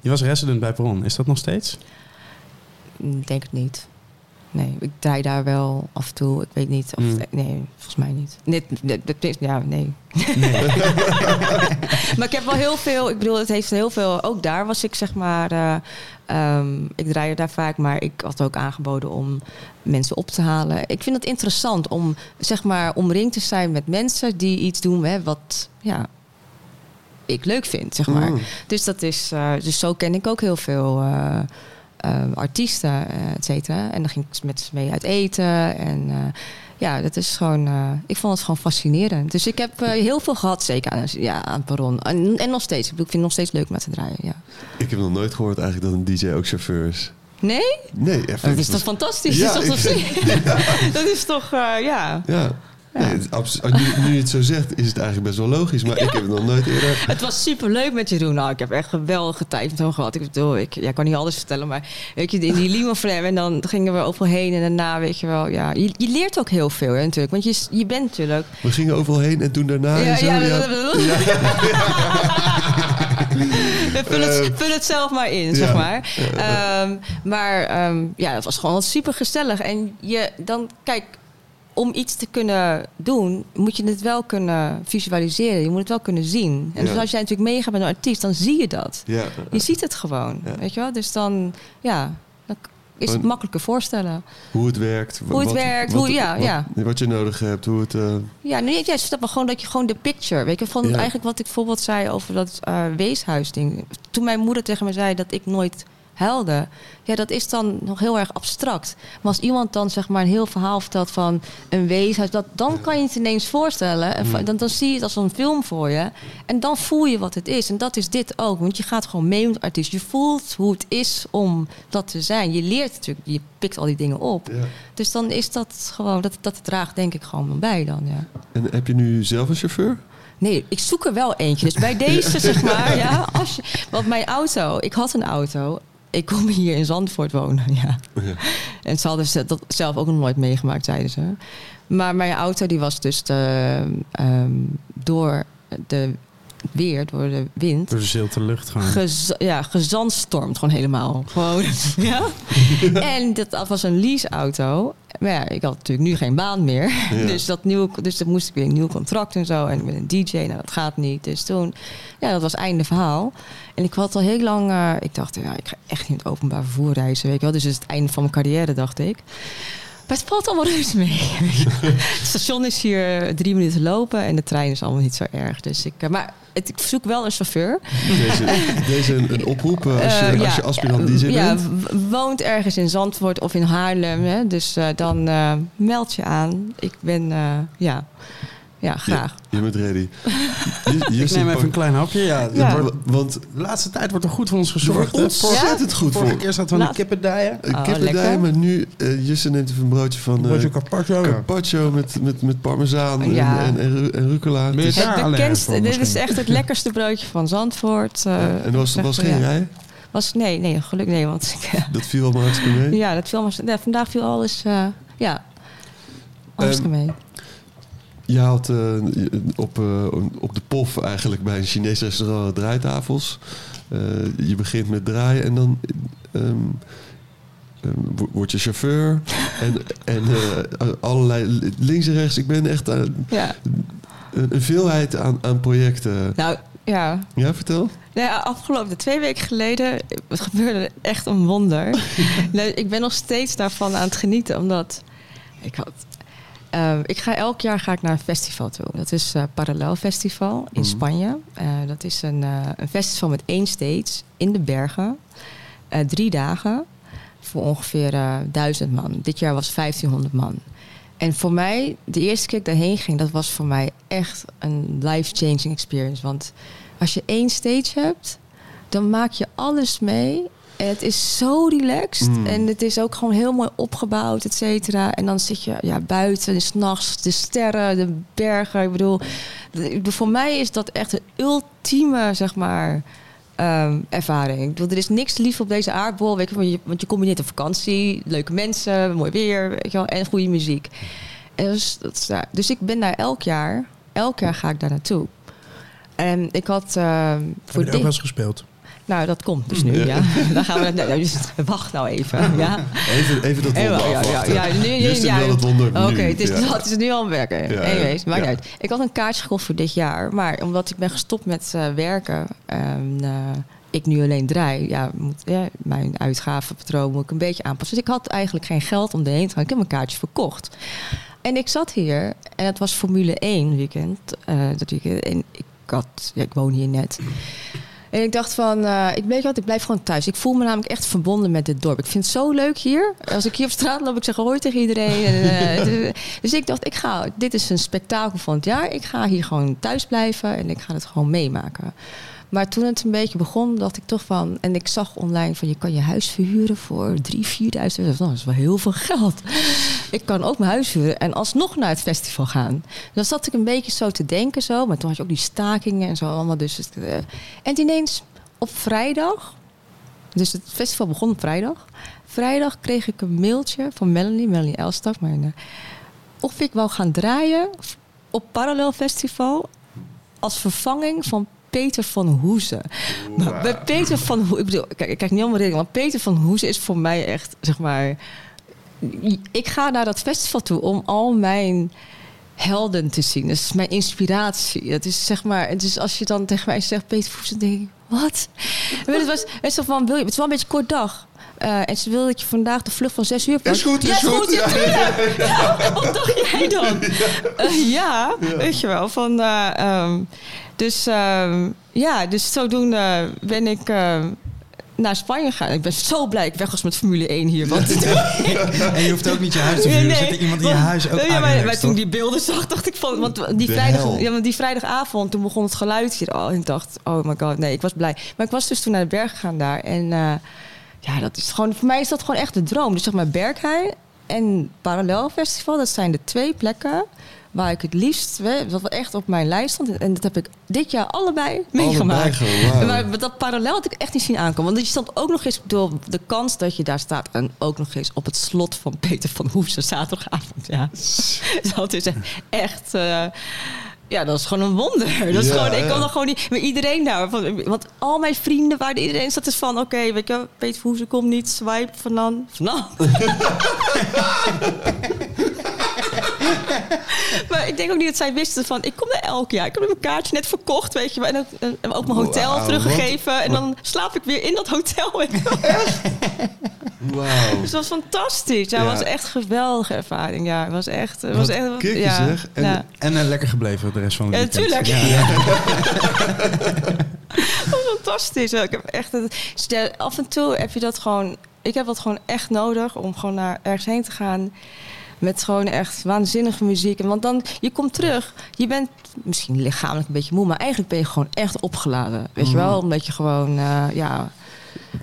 Je was resident bij Perron, is dat nog steeds? Ik denk het niet. Nee, ik draai daar wel af en toe. Ik weet niet of... Mm. Nee, volgens mij niet. Net, net, net- ja, nee. maar ik heb wel heel veel... Ik bedoel, het heeft heel veel... Ook daar was ik, zeg maar... eh, ehm, ik draai daar vaak, maar ik had ook aangeboden om mensen op te halen. Ik vind het interessant om, zeg maar, omringd te zijn met mensen die iets doen hè, wat, ja, ik leuk vind, zeg maar. Mm. Dus dat is, eh, dus zo ken ik ook heel veel eh, eh, artiesten, eh, et cetera. En dan ging ik met ze mee uit eten. En eh, ja, dat is gewoon, ik vond het gewoon fascinerend. Dus ik heb heel veel gehad, zeker aan, ja, aan Perron. En, en nog steeds. Ik, bedoel, ik vind het nog steeds leuk om met te draaien, ja. Ik heb nog nooit gehoord eigenlijk dat een DJ ook chauffeur is. Nee? Nee, even. dat is toch fantastisch? Ja, dat, is toch ik dat is toch, ja. Ja. Nee, het, abs- nu, nu je het zo zegt, is het eigenlijk best wel logisch. Maar ik heb het nog nooit eerder... Het was super leuk met Jeroen. Nou, ik heb echt geweldige tijd met hem gehad. Ik bedoel, ik, ja, kan niet alles vertellen, maar weet je, in die limo frame en dan gingen we overal heen en daarna, weet je wel, ja, je, je leert ook heel veel, hè, natuurlijk, want je, je bent natuurlijk. We gingen overal heen en toen daarna Ja, en zo. ja, ja. vul, het, vul het zelf maar in, zeg maar. Ehm, maar ehm, ja, dat was gewoon super gezellig. En je dan, kijk, om iets te kunnen doen, moet je het wel kunnen visualiseren. Je moet het wel kunnen zien. En Ja. dus als jij natuurlijk meegaat met een artiest, dan zie je dat. Ja. Je ziet het gewoon, Ja. weet je wel? Dus dan, ja, dan is het makkelijker voorstellen. Hoe het werkt. Hoe het werkt, hoe- ja, wat, ja. Wat je nodig hebt, hoe het... eh, Ja, nee, ja, snap maar gewoon dat je gewoon de picture, weet je, van eigenlijk wat ik bijvoorbeeld zei over dat eh, weeshuisding. Toen mijn moeder tegen me zei dat ik nooit huilde, ja, dat is dan nog heel erg abstract. Maar als iemand dan zeg maar een heel verhaal vertelt van een weeshuis, dat, dan kan je het ineens voorstellen. En dan, dan zie je het als een film voor je. En dan voel je wat het is. En dat is dit ook. Want je gaat gewoon mee met de artiest. Je voelt hoe het is om dat te zijn. Je leert natuurlijk, je pikt al die dingen op. ja. Dus dan is dat gewoon, dat, dat draagt denk ik gewoon bij dan, ja. En heb je nu zelf een chauffeur? Nee, ik zoek er wel eentje. Dus bij deze, zeg maar, ja. Als je, want mijn auto, ik had een auto. Ik kom hier in Zandvoort wonen, ja. Ja. En ze hadden dat zelf ook nog nooit meegemaakt, zeiden ze. Maar mijn auto die was dus de, ehm, door de weer, door de wind... Door de zilte lucht. Gez, ja, gezandstormd gewoon helemaal. Gewoon, ja. En dat was een leaseauto. Maar ja, ik had natuurlijk nu geen baan meer. Ja. Dus, dat nieuwe, dus dan moest ik weer een nieuw contract en zo. En met een DJ, nou dat gaat niet. Dus toen, ja, dat was einde verhaal. En ik had al heel lang, eh, ik dacht, ja, ik ga echt niet in het openbaar vervoer reizen, weet je wel. Dus het is het einde van mijn carrière, dacht ik. Maar het valt allemaal reuze mee. het station is hier drie minuten lopen en de trein is allemaal niet zo erg. Dus ik, eh, maar het- ik zoek wel een chauffeur. Deze, deze een, een oproep eh, als je, Eh, als je aspirant DJ ja, bent. w- woont ergens in Zandvoort of in Haarlem. Hè? Dus eh, dan eh, meld je aan. Ik ben, eh, ja, ja, graag. Je bent ready. Je, Ik neem even een klein hapje. Ja, Ja. wordt- Want de laatste tijd wordt er goed voor ons er gezorgd. ontzettend goed Vorige voor. keer zaten we aan de Laat- kippendijen. Een Oh, kippendij, lekker. maar nu... eh Justin neemt even een broodje van eh, Broodje carpaccio. carpaccio met, met, met parmezaan Ja. en, en, en, ru- en rucola. Ben je Het is- daar Het allergisch bekendste, voor dit is echt het lekkerste broodje van Zandvoort. eh, en er was, was geen ja. rij? Was, nee, nee, geluk nee, want ik, eh, Dat viel allemaal hartstikke mee. ja, dat viel vandaag viel alles, eh, ja, hartstikke mee. Je had eh, op, eh, op de pof eigenlijk bij een Chinees restaurant draaitafels. Eh, je begint met draaien en dan ehm, ehm, wo- word je chauffeur. en en allerlei links en rechts. Ik ben echt aan- Ja, een, veelheid aan, aan projecten. nou, ja. Ja, vertel. Nou ja, afgelopen twee weken geleden het gebeurde echt een wonder. Nee, ik ben nog steeds daarvan aan het genieten, omdat ik had. Eh, ik ga elk jaar ga ik naar een festival toe. Dat is eh Parallel Festival in Mhm. Spanje. Eh, dat is een, een festival met één stage in de bergen. Drie dagen voor ongeveer duizend man. Dit jaar was 1500 man. En voor mij, de eerste keer dat ik daarheen ging, dat was voor mij echt een life-changing experience. Want als je één stage hebt, dan maak je alles mee. Het is zo relaxed. Mm. En het is ook gewoon heel mooi opgebouwd, et cetera. En dan zit je ja, buiten, en 's nachts, de sterren, de bergen. Ik bedoel, voor mij is dat echt een ultieme, zeg maar, ehm, ervaring. Ik bedoel, er is niks lief op deze aardbol. Weet je, want je, want je combineert een vakantie, leuke mensen, mooi weer weet je wel, en goede muziek. En dus, dat dus ik ben daar elk jaar, elk jaar ga ik daar naartoe. En ik had ehm, Heb voor je er ook wel eens gespeeld? Nou dat komt dus nu, ja. Dan gaan we nou, dus, wacht nou even, ja. Even, even dat wonder Ja, ja, ja, ja, nu- ja. het wonder Oké, nu. het, is, het is nu al aan het werken. Anyways, maakt uit. Ik had een kaartje gekocht voor dit jaar. Maar omdat ik ben gestopt met eh, werken... en eh, ik nu alleen draai... Ja, moet, ja, mijn uitgavenpatroon moet ik een beetje aanpassen. Dus ik had eigenlijk geen geld om erheen te gaan. Ik heb mijn kaartje verkocht. En ik zat hier en het was Formule 1 weekend. eh, dat weekend en ik, had, ja, ik woon hier net. En ik dacht van, eh, ik weet wat, ik blijf gewoon thuis. Ik voel me namelijk echt verbonden met dit dorp. Ik vind het zo leuk hier. Als ik hier op straat loop, ik zeg hoi tegen iedereen. En, dus- dus ik dacht, ik ga, dit is een spektakel van het jaar. Ik ga hier gewoon thuis blijven en ik ga het gewoon meemaken. Maar toen het een beetje begon, dacht ik toch van... En ik zag online van, je kan je huis verhuren voor 3.000, 4.000 euro. Dat is wel heel veel geld. Ik kan ook mijn huis huren en alsnog naar het festival gaan. Dan zat ik een beetje zo te denken zo. Maar toen had je ook die stakingen en zo allemaal. Dus eh, en ineens op vrijdag... Dus het festival begon op vrijdag. Vrijdag kreeg ik een mailtje van Melanie, Melanie Elstak. Mijn, eh, of ik wou gaan draaien op Parallel Festival... als vervanging van Peter van Hoezen. Maar bij Peter van Hoezen... Ik bedoel, kijk, ik kijk niet allemaal redenen... maar Peter van Hoezen is voor mij echt, zeg maar... Ik ga naar dat festival toe om al mijn helden te zien. Dat is mijn inspiratie. Het is zeg maar... Is als je dan tegen mij zegt Peter van Hoezen... denk ik, wat? Het was, het is, van, wil je, het is wel een beetje een kort dag. Eh, en ze wil dat je vandaag de vlucht van zes uur pakt. Is goed, is ja, goed. Ja. Ja, wat dacht jij dan? Eh, ja, weet je wel. Van, eh, ehm, dus ehm, ja, dus zodoende ben ik eh, naar Spanje gegaan. Ik ben zo blij. Ik weg was met Formule 1 hier. Want En je hoeft ook niet je huis te verhuren. Zit er iemand in je huis ook ja, maar, maar toen toch? ik die beelden zag, dacht ik van... Want die, De vrijdag, hel. ja, want die vrijdagavond, toen begon het geluid hier. Oh, en ik dacht, oh my god, nee, ik was blij. Maar ik was dus toen naar de berg gegaan daar. En eh, ja, dat is gewoon... Voor mij is dat gewoon echt de droom. Dus zeg maar Berghain en Parallel Festival, dat zijn de twee plekken... waar ik het liefst, wat echt op mijn lijst stond. En dat heb ik dit jaar allebei meegemaakt. Maar dat parallel had ik echt niet zien aankomen. Want je stond ook nog eens door de kans dat je daar staat. En ook nog eens op het slot van Peter van Hoefse zaterdagavond. Ja. dat is echt. eh, ja, dat is gewoon een wonder. Dat is Ja, gewoon, ik kan er gewoon niet. Maar iedereen daar. Want al mijn vrienden waren iedereen zat dus van. Oké, weet je, Peter van Hoefse komt niet. Swipe van dan. Van dan. maar ik denk ook niet dat zij wisten van... ik kom er elk jaar. Ik heb mijn kaartje net verkocht, weet je wel. En ook, en ook mijn hotel teruggegeven. En dan slaap ik weer in dat hotel. Wauw. Dus dat was fantastisch. Ja, Ja. het was echt een geweldige ervaring. Ja, het was echt... Het was echt ja, zeg. En- ja. En eh, lekker gebleven de rest van het Ja, weekend. tuurlijk. Ja, Dat was fantastisch. Ik heb echt het, stel, af en toe heb je dat gewoon. Ik heb dat gewoon echt nodig om gewoon naar ergens heen te gaan. Met gewoon echt waanzinnige muziek. En Want dan, je komt terug. Je bent misschien lichamelijk een beetje moe, maar eigenlijk ben je gewoon echt opgeladen. Weet je wel? Omdat je gewoon, eh, ja.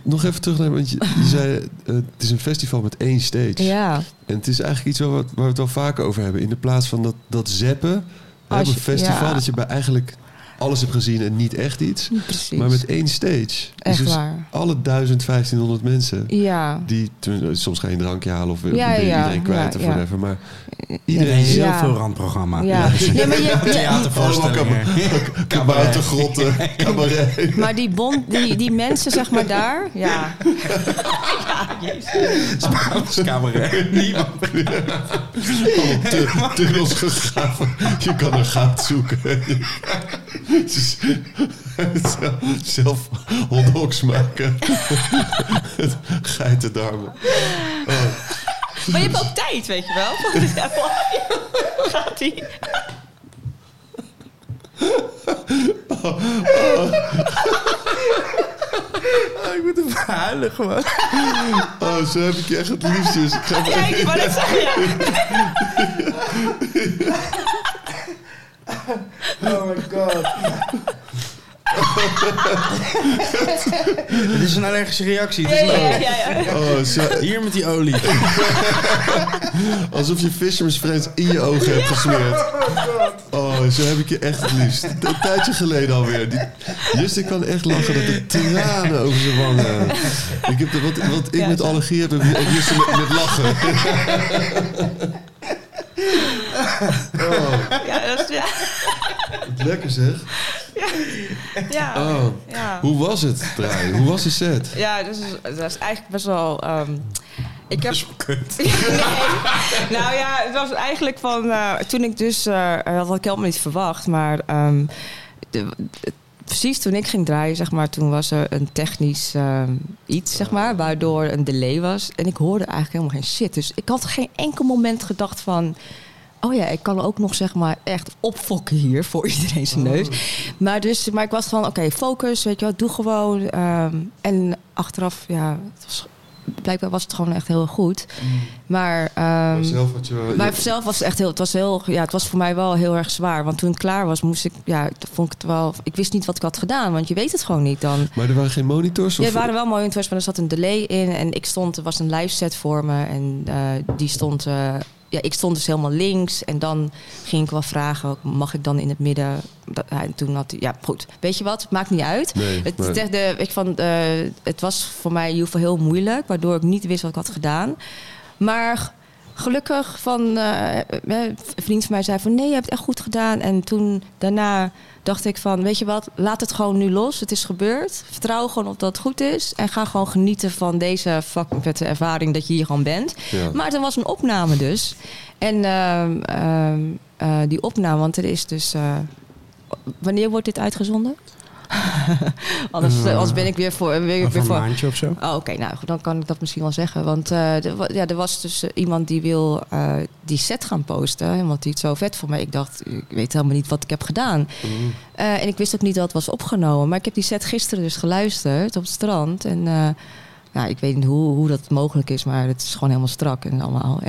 Nog even terug naar, want je, je zei, eh, het is een festival met één stage. Ja, En het is eigenlijk iets waar we, waar we het wel vaker over hebben. In de plaats van dat, dat zeppen, op Als een festival, ja. dat je bij eigenlijk alles hebt gezien en niet echt iets. precies. Maar met één stage. echt dus waar. alle 1500 mensen. Ja. Die ten- soms geen drankje halen of Ja, ben je ja, iedereen kwijt ja, of ja. whatever. Maar iedereen heel Ja. veel randprogramma. Ja. Nee, maar je, je- Theatervoorstellingen. kaboutergrotten, cabaret. maar die, bond, die, die mensen, zeg maar daar. Ja. Spaans cabaret. Niemand. Allemaal tu- tunnels gegraven. Je kan een gat zoeken. Zelf- Zelf hotdogs maken. Geitendarmen. Maar je hebt ook tijd, weet je wel. Gaat die? ik moet even huilen gewoon. Oh, zo heb ik je echt het liefst. Dus ik ga Ja, ik wou net zeggen, ja. Oh my god. Het is een allergische reactie. Het Ja, is ja, leuk. ja, ja. Oh, zo, Hier met die olie. alsof je Fisherman's Friends in je ogen hebt gesmeerd. Oh, zo heb ik je echt het liefst. Een tijdje geleden alweer. Die, Just, ik kan echt lachen dat de tranen over zijn wangen. Ik heb de, wat, wat ik Ja, met allergie heb, heb heb Just met, met lachen. Oh, Ja, dat is, ja. lekker zeg. Ja. Oh, ja. hoe was het draaien? Hoe was de set? Ja, dus dat is eigenlijk best wel. ehm, ik heb. kut. nee. Nou ja, het was eigenlijk van. eh, toen ik dus. eh dat had ik helemaal niet verwacht. Maar. de- de- precies toen ik ging draaien, zeg maar. Toen was er een technisch ehm, iets, zeg maar. Waardoor een delay was. En ik hoorde eigenlijk helemaal geen shit. Dus ik had geen enkel moment gedacht van. Oh ja, ik kan ook nog zeg maar echt opfokken hier voor iedereen zijn neus. Maar, dus, maar ik was van, oké, focus, weet je wel, doe gewoon. ehm, en achteraf, ja, het was, blijkbaar was het gewoon echt heel goed. Maar, Maar zelf had je wel... maar zelf was het echt heel, het was heel, ja, het was voor mij wel heel erg zwaar. Want toen het klaar was, moest ik, ja, vond ik het wel, ik wist niet wat ik had gedaan, want je weet het gewoon niet dan. Maar er waren geen monitors? Ja, Of... er waren wel monitors, maar er zat een delay in. En ik stond, er was een live set voor me. En eh, die stond, eh, ja, ik stond dus helemaal links. En dan ging ik wel vragen, mag ik dan in het midden? En toen had hij, ja goed, weet je wat, het maakt niet uit. Nee, Het, de, ik vond, eh, het was voor mij in ieder geval heel moeilijk, waardoor ik niet wist wat ik had gedaan. Maar gelukkig van eh, een vriend van mij zei van nee, je hebt het echt goed gedaan. En toen daarna dacht ik van weet je wat, laat het gewoon nu los. Het is gebeurd. Vertrouw gewoon op dat het goed is. En ga gewoon genieten van deze vette ervaring dat je hier gewoon bent. Ja. Maar er was een opname dus. En ehm, ehm, eh, die opname, want er is dus. wanneer wordt dit uitgezonden? anders, anders ben ik weer voor. Weer, weer Over een voor maandje of zo. Oh, oké, nou goed, dan kan ik dat misschien wel zeggen. Want eh, er, ja, er was dus eh, iemand die wil die set gaan posten. Want die het zo vet voor mij. Ik dacht, ik weet helemaal niet wat ik heb gedaan. Eh, en ik wist ook niet dat het was opgenomen. Maar ik heb die set gisteren dus geluisterd op het strand. En ja, ik weet niet hoe, hoe dat mogelijk is, maar het is gewoon helemaal strak en allemaal.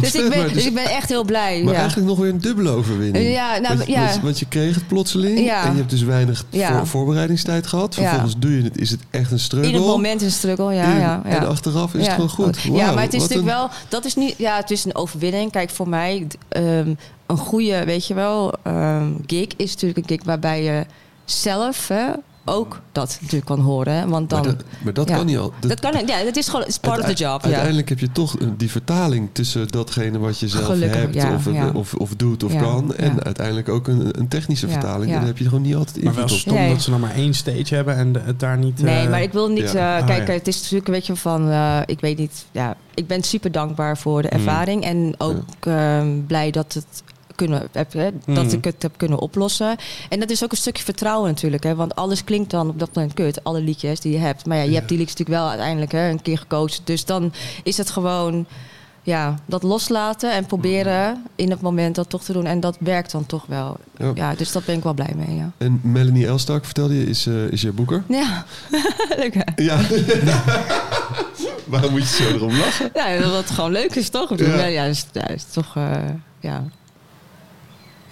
Dus, ik ben, dus ik ben echt heel blij. Maar ja. eigenlijk nog weer een dubbele overwinning. Ja, nou, want, ja. want- want je kreeg het plotseling Ja. en je hebt dus weinig Ja. voor- voorbereidingstijd gehad. Ja. Vervolgens doe je het, is het echt een struggle. In het moment is een struggle, ja. In- ja, ja. En achteraf is Ja, het gewoon goed. Ja, maar het is natuurlijk een- wel, dat is niet, ja, het is een overwinning. Kijk, voor mij, ehm, een goede, weet je wel, ehm, gig is natuurlijk een gig waarbij je zelf hè, ook dat natuurlijk kan horen. Want dan, Maar dat, maar dat ja. kan niet al. dat kan, ja, dat is gewoon, part of the job. Ja. Uiteindelijk heb je toch eh, die vertaling tussen datgene wat je zelf Gelukkig, hebt ja, of, ja. of, of doet of Ja, kan. En ja. uiteindelijk ook een, een technische vertaling. ja. En dan heb je gewoon niet altijd Maar wel stom Nee. dat ze nog maar één stage hebben en de- het daar niet... Nee, eh, maar ik wil niet. ja. eh, Oh, kijk, ja. het is natuurlijk een beetje van. eh, ik weet niet. Ja, ik ben super dankbaar voor de Mm. ervaring. En ook ehm, blij dat het kunnen, heb, hè, Mhm. dat ik het heb kunnen oplossen. En dat is ook een stukje vertrouwen natuurlijk. Hè, want alles klinkt dan op dat moment kut. Alle liedjes die je hebt. Maar ja, je hebt die liedjes natuurlijk wel uiteindelijk hè, een keer gecoacht. Dus dan is het gewoon ja, dat loslaten en proberen in het moment dat toch te doen. En dat werkt dan toch wel. Ja. Ja, dus daar ben ik wel blij mee. Ja, En Melanie Elstak, vertelde je, is, eh, is je boeker? ja. leuk hè? Ja. Waarom moet je zo erom lachen? Ja, dat het gewoon leuk is, toch? Ja. Ja, is, is toch... eh, ja.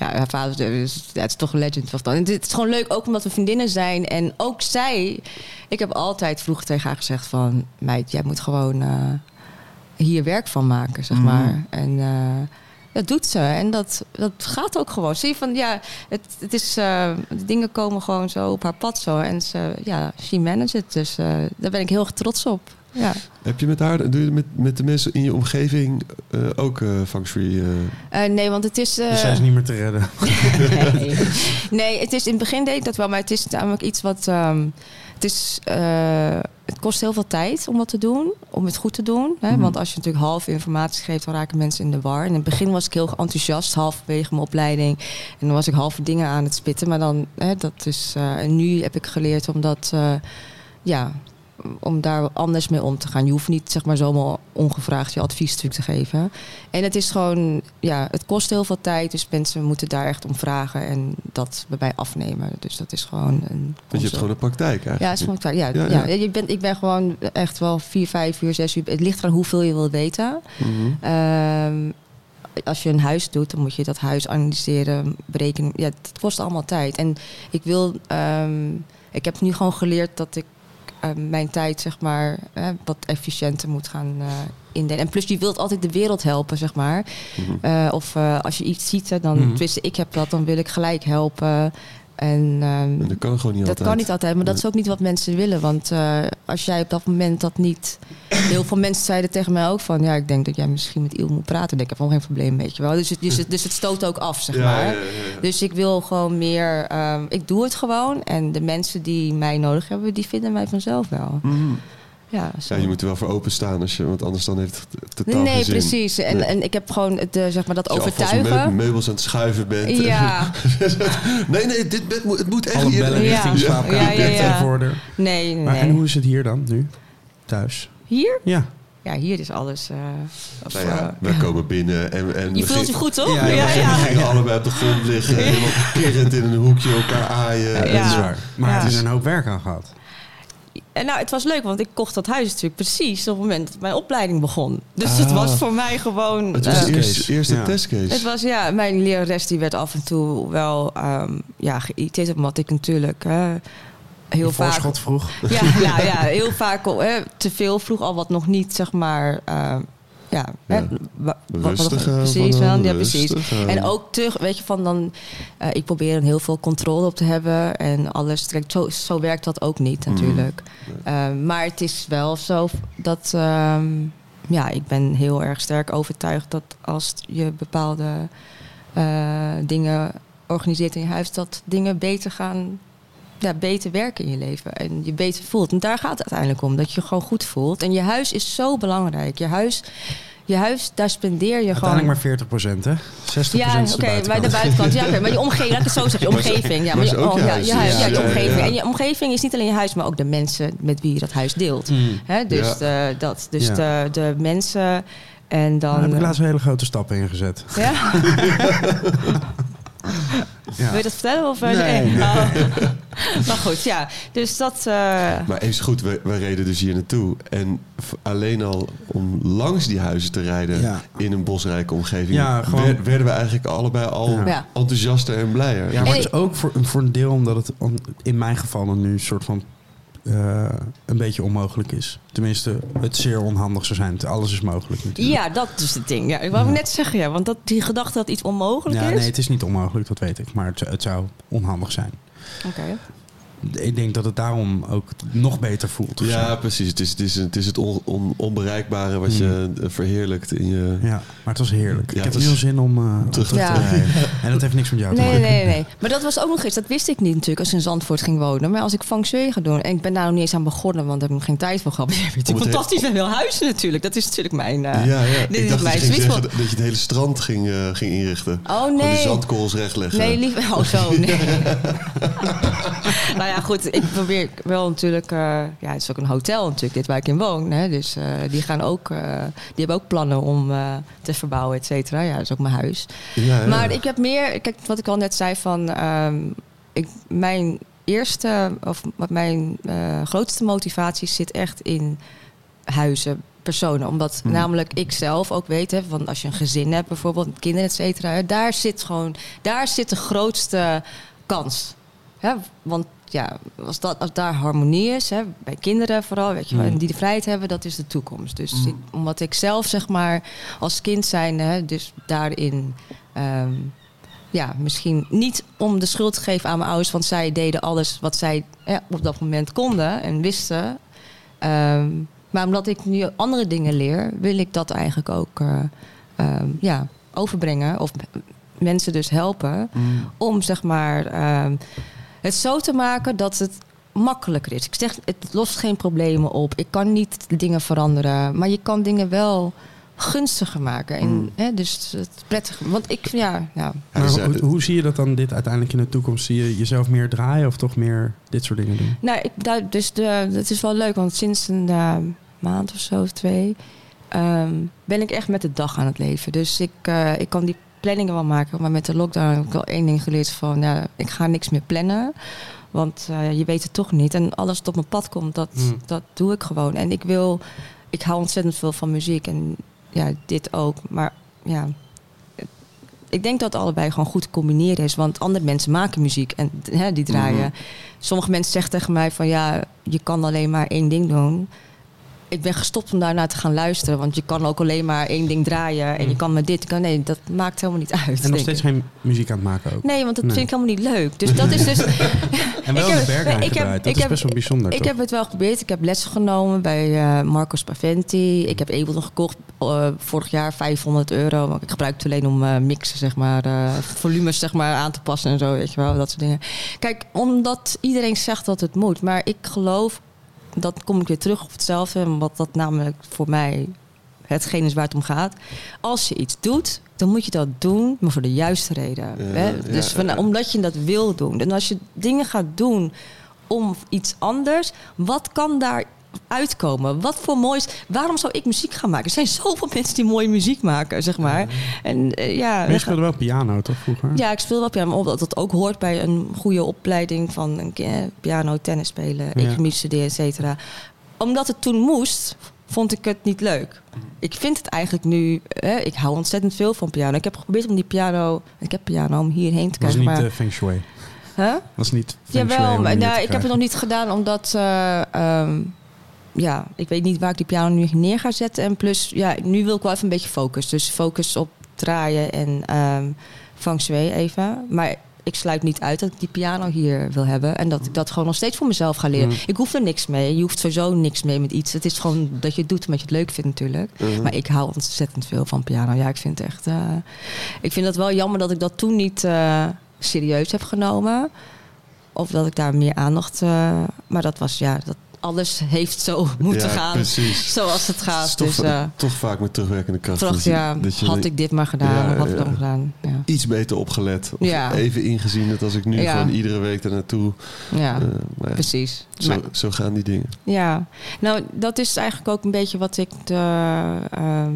Ja, haar vader is, ja, het is toch een legend. Dan. En het is gewoon leuk, ook omdat we vriendinnen zijn. En ook zij... Ik heb altijd vroeger tegen haar gezegd van... Meid, jij moet gewoon eh, hier werk van maken, zeg Mhm. maar. En eh, dat doet ze. En dat, dat gaat ook gewoon. Zie je van, ja, het, het is... eh, de dingen komen gewoon zo op haar pad zo. En ze, ja, she managed it. Dus eh, daar ben ik heel erg trots op. Ja. Heb je met haar, doe je met, met de mensen in je omgeving eh, ook eh feng shui? eh? Eh, nee, want het is... eh, Dus zij is niet meer te redden. nee. nee, het is in het begin deed ik dat wel, maar het is namelijk iets wat. ehm, het, is, eh, het kost heel veel tijd om wat te doen, om het goed te doen. Hè? Mhm. Want als je natuurlijk half informatie geeft, dan raken mensen in de war. En in het begin was ik heel enthousiast, halverwege mijn opleiding. En dan was ik halve dingen aan het spitten. Maar dan, hè, dat is. eh, en nu heb ik geleerd om dat. eh, ja, om daar anders mee om te gaan. Je hoeft niet zeg maar zomaar ongevraagd je advies natuurlijk te geven. En het is gewoon, ja, het kost heel veel tijd. Dus mensen moeten daar echt om vragen en dat bij mij afnemen. Dus dat is gewoon een. Want je hebt gewoon een praktijk eigenlijk. ja, het is gewoon klaar. Ja, Ja, ja, ja. Je bent, ik ben gewoon echt wel vier, vijf uur, zes uur. Het ligt eraan hoeveel je wil weten. Mhm. Ehm, als je een huis doet, dan moet je dat huis analyseren, berekenen. Ja, het kost allemaal tijd. En ik wil, ehm, ik heb nu gewoon geleerd dat ik mijn tijd, zeg maar, eh, wat efficiënter moet gaan eh indelen. En plus, je wilt altijd de wereld helpen, zeg maar. Mhm. Eh, of eh, als je iets ziet, dan, tenminste, ik heb dat, dan wil ik gelijk helpen. En, ehm, En dat kan gewoon niet dat altijd. kan niet altijd, maar dat is ook niet wat mensen willen. Want eh, als jij op dat moment dat niet... Heel veel mensen zeiden tegen mij ook van... ja, ik denk dat jij misschien met Il moet praten. Ik heb gewoon geen probleem, weet je wel. Dus het, dus het, dus het stoot ook af, zeg Ja, maar. ja, ja, ja. Dus ik wil gewoon meer... ehm, ik doe het gewoon. En de mensen die mij nodig hebben, die vinden mij vanzelf wel. Mhm. Ja, zo. Ja, je moet er wel voor openstaan, als je, want anders dan heeft het totaal Nee, geen zin. precies. En, Nee. en ik heb gewoon het, eh, zeg maar, dat Als je overtuigen. meubels aan het schuiven bent. Ja, nee, nee, dit bed moet, het moet echt Alle hier. bellen Ja. richting Ja. slaapkamer. Ja, ja, nee, Maar en nee. hoe is het hier dan, nu? Thuis? Hier? Ja. Ja, hier is alles... eh, of, Nou ja, eh, wij komen binnen en, en je we voelt je goed, toch? Ja, Ja, ja, we gingen, allebei op de grond liggen, helemaal kerend in een hoekje elkaar aaien. Ja. En Dat is waar. Maar Ja. het is een hoop werk aan gehad. En nou, het was leuk, want ik kocht dat huis natuurlijk precies op het moment dat mijn opleiding begon. Dus Ah. het was voor mij gewoon. Het was eh, de eerste, eerste Ja. testcase. het was ja, mijn lerares die werd af en toe wel ehm ja, geïrriteerd omdat ik natuurlijk eh, heel vaak. voorschot vroeg. Ja, ja, heel vaak eh, te veel vroeg al wat nog niet, zeg maar. eh, ja, Rustig precies wel. Ja, precies. En ook te, weet je, van dan, eh, ik probeer er heel veel controle op te hebben en alles. Kijk, zo, zo werkt dat ook niet Mm. natuurlijk. Eh, maar het is wel zo dat, ehm, ja, ik ben heel erg sterk overtuigd dat als je bepaalde eh, dingen organiseert in je huis, dat dingen beter gaan, ja, beter werken in je leven en je beter voelt. En daar gaat het uiteindelijk om, dat je je gewoon goed voelt. En je huis is zo belangrijk. Je huis, je huis daar spendeer je gewoon. Maar 40 procent, hè? 60% Ja, oké, bij de buitenkant. Ja, oké, maar je omgeving, laat ik het zo zeggen, je omgeving. Ja, maar je, oh, ja, huis, je huis, ja, je omgeving. En je omgeving is niet alleen je huis, maar ook de mensen met wie je dat huis deelt. Mm. Hè, dus de, dat, dus de, de mensen en dan... Daar heb ik laatst een hele grote stappen in gezet. ja? Ja. Wil je dat vertellen? Of, eh, Nee. Oh. maar goed, ja. Dus dat... eh, Maar even goed, we, we reden dus hier naartoe. En alleen al om langs die huizen te rijden Ja. in een bosrijke omgeving... Ja, gewoon- wer- werden we eigenlijk allebei al Ja. Enthousiaster en blijer. Ja, maar het is ook voor, voor een deel omdat het in mijn geval dan nu een soort van eh, een beetje onmogelijk is. Tenminste, het zeer onhandig zou zijn. Alles is mogelijk natuurlijk. ja, dat is het ding. Ja, ik wou net zeggen, ja. Want dat, die gedachte dat iets onmogelijk Ja, is... nee, het is niet onmogelijk, dat weet ik. Maar het, het zou onhandig zijn. Oké. Ik denk dat het daarom ook nog beter voelt. Ja, zo. precies. Het is het, is, het, is het on- on- onbereikbare wat je eh, verheerlijkt in je... ja, maar het was heerlijk. Ja, ik heb het nu al is- zin om eh, terug terug Ja. te rijden. En dat heeft niks met jou te Nee, maken. nee, nee. Maar dat was ook nog eens, dat wist ik niet natuurlijk als ik in Zandvoort ging wonen. Maar als ik feng shui ga doen, en ik ben daar nog niet eens aan begonnen, want daar heb ik nog geen tijd voor gehad. Je he- fantastisch met veel huizen natuurlijk. Dat is natuurlijk mijn... eh, ja, ja. dit ik is dacht dat je, dat je het hele strand ging, eh, ging inrichten. Oh Gewoon de nee. zandkorrels rechtleggen. Nee, lief. Oh, zo. Nee. nou ja, goed. Ik probeer wel natuurlijk. eh, ja, het is ook een hotel natuurlijk, dit waar ik in woon. Hè, dus eh, die gaan ook. eh, die hebben ook plannen om te verbouwen, et cetera. Ja, dat is ook mijn huis. Ja, ja. Maar ik heb meer. Kijk, wat ik al net zei van. ehm, ik, mijn eerste. Of wat mijn grootste motivatie zit echt in huizen. Personen, omdat Hmm. namelijk ik zelf ook weet, hè, van als je een gezin hebt, bijvoorbeeld kinderen, et cetera, daar zit gewoon, daar zit de grootste kans. Hè, want ja, als, dat, als daar harmonie is, hè, bij kinderen vooral, weet je wel, Mm. en die de vrijheid hebben, dat is de toekomst. Dus Mm. ik- omdat ik zelf, zeg maar, als kind zijnde, hè, dus daarin, ehm, ja, misschien niet om de schuld te geven aan mijn ouders, want zij deden alles wat zij hè, op dat moment konden en wisten. Ehm, maar omdat ik nu andere dingen leer, wil ik dat eigenlijk ook eh, ehm, ja, overbrengen. Of mensen dus helpen Mm. om zeg maar het zo te maken dat het makkelijker is. Ik zeg, het lost geen problemen op. Ik kan niet dingen veranderen, maar je kan dingen wel gunstiger maken. En, Mm. hè, dus het prettig. Want ik, ja, ja, Maar dus, hoe, eh, hoe zie je dat dan dit uiteindelijk in de toekomst? Zie je jezelf meer draaien of toch meer dit soort dingen doen? Nou, ik, daar- dus de, het is wel leuk, want sinds een eh, maand of zo, of twee, ehm, ben ik echt met de dag aan het leven. Dus ik, eh, ik kan die planningen wel maken, maar met de lockdown heb ik wel één ding geleerd van, ja, ik ga niks meer plannen. Want eh, je weet het toch niet. En alles wat op mijn pad komt, dat, Hmm. dat doe ik gewoon. En ik wil, ik hou ontzettend veel van muziek en ja, dit ook. Maar ja, ik denk dat het allebei gewoon goed te combineren is. Want andere mensen maken muziek en hè, die draaien. Mhm. Sommige mensen zeggen tegen mij van ja, je kan alleen maar één ding doen. Ik ben gestopt om daarnaar te gaan luisteren. Want je kan ook alleen maar één ding draaien. En je Mm. kan maar dit. Kan, nee, dat maakt helemaal niet uit. En nog steeds ik. geen muziek aan het maken ook. Nee, want dat Nee. vind ik helemaal niet leuk. Dus dat is dus. En wel Ik heb- de nee, ik heb-. Dat ik is heb- best wel bijzonder, Ik toch? heb het wel geprobeerd. Ik heb lessen genomen bij eh Marco Spaventi. Ik heb Ableton gekocht eh, vorig jaar 500 euro. Maar ik gebruik het alleen om eh, mixen, zeg maar, volumes zeg maar, aan te passen en zo, weet je wel, dat soort dingen. Kijk, omdat iedereen zegt dat het moet, maar ik geloof, dat kom ik weer terug op hetzelfde, wat dat namelijk voor mij hetgeen is waar het om gaat. Als je iets doet, dan moet je dat doen, maar voor de juiste reden. Ja, hè? ja, Dus van, ja. omdat je dat wil doen. En als je dingen gaat doen om iets anders, wat kan daar uitkomen? Wat voor moois. Waarom zou ik muziek gaan maken? Er zijn zoveel mensen die mooie muziek maken, zeg maar. En eh, ja, Maar je speelde wel piano, toch, vroeger? ja, ik speel wel piano, omdat dat ook hoort bij een goede opleiding van een ke- piano, tennis spelen, Ja. economie studeren, et cetera. Omdat het toen moest, vond ik het niet leuk. Ik vind het eigenlijk nu, eh, ik hou ontzettend veel van piano. Ik heb geprobeerd om die piano, ik heb piano om hierheen te Dat was krijgen, niet maar... eh, feng shui. Huh? Was niet feng shui Jawel, maar nou, ik heb het nog krijgen. niet gedaan omdat... eh, ehm, ja, ik weet niet waar ik die piano nu neer ga zetten. En plus, ja, nu wil ik wel even een beetje focus. Dus focus op draaien en ehm feng shui even. Maar ik sluit niet uit dat ik die piano hier wil hebben. En dat ik dat gewoon nog steeds voor mezelf ga leren. Mm. Ik hoef er niks mee. Je hoeft sowieso niks mee met iets. Het is gewoon dat je het doet omdat je het leuk vindt natuurlijk. Mhm. Maar ik hou ontzettend veel van piano. Ja, ik vind het echt... eh, ik vind het wel jammer dat ik dat toen niet eh, serieus heb genomen. Of dat ik daar meer aandacht... eh, maar dat was, ja... Dat, alles heeft zo moeten Ja, gaan precies. zoals het Het gaat. is toch, dus eh toch vaak met terugwerkende kracht. terug, dat je- ja, dat je had ik dit maar gedaan Ja, of had ik dat gedaan. Ja. iets beter opgelet. Of even ingezien dat als ik nu gewoon iedere week daar naartoe... Ja, eh, precies. zo, Maar- zo gaan die dingen. Ja, nou, dat is eigenlijk ook een beetje wat ik de, ehm,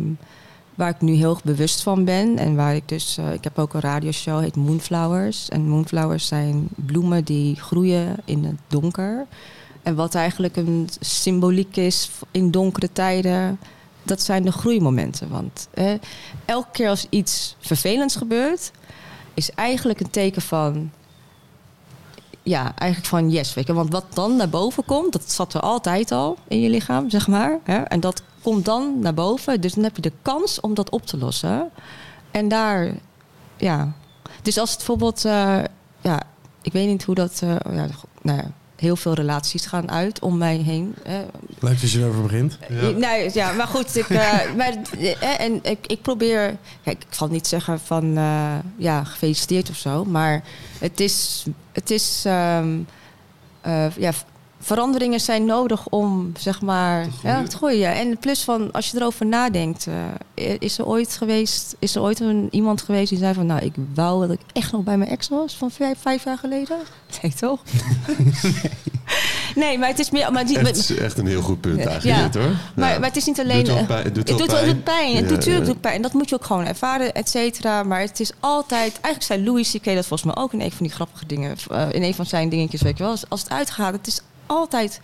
waar ik nu heel erg bewust van ben. En waar ik dus, eh, ik heb ook een radioshow, heet Moonflowers. En Moonflowers zijn bloemen die groeien in het donker. En wat eigenlijk een symboliek is in donkere tijden, dat zijn de groeimomenten. Want elke keer als iets vervelends gebeurt, is eigenlijk een teken van ja, eigenlijk van yes, weet. Want wat dan naar boven komt, dat zat er altijd al in je lichaam, zeg maar. Hè? En dat komt dan naar boven. Dus dan heb je de kans om dat op te lossen. En daar, ja. Dus als het bijvoorbeeld, eh, ja, ik weet niet hoe dat, eh, ja, nou ja, heel veel relaties gaan uit om mij heen. Eh, Leuk dat je erover begint. Ja. Nee, ja, maar goed. Ik, eh, maar, eh, en ik, ik probeer. Kijk, ik zal niet zeggen van eh, ja, gefeliciteerd of zo. Maar het is. Het is ehm, eh, ja, veranderingen zijn nodig om zeg maar. Te groeien. Ja, te groeien. En plus van als je erover nadenkt. eh, is er ooit geweest. Is er ooit een, iemand geweest die zei van. Nou, ik wou dat ik echt nog bij mijn ex was van vijf, vijf jaar geleden? Nee, toch? nee, maar het is meer. Maar die, Het is echt een heel goed punt eigenlijk Ja. dit hoor. maar, Ja. maar het is niet alleen. Doet wel eh, pijn- het doet het pijn. pijn. Het doet natuurlijk ja. ook pijn. En dat moet je ook gewoon ervaren, et cetera. Maar het is altijd... Eigenlijk zei Louis C.K. dat volgens mij ook in een van die grappige dingen... eh, in een van zijn dingetjes, weet je wel. Als, als het uitgaat, het is altijd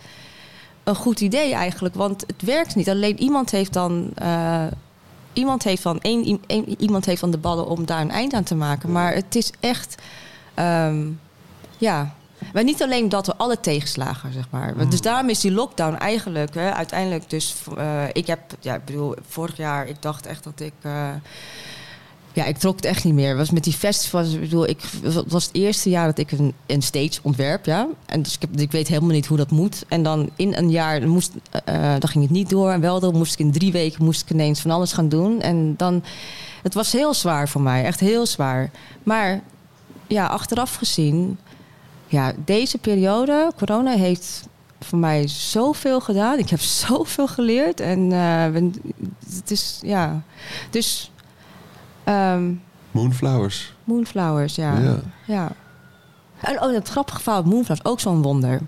een goed idee eigenlijk. Want het werkt niet. Alleen iemand heeft dan... eh, iemand heeft dan... Één, iemand heeft dan de ballen om daar een eind aan te maken. Maar het is echt... ehm, ja... Maar niet alleen dat we alle tegenslagen, zeg maar. Mm. Dus daarom is die lockdown eigenlijk hè, uiteindelijk dus... eh, ik heb, ja, ik bedoel, vorig jaar, ik dacht echt dat ik... eh, ja, ik trok het echt niet meer. Was met die festivals, ik bedoel, ik, het was het eerste jaar dat ik een, een stage ontwerp, ja. En dus ik, heb, ik weet helemaal niet hoe dat moet. En dan in een jaar, moest, eh, dan ging het niet door. En wel, dan moest ik in drie weken moest ik ineens van alles gaan doen. En dan, het was heel zwaar voor mij, echt heel zwaar. Maar ja, achteraf gezien, ja, deze periode, corona heeft voor mij zoveel gedaan. Ik heb zoveel geleerd. En eh, het is, ja. Dus, ehm, Moonflowers. Moonflowers, ja. Ja. ja. En oh, dat grappige verhaal, Moonflowers, ook zo'n wonder.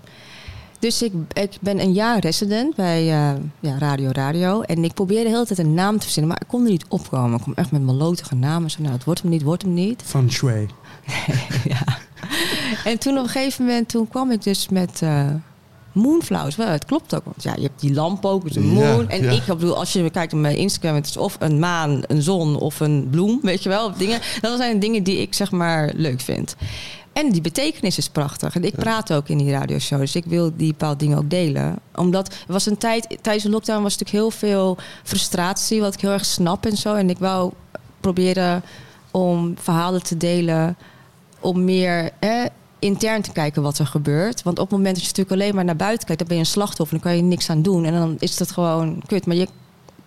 Dus ik, ik ben een jaar resident bij eh, ja, Radio Radio. En ik probeerde de hele tijd een naam te verzinnen, maar ik kon er niet opkomen. Ik kwam echt met melotige namen. Zo, nou, het wordt hem niet, wordt hem niet. Van Shui. ja. En toen op een gegeven moment, toen kwam ik dus met eh, Moonflowers. Wel, het klopt ook, want ja, je hebt die lamp ook, dus een Ja, moon. En ja. ik bedoel, als je kijkt op mijn Instagram, het is of een maan, een zon of een bloem, weet je wel, dingen. Dat zijn dingen die ik zeg maar leuk vind. En die betekenis is prachtig. En ik praat ook in die radioshow, dus ik wil die bepaalde dingen ook delen. Omdat er was een tijd, tijdens de lockdown was natuurlijk heel veel frustratie, wat ik heel erg snap en zo. En ik wou proberen om verhalen te delen om meer eh, intern te kijken wat er gebeurt. Want op het moment dat je natuurlijk alleen maar naar buiten kijkt, dan ben je een slachtoffer. Dan kan je niks aan doen. En dan is dat gewoon kut. Maar je,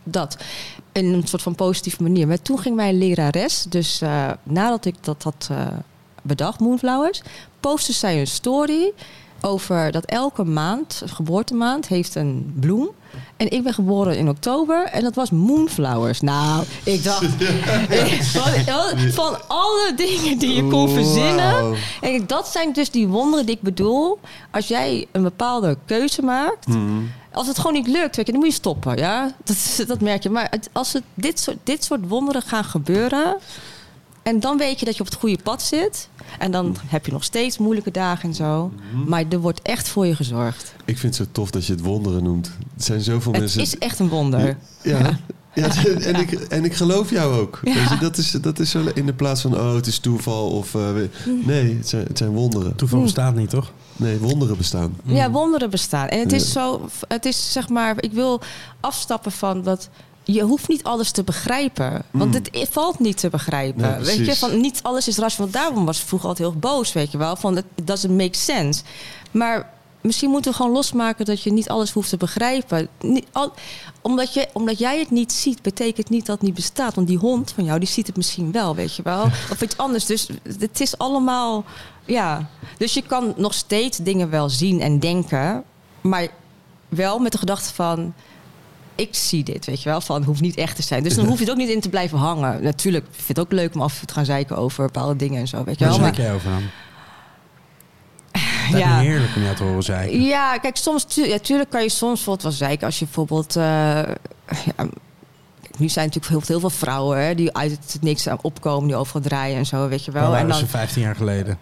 dat. In een soort van positieve manier. Maar toen ging mijn lerares, dus eh, nadat ik dat had eh, bedacht, Moonflowers, postte zij een story over dat elke maand, geboortemaand, heeft een bloem. En ik ben geboren in oktober en dat was Moonflowers. Nou, ik dacht, van, van alle dingen die je kon verzinnen, en dat zijn dus die wonderen die ik bedoel. Als jij een bepaalde keuze maakt. Mhm. Als het gewoon niet lukt, weet je, dan moet je stoppen. Ja? Dat, dat merk je. Maar als het, dit, soort, dit soort wonderen gaan gebeuren. En dan weet je dat je op het goede pad zit. En dan heb je nog steeds moeilijke dagen en zo. Maar er wordt echt voor je gezorgd. Ik vind het zo tof dat je het wonderen noemt. Er zijn zoveel Het mensen... is echt een wonder. Ja. Ja, en, ik, en ik geloof jou ook. Ja. Weet je, dat, is, dat is zo in de plaats van, oh, het is toeval. Of, eh, we- nee, het zijn, het zijn wonderen. Toeval bestaat niet, toch? Nee, wonderen bestaan. Ja, wonderen bestaan. En het is zo, het is zeg maar, ik wil afstappen van dat. Je hoeft niet alles te begrijpen. Want het i- valt niet te begrijpen. Nee, weet je, van niet alles is rationeel. Want daarom was ik vroeger altijd heel boos, weet je wel. Van het doesn't make sense. Maar misschien moeten we gewoon losmaken dat je niet alles hoeft te begrijpen. Niet al, omdat, je, omdat jij het niet ziet, betekent niet dat het niet bestaat. Want die hond van jou, die ziet het misschien wel, weet je wel. Of iets anders. Dus het is allemaal, ja. Dus je kan nog steeds dingen wel zien en denken. Maar wel met de gedachte van... Ik zie dit, weet je wel, van hoeft niet echt te zijn. Dus dan hoef je het ook niet in te blijven hangen. Natuurlijk ik vind het ook leuk om af en toe te gaan zeiken over bepaalde dingen en zo, weet je Waar wel. jij over dan? Ja. heerlijk om jou te horen zeiken. Ja, kijk, soms tu ja, tuurlijk kan je soms bijvoorbeeld wel zeiken als je bijvoorbeeld. eh, ja, nu zijn natuurlijk heel, heel veel vrouwen hè, die uit het niks aan opkomen, die overal draaien en zo, weet je wel. Waar en dan, ze 15 jaar geleden?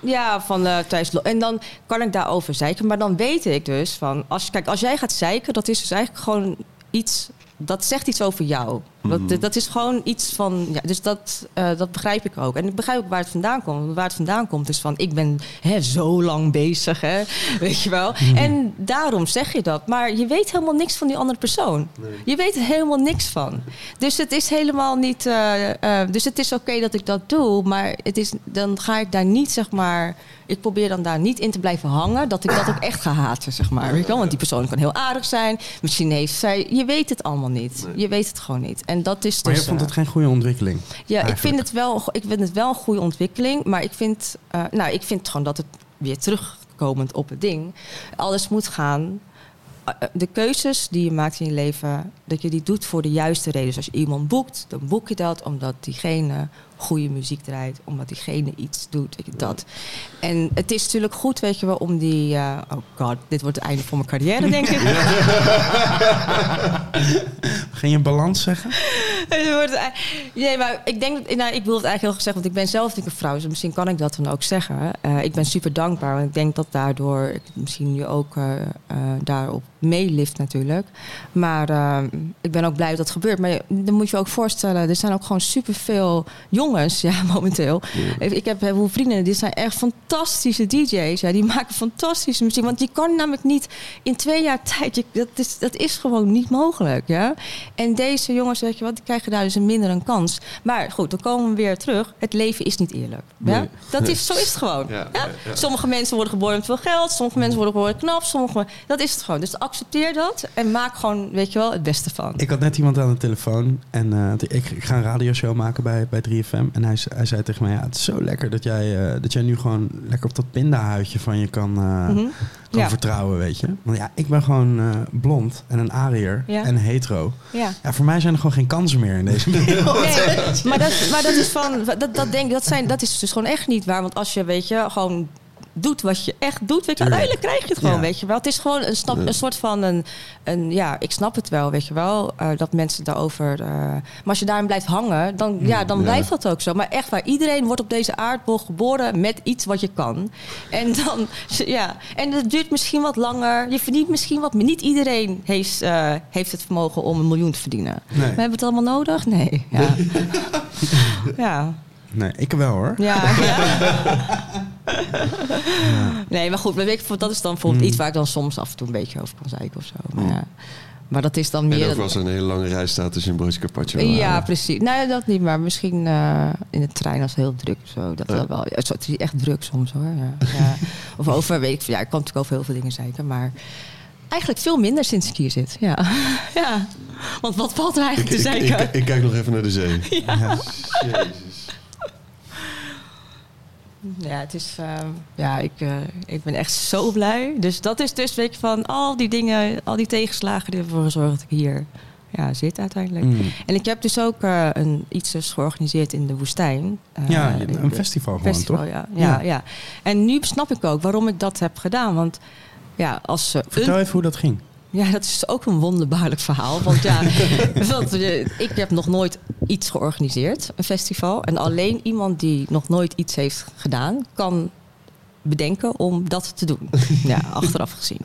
ja, van eh tijdens lo- En dan kan ik daarover zeiken. Maar dan weet ik dus van. Als, kijk, als jij gaat zeiken, dat is dus eigenlijk gewoon iets. Dat zegt iets over jou. Dat, dat is gewoon iets van. Ja, dus dat, eh, dat begrijp ik ook. En ik begrijp ook waar het vandaan komt. Waar het vandaan komt is van: ik ben hè, zo lang bezig, hè, weet je wel. En daarom zeg je dat. Maar je weet helemaal niks van die andere persoon. Je weet er helemaal niks van. Dus het is helemaal niet. eh, eh, dus het is oké dat ik dat doe. Maar het is, dan ga ik daar niet, zeg maar. Ik probeer dan daar niet in te blijven hangen. Dat ik dat ook echt ga haten, zeg maar. Weet je wel? Want die persoon kan heel aardig zijn. Misschien heeft zij. Je weet het allemaal niet. Je weet het gewoon niet. En dat is Maar dus. je vond eh, het geen goede ontwikkeling? ja, ik vind, het wel, ik vind het wel een goede ontwikkeling. Maar ik vind, eh, nou, ik vind gewoon dat het weer terugkomend op het ding. Alles moet gaan. eh, eh, De keuzes die je maakt in je leven, dat je die doet voor de juiste reden. Dus als je iemand boekt, dan boek je dat omdat diegene goede muziek draait, omdat diegene iets doet, weet je, dat. En het is natuurlijk goed, weet je wel, om die... eh, oh god, dit wordt het einde van mijn carrière, denk ik. Ging je balans zeggen? Nee, maar ik denk, dat- nou, ik wil het eigenlijk heel gezegd, want ik ben zelf natuurlijk een vrouw, dus misschien kan ik dat dan ook zeggen. Eh, ik ben super dankbaar, want ik denk dat daardoor ik misschien nu ook eh, daarop meelift natuurlijk. Maar ik ben ook blij dat het gebeurt. Maar dan moet je je ook voorstellen, er zijn ook gewoon superveel jongens, ja, momenteel. Ik heb heel veel vrienden, die zijn echt fantastische DJ's. Ja, die maken fantastische muziek. Want je kan namelijk niet in twee jaar tijd, je, dat, is, dat is gewoon niet mogelijk. Ja? En deze jongens, weet je wat, die krijgen daar dus een minder een kans. Maar goed, dan komen we weer terug. Het leven is niet eerlijk. Ja? Nee. Dat is, zo is het gewoon. Ja, Ja? ja, ja. Sommige mensen worden geboren met veel geld, sommige mensen worden geboren knap, sommige, dat is het gewoon. Dus accepteer dat en maak gewoon, weet je wel, het beste van. Ik had net iemand aan de telefoon en eh, ik, ik ga een radioshow maken bij, bij 3FM. En hij, hij zei tegen mij, ja, het is zo lekker dat jij, eh, dat jij nu gewoon lekker op dat pindahuidje van je kan, eh, Mhm. kan Ja. vertrouwen, weet je. Want ja, ik ben gewoon eh, blond en een ariër Ja. en hetero. Ja. Ja, voor mij zijn er gewoon geen kansen meer in deze wereld. Nee, maar dat, maar dat is van, dat, dat denk dat, zijn, dat is dus gewoon echt niet waar. Want als je, weet je, gewoon doet wat je echt doet, weet je, uiteindelijk krijg je het gewoon, Ja. weet je wel. Het is gewoon een, snap, een soort van een, een, ja, ik snap het wel, weet je wel, eh, dat mensen daarover. eh, maar als je daarin blijft hangen, dan, ja, dan blijft dat ook zo. Maar echt waar, iedereen wordt op deze aardbol geboren met iets wat je kan. En dan, ja, en het duurt misschien wat langer. Je verdient misschien wat, meer. niet iedereen heeft, eh, heeft het vermogen om een miljoen te verdienen. Nee. We hebben het allemaal nodig? Nee. Ja. ja. Nee, ik wel hoor. Ja, ja. Nee, maar goed, maar weet je, dat is dan bijvoorbeeld Hmm. iets waar ik dan soms af en toe een beetje over kan zeiken of zo. Maar, ja. maar dat is dan meer. En ook als er een hele lange rij staat tussen een broodje carpaccio. ja, halen. precies. Nee, dat niet, maar misschien eh, in de trein als heel druk zo. Dat wel Het is echt druk soms hoor. Ja. Ja. Of over, weet ik, ja, ik kan natuurlijk over heel veel dingen zeiken, maar eigenlijk veel minder sinds ik hier zit. Ja. ja. Want wat valt er Ik, eigenlijk te ik, zeiken? ik, ik kijk nog even naar de zee. Ja. Jezus. Ja, het is. ehm, ja, ik, eh, ik ben echt zo blij. Dus dat is dus, weet je, van al die dingen, al die tegenslagen die ervoor gezorgd dat ik hier ja, zit uiteindelijk. Mm. En ik heb dus ook eh, een, iets dus georganiseerd in de woestijn. Eh, Ja, een festival gewoon, festival, toch? Ja, ja, Ja. ja. En nu snap ik ook waarom ik dat heb gedaan. Want ja, als Vertel een- even hoe dat ging. Ja, dat is ook een wonderbaarlijk verhaal. Want ja, want, eh, ik heb nog nooit iets georganiseerd, een festival. En alleen iemand die nog nooit iets heeft gedaan, kan bedenken om dat te doen. Ja, achteraf gezien.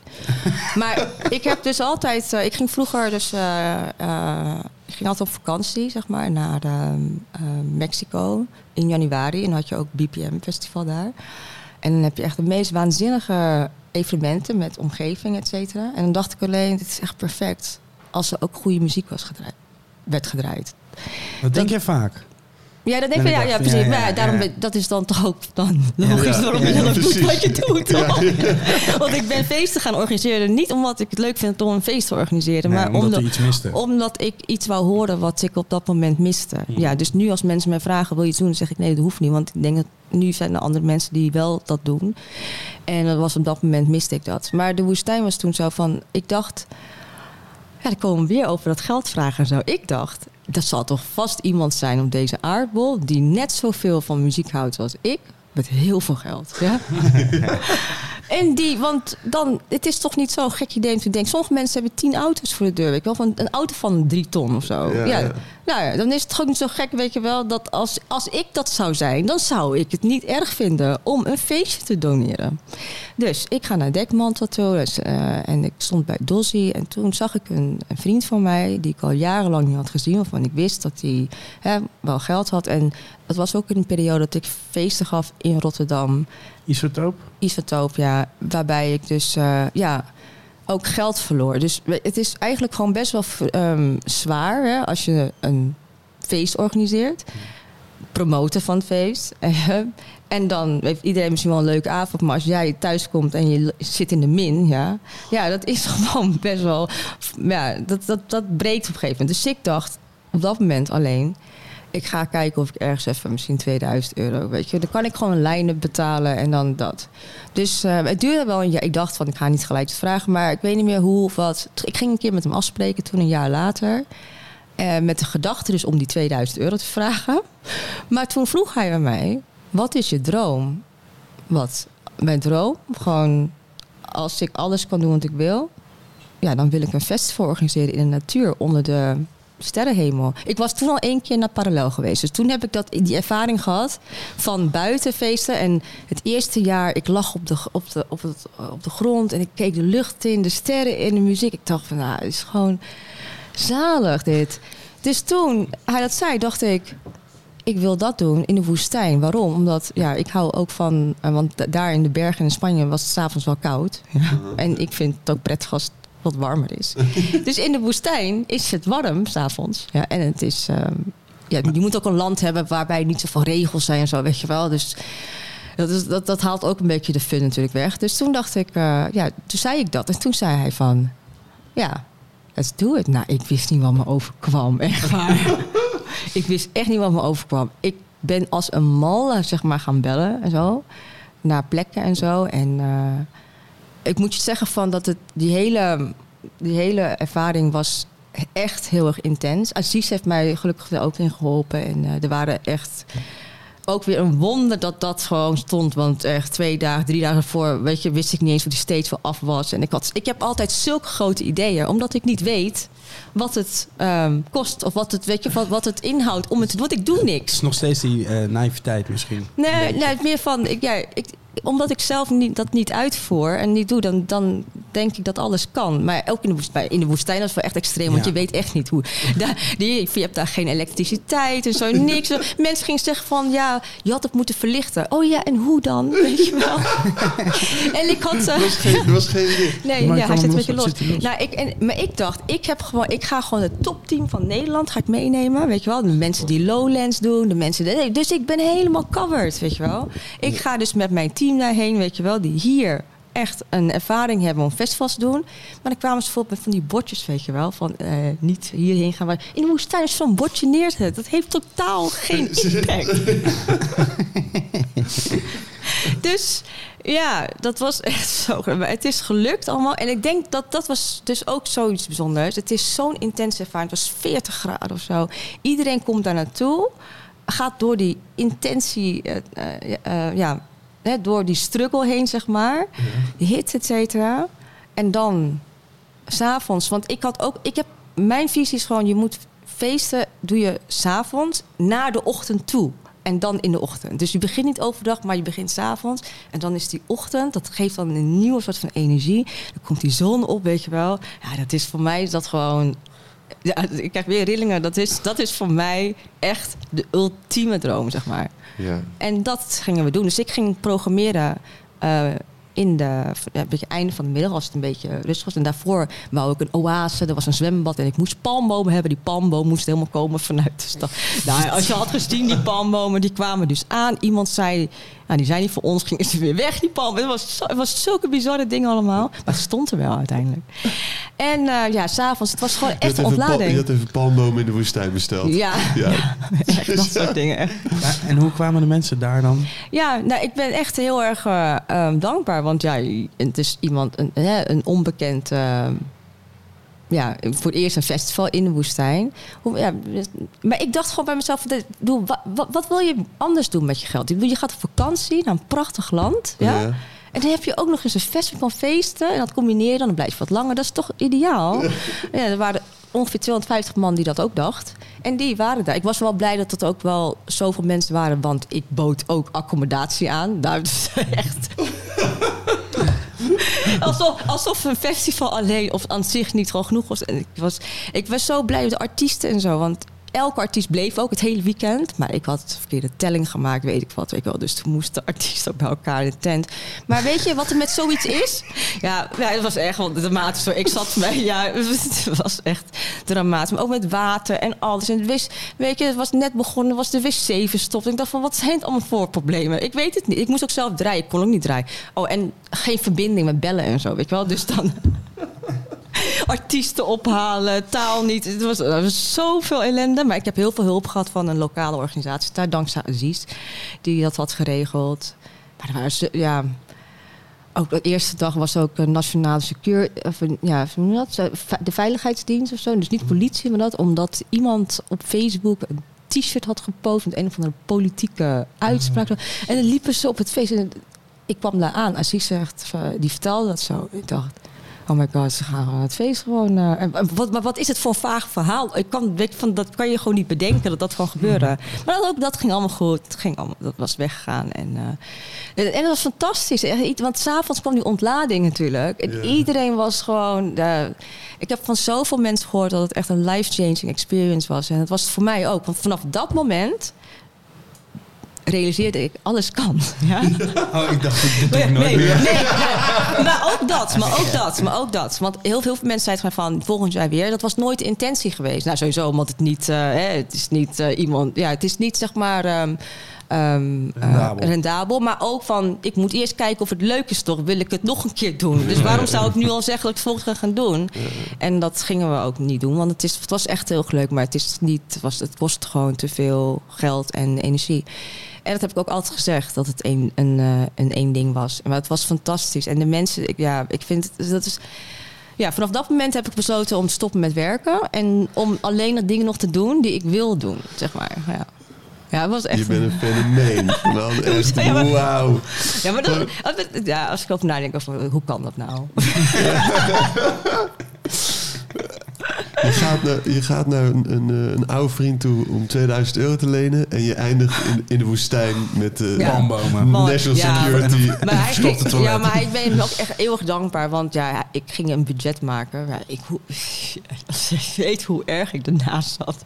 Maar ik heb dus altijd... eh, ik ging vroeger dus... eh, ik ging altijd op vakantie, zeg maar, naar ehm, eh, Mexico in januari. En dan had je ook BPM Festival daar. En dan heb je echt de meest waanzinnige evenementen met omgeving, et cetera. En dan dacht ik alleen, dit is echt perfect als er ook goede muziek was gedraaid, werd gedraaid. Dat denk jij vaak. Ja, dat denk En ik, ja, ja, precies. ja, ja, maar daarom, dat is dan toch ook dan logisch waarom je ook doet wat je doet. Want ik ben feesten gaan organiseren, niet omdat ik het leuk vind om een feest te organiseren, Nee, maar omdat omdat, iets miste. omdat ik iets wou horen wat ik op dat moment miste. Ja, dus nu als mensen mij vragen, wil je iets doen? Dan zeg ik, nee, dat hoeft niet. Want ik denk dat nu zijn er andere mensen die wel dat doen. En dat was op dat moment miste ik dat. Maar de woestijn was toen zo van, ik dacht... Ja, dan komen we weer over dat geld vragen en zo. Ik dacht, dat zal toch vast iemand zijn op deze aardbol... die net zoveel van muziek houdt als ik... met heel veel geld. Ja? en die, want dan, het is toch niet zo'n gek idee om te denken... sommige mensen hebben tien auto's voor de deur. Weet je wel, van een auto van drie ton of zo. Ja. Nou ja, dan is het gewoon niet zo gek, weet je wel, dat als, als ik dat zou zijn, dan zou ik het niet erg vinden om een feestje te doneren. Dus ik ga naar Dekmantel toe dus, eh, en ik stond bij Dossie en toen zag ik een, een vriend van mij die ik al jarenlang niet had gezien, waarvan ik wist dat hij wel geld had. En dat was ook in een periode dat ik feesten gaf in Rotterdam. Isotoop? Isotoop, ja. Waarbij ik dus eh, ja, ook geld verloor. Dus het is eigenlijk gewoon best wel ehm, zwaar hè, als je een feest organiseert. Promoten van het feest. en dan heeft iedereen misschien wel een leuke avond. Maar als jij thuis komt en je zit in de min, ja, ja dat is gewoon best wel. Ja, dat, dat, dat breekt op een gegeven moment. Dus ik dacht op dat moment alleen. Ik ga kijken of ik ergens even misschien 2000 euro, weet je. Dan kan ik gewoon lijnen betalen en dan dat. Dus eh, het duurde wel een jaar. Ik dacht van, ik ga niet gelijk het vragen. Maar ik weet niet meer hoe of wat. Ik ging een keer met hem afspreken, toen een jaar later. Eh, met de gedachte dus om die 2000 euro te vragen. Maar toen vroeg hij aan mij, wat is je droom? Wat? Mijn droom? Gewoon, als ik alles kan doen wat ik wil... Ja, dan wil ik een festival organiseren in de natuur onder de sterrenhemel. Ik was toen al één keer naar Parallel geweest. Dus toen heb ik dat, die ervaring gehad van buitenfeesten. En het eerste jaar, ik lag op de, op, de, op, het, op de grond en ik keek de lucht in, de sterren in, de muziek. Ik dacht van, nou, het is gewoon zalig dit. Dus toen hij dat zei, dacht ik, ik wil dat doen in de woestijn. Waarom? Omdat ja, ik hou ook van, eh, want da- daar in de bergen in Spanje was het s'avonds wel koud. Ja. En ik vind het ook prettig als wat warmer is. dus in de woestijn is het warm s'avonds. Ja, en het is, ehm, ja, je moet ook een land hebben waarbij niet zoveel regels zijn en zo, weet je wel. Dus dat, is, dat, dat haalt ook een beetje de fun natuurlijk weg. Dus toen dacht ik, eh, ja, toen zei ik dat. En toen zei hij van, ja, let's do it. Nou, ik wist niet wat me overkwam, echt waar. ik wist echt niet wat me overkwam. Ik ben als een mal, eh, zeg maar, gaan bellen en zo. Naar plekken en zo. En eh, ik moet je zeggen van dat het, die hele, die hele ervaring was echt heel erg intens. Aziz heeft mij gelukkig er ook in geholpen. En eh, er waren echt ook weer een wonder dat dat gewoon stond. Want echt twee dagen, drie dagen voor, weet je, wist ik niet eens wat die steeds wel af was. En ik, had, ik heb altijd zulke grote ideeën, omdat ik niet weet wat het ehm, kost. Of wat het, weet je, wat, wat het inhoudt om het te doen. Want ik doe Het niks. is nog steeds die eh, naïviteit misschien. Nee, nee, het meer van, ik, ja, ik, omdat ik zelf niet, dat niet uitvoer en niet doe, dan, dan denk ik dat alles kan. Maar ook in de woestijn, in de woestijn dat is wel echt extreem, want Ja. je weet echt niet hoe. Daar, die, je hebt daar geen elektriciteit en zo, niks. Mensen gingen zeggen van, ja, je had het moeten verlichten. Oh ja, en hoe dan? Weet je wel. en ik had... eh, Er was geen, er was geen licht. Nee, Maar ja, hij zit een beetje los-? Nou, ik, en, maar ik dacht, ik, heb gewoon, ik ga gewoon het topteam van Nederland ga ik meenemen. Weet je wel, de mensen die Lowlands doen, de mensen. die- dus ik ben helemaal covered, weet je wel. Ik ga dus met mijn team daarheen, weet je wel, die hier echt een ervaring hebben om festivals te doen. Maar dan kwamen ze bijvoorbeeld met van die bordjes, weet je wel, van eh, niet hierheen gaan. Maar in de woestijn is zo'n bordje neerzet. Dat heeft totaal geen impact. Dus ja, dat was echt zo. Maar het is gelukt allemaal. En ik denk dat dat was dus ook zoiets bijzonders. Het is zo'n intense ervaring. Het was 40 graden of zo. Iedereen komt daar naartoe. Gaat door die intentie, eh, eh, eh, ja, hè, door die struggle heen, zeg maar. Die hits, et cetera. En dan s'avonds. Want ik had ook, ik heb, mijn visie is gewoon, je moet feesten, doe je s'avonds naar de ochtend toe. En dan in de ochtend. Dus je begint niet overdag, maar je begint s'avonds. En dan is die ochtend, dat geeft dan een nieuwe soort van energie. Dan komt die zon op, weet je wel. Ja, dat is voor mij is dat gewoon. Ja, ik krijg weer rillingen. Dat is, dat is voor mij echt de ultieme droom, zeg maar. Ja. En dat gingen we doen. Dus ik ging programmeren eh, in de ja, een beetje einde van de middag, als het een beetje rustig was. En daarvoor wou ik een oase, er was een zwembad en ik moest palmbomen hebben. Die palmboom moest helemaal komen vanuit de stad. Nou, als je had gezien, die palmbomen, die kwamen dus aan. Iemand zei, nou, die zijn niet voor ons, gingen ze weer weg, die palmen. Het was, zo, het was zulke bizarre dingen allemaal. Maar het stond er wel uiteindelijk. En eh, ja, s'avonds, het was gewoon echt een ontlading. Je had even palmbomen in de woestijn besteld. Ja, Ja. echt dat soort dingen. Echt. Ja, en hoe kwamen de mensen daar dan? Ja, nou, ik ben echt heel erg eh, ehm, Want ja, het is iemand, een, een onbekend. ehm, ja, voor het eerst een festival in de woestijn. Hoe, ja, maar ik dacht gewoon bij mezelf: doe, wat, wat, wat wil je anders doen met je geld? Ik bedoel, Je gaat op vakantie naar een prachtig land. Ja? Ja. En dan heb je ook nog eens een festival van feesten. En dat combineer je dan, dan blijf je wat langer. Dat is toch ideaal? Ja, er waren ongeveer 250 man die dat ook dacht. En die waren daar. Ik was wel blij dat het ook wel zoveel mensen waren, want ik bood ook accommodatie aan. Daar is echt. alsof, alsof een festival alleen of aan zich niet gewoon genoeg was. En ik was, ik was zo blij met de artiesten en zo. Want elke artiest bleef ook het hele weekend. Maar ik had verkeerde telling gemaakt, weet ik wat. Weet ik wel. Dus toen moest de artiest ook bij elkaar in de tent. Maar weet je wat er met zoiets is? Ja, ja het was echt wel dramatisch. Ik zat bij, ja, het was echt dramatisch. Maar ook met water en alles. En wist, weet je, het was net begonnen, was de wc verstopt. Ik dacht van, wat zijn het allemaal voor problemen? Ik weet het niet. Ik moest ook zelf draaien. Ik kon ook niet draaien. Oh, en geen verbinding met bellen en zo, weet je wel. Dus dan artiesten ophalen, taal niet. Het was, er was zoveel ellende. Maar ik heb heel veel hulp gehad van een lokale organisatie. Daar dankzij Aziz, die dat had geregeld. Maar er waren, ja, ook de eerste dag was ook een nationale secure, of ja, de veiligheidsdienst of zo. Dus niet politie, maar dat omdat iemand op Facebook een t-shirt had gepost met een of andere politieke uitspraak. En dan liepen ze op het feest. En ik kwam daar aan. Aziz zegt, die vertelde dat zo. Ik dacht, oh my god, ze gaan het feest gewoon. Uh, wat, maar wat is het voor een vaag verhaal? Ik kan, weet van, dat kan je gewoon niet bedenken dat dat gewoon gebeurde. Maar dat, ook dat ging allemaal goed. Het ging allemaal, dat was weggegaan. En, uh, en, dat was fantastisch. Want s'avonds kwam die ontlading natuurlijk. En iedereen was gewoon. Uh, ik heb van zoveel mensen gehoord dat het echt een life-changing experience was. En dat was het voor mij ook. Want vanaf dat moment realiseerde ik, alles kan. Ja? Oh, ik dacht, ik nooit meer. Nee, maar ook dat, maar ook dat, maar ook dat. Want heel veel mensen zeiden van volgend jaar weer. Dat was nooit de intentie geweest. Nou, sowieso, omdat het niet, uh, hè, het is niet uh, iemand, ja, het is niet zeg maar... Um, Um, rendabel. Uh, rendabel. Maar ook van, ik moet eerst kijken of het leuk is toch. Wil ik het nog een keer doen? Dus waarom zou ik nu al zeggen dat ik het volgende keer gaan doen? En dat gingen we ook niet doen. Want het, is, het was echt heel leuk. Maar het, is niet, het, was, het kost gewoon te veel geld en energie. En dat heb ik ook altijd gezegd, dat het een, een, uh, een één ding was. Maar het was fantastisch. En de mensen, ik, ja, ik vind het, dat is... Ja, vanaf dat moment heb ik besloten om te stoppen met werken. En om alleen de dingen nog te doen die ik wil doen, zeg maar. Ja. Ja, het was echt... Je bent een fenomeen. Man, echt, wauw. Ja, maar dat, ja, als ik over nadenk, over, hoe kan dat nou? Je gaat naar, je gaat naar een, een, eh, een oude vriend toe om 2000 euro te lenen. En je eindigt in, in de woestijn met uh, ja. palmbomen. National Security. Ja. Maar hij, ja, maar ik ben ook echt eeuwig dankbaar. Want ja, ik ging een budget maken. Ja, ik, weet hoe erg ik ernaast zat.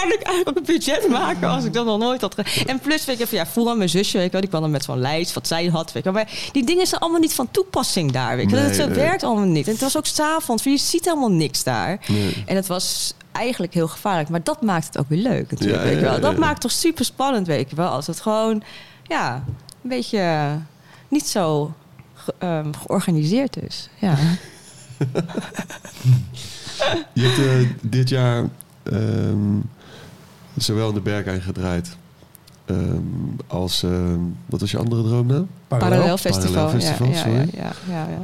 Kan ik eigenlijk een budget maken als ik dat nog nooit had gedaan? En plus, weet ik even, ja, vroeger mijn zusje, weet ik wel, die kwam dan met zo'n lijst wat zij had. Weet ik wel. Maar die dingen zijn allemaal niet van toepassing daar. Weet ik nee, dat werkt allemaal niet. En het was ook s'avonds, je ziet helemaal niks daar. Nee. En het was eigenlijk heel gevaarlijk. Maar dat maakt het ook weer leuk natuurlijk. weet je wel. Dat maakt toch super spannend, weet je wel. Als het gewoon, ja, een beetje niet zo ge, um, georganiseerd is. Ja. je hebt uh, dit jaar um, zowel in de Berghain gedraaid um, als, um, wat was je andere droom nou? Parallel, Parallel Festival. Parallel Festival, ja, sorry. Ja, ja, ja,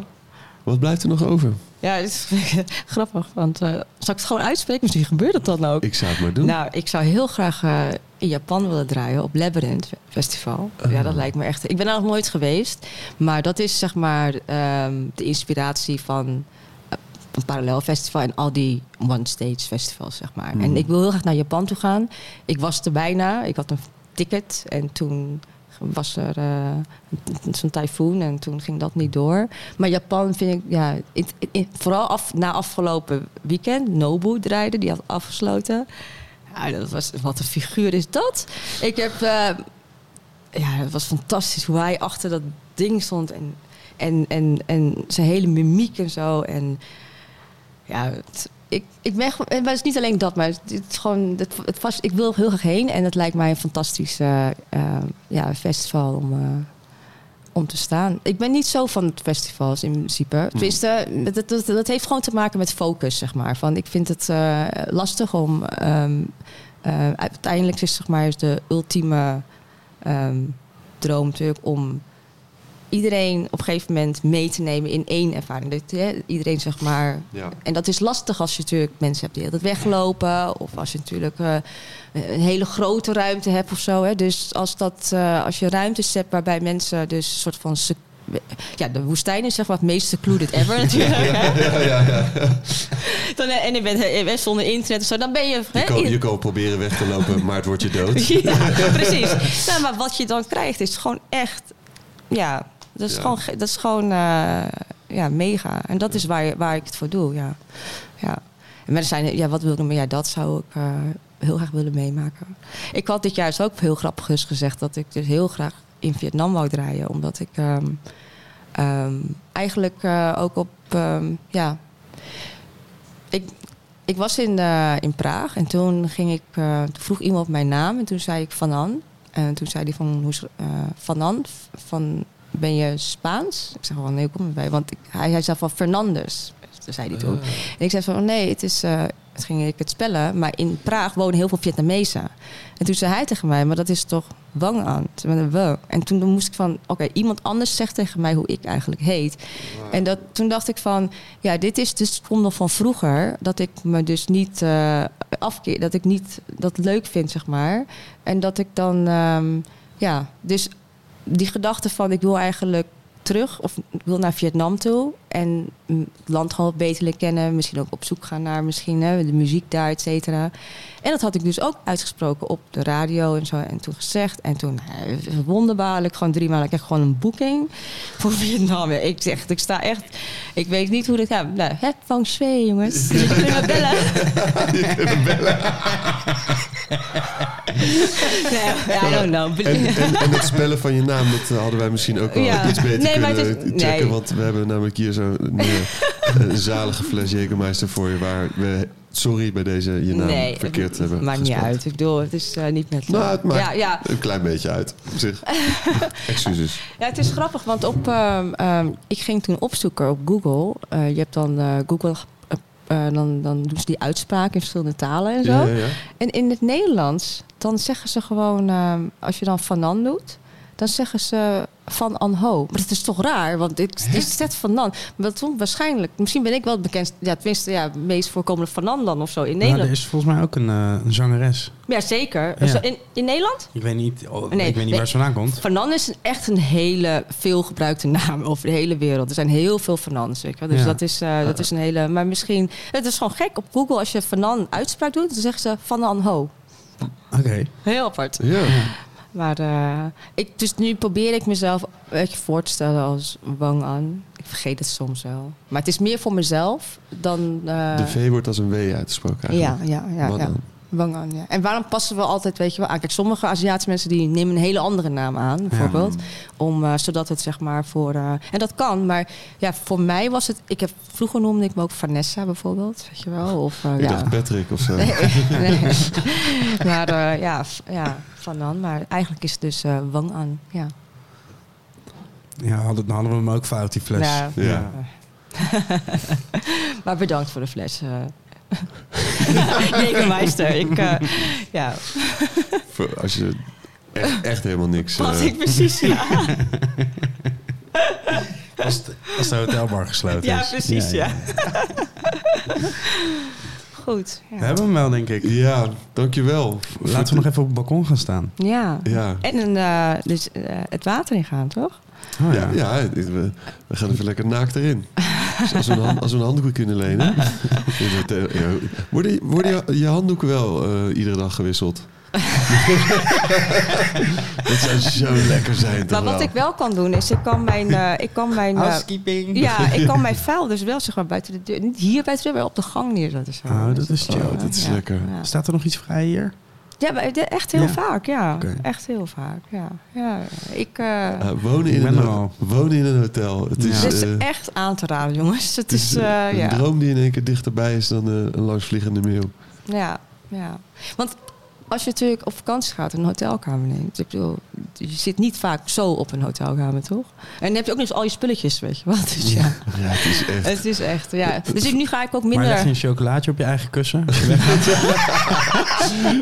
Wat blijft er nog over? Ja, het is grappig, want uh, zal ik het gewoon uitspreken? Misschien gebeurt het dan ook. Ik zou het maar doen. Nou, ik zou heel graag uh, in Japan willen draaien op Labyrinth Festival. Uh. Ja, dat lijkt me echt... Ik ben daar nog nooit geweest, maar dat is zeg maar um, de inspiratie van een parallel festival en al die one-stage festivals, zeg maar. Mm. En ik wil heel graag naar Japan toe gaan. Ik was er bijna. Ik had een ticket en toen was er uh, zo'n tyfoon en toen ging dat niet door. Maar Japan vind ik, ja, vooral af, na afgelopen weekend, Nobu draaide, die had afgesloten. Ja, dat was, wat een figuur is dat? Ik heb, uh, ja, het was fantastisch hoe hij achter dat ding stond en, en, en, en zijn hele mimiek en zo. En ja, het, ik, ik ben het is niet alleen dat, maar het, is gewoon, het, het vast, ik wil heel graag heen en het lijkt mij een fantastisch uh, uh, ja, festival om, uh, om te staan. Ik ben niet zo van het festivals in principe. Tenminste, dat, dat, dat heeft gewoon te maken met focus, zeg maar. Van, ik vind het lastig om, um, uiteindelijk is zeg maar de ultieme um, droom natuurlijk om iedereen op een gegeven moment mee te nemen in één ervaring. Dat, hè, iedereen zeg maar. Ja. En dat is lastig als je natuurlijk mensen hebt die altijd weglopen. Of als je natuurlijk uh, een hele grote ruimte hebt of zo. Hè. Dus als, dat, uh, als je ruimtes hebt waarbij mensen dus een soort van ja, de woestijn is zeg maar het meest secluded ever natuurlijk. Ja, ja, ja. Dan, en je bent, zonder internet en zo, dan ben je... Kan, je kan proberen weg te lopen, maar het wordt je dood. Ja, precies. Nou, maar wat je dan krijgt is gewoon echt... Ja, dat is Ja. gewoon, ge- dat is gewoon ja, mega. En dat is waar, waar ik het voor doe, ja. ja. En er zijn, ja, wat wil ik nog meer? Ja, dat zou ik eh, heel graag willen meemaken. Ik had dit jaar dus ook heel grappig dus gezegd... dat ik dus heel graag in Vietnam wou draaien. Omdat ik ehm, ehm, eigenlijk eh, ook op... ehm, ja, ik, ik was in, eh, in Praag en toen, ging ik, toen vroeg iemand mijn naam en toen zei ik Van An. En toen zei hij van, hoe, eh, Van An, van, ben je Spaans? Ik zeg van, nee, kom erbij. Want ik, hij, hij zei van Fernandes. Toen zei hij toen. En ik zei van, nee, het is, het ging ik het spellen. Maar in Praag wonen heel veel Vietnamezen. En toen zei hij tegen mij, maar dat is toch Wang An? Met een W. En toen moest ik van, oké, iemand anders zegt tegen mij hoe ik eigenlijk heet. En dat, toen dacht ik van, ja, dit is dus komt nog van vroeger. Dat ik me dus niet eh afkeer, dat ik niet dat leuk vind, zeg maar. En dat ik dan, ehm, ja, dus die gedachte van ik wil eigenlijk terug of ik wil naar Vietnam toe en het land gewoon beter leren kennen. Misschien ook op zoek gaan naar misschien hè, de muziek daar, et cetera. En dat had ik dus ook uitgesproken op de radio en zo. En toen gezegd. En toen eh, wonderbaarlijk, gewoon drie maanden. Ik gewoon een boeking voor Vietnam. Ja, Ik zeg, ik sta echt... Ik weet niet hoe dit gaat. Nou, het feng shui, jongens. Je kunt me bellen. nee, I don't know. En, en, en het spellen van je naam, dat hadden wij misschien ook wel Ja. iets beter Nee, kunnen is- checken. nee. Want we hebben namelijk hier zo'n eh, zalige fles Jägermeister voor je... waar we, sorry, bij deze je naam nee, verkeerd het hebben maakt niet uit. Ik bedoel, het is eh, niet met... Nou, het maakt ja, ja, een klein beetje uit, op zich. Excuses. Ja, het is grappig, want op, ehm, ehm, ik ging toen opzoeken op Google. Eh, je hebt dan Google, dan, dan doen ze die uitspraak in verschillende talen en zo. Ja. En in het Nederlands, dan zeggen ze gewoon, ehm, als je dan Van An doet, dan zeggen ze Van Anho. Maar dat is toch raar, want dit, dit is net Van An. Maar dat komt waarschijnlijk, misschien ben ik wel het bekendst, ja, tenminste, ja, meest voorkomende Van An dan of zo in Nou, Nederland. er is volgens mij ook een, eh, een zangeres. Ja, zeker. Ja. Zo, In, in Nederland? Ik weet niet, oh, Nee, ik weet niet nee. waar ze vandaan komt. Fanan is echt een hele veelgebruikte naam over de hele wereld. Er zijn heel veel Fanans. Weet je. Dus Ja. dat, is, eh, dat is een hele. Maar misschien. Het is gewoon gek. Op Google, als je Fanan uitspraak doet, dan zeggen ze Fanan Ho. Oké. Heel apart. Ja. Maar eh, ik, dus nu probeer ik mezelf een beetje voor te stellen als Wang An. Ik vergeet het soms wel. Maar het is meer voor mezelf dan. eh, De V wordt als een W uitgesproken ja, eigenlijk. ja, ja. Wat ja. Wang An, ja. En waarom passen we altijd, weet je wel, aan? Kijk, sommige Aziatische mensen die nemen een hele andere naam aan, bijvoorbeeld. Om, eh, zodat het zeg maar voor... eh, en dat kan, maar ja, voor mij was het... Ik heb, vroeger noemde ik me ook Vanessa bijvoorbeeld, weet je wel. Of, eh, Ik ja. dacht Patrick of zo. Nee, nee. maar ja, ja, Van An. Maar eigenlijk is het dus eh, Wang An, ja. Ja, hadden we hem ook fout, die fles. Ja. Ja. maar bedankt voor de fles. Jägermeister. Ik, eh, ja, Voor Als je echt, echt helemaal niks... wat eh, ik precies, ja. Als, de, als de hotelbar gesloten Ja, is. precies, ja. Goed. We Ja. hebben hem wel, denk ik. Ja, dankjewel. Laten we nog even op het balkon gaan staan. ja. Ja. En eh, dus, eh, het water ingaan, toch? Oh, Ja, ja we, we gaan even lekker naakt erin. Dus als, we een, hand- als we een handdoek kunnen lenen. Eh, ja, worden worden je, je handdoeken wel eh, iedere dag gewisseld? dat zou zo lekker zijn, toch Maar wat wel? ik wel kan doen, is ik kan mijn... eh, ik kan mijn Housekeeping. ja, ik kan mijn vuil dus wel zeg maar buiten de deur... Niet hier buiten de deur, maar op de gang neerzetten. Zo. Oh, dat is chill. Oh, dat is Ja, lekker. Ja, Staat er nog iets vrij hier? Ja echt heel Ja. vaak, ja. Oké. Echt heel vaak, ja. ja. Ik... eh, Ah, wonen, in een, ho- al. wonen in een hotel. Het is, het is eh, echt aan te raden, jongens. Het het is, is een ja. droom die in één keer dichterbij is dan een langsvliegende mail. Ja, ja. Want als je natuurlijk op vakantie gaat en een hotelkamer neemt. Ik bedoel, je zit niet vaak zo op een hotelkamer, toch? En dan heb je ook nog eens al je spulletjes, weet je wel. Dus ja, Ja, het is echt... het is echt, ja. Dus ik, nu ga ik ook Maar leg je minder... een chocolaatje op je eigen kussen?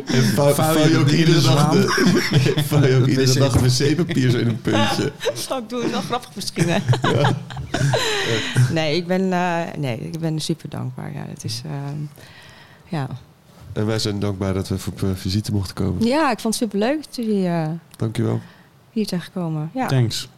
En vouw, Vouw je vouw je dat ook iedere de dag, de, vouw je ook Dat iedere dag wc-papier zo in een puntje. Zal ik doen, wel grappig misschien, hè? Nee, ik ben, eh, nee, ik ben super dankbaar. Ja, het is... ehm, ja. En wij zijn dankbaar dat we even op eh, visite mochten komen. ja, ik vond het super leuk dat jullie eh, Dankjewel. hier zijn gekomen. Ja. Thanks.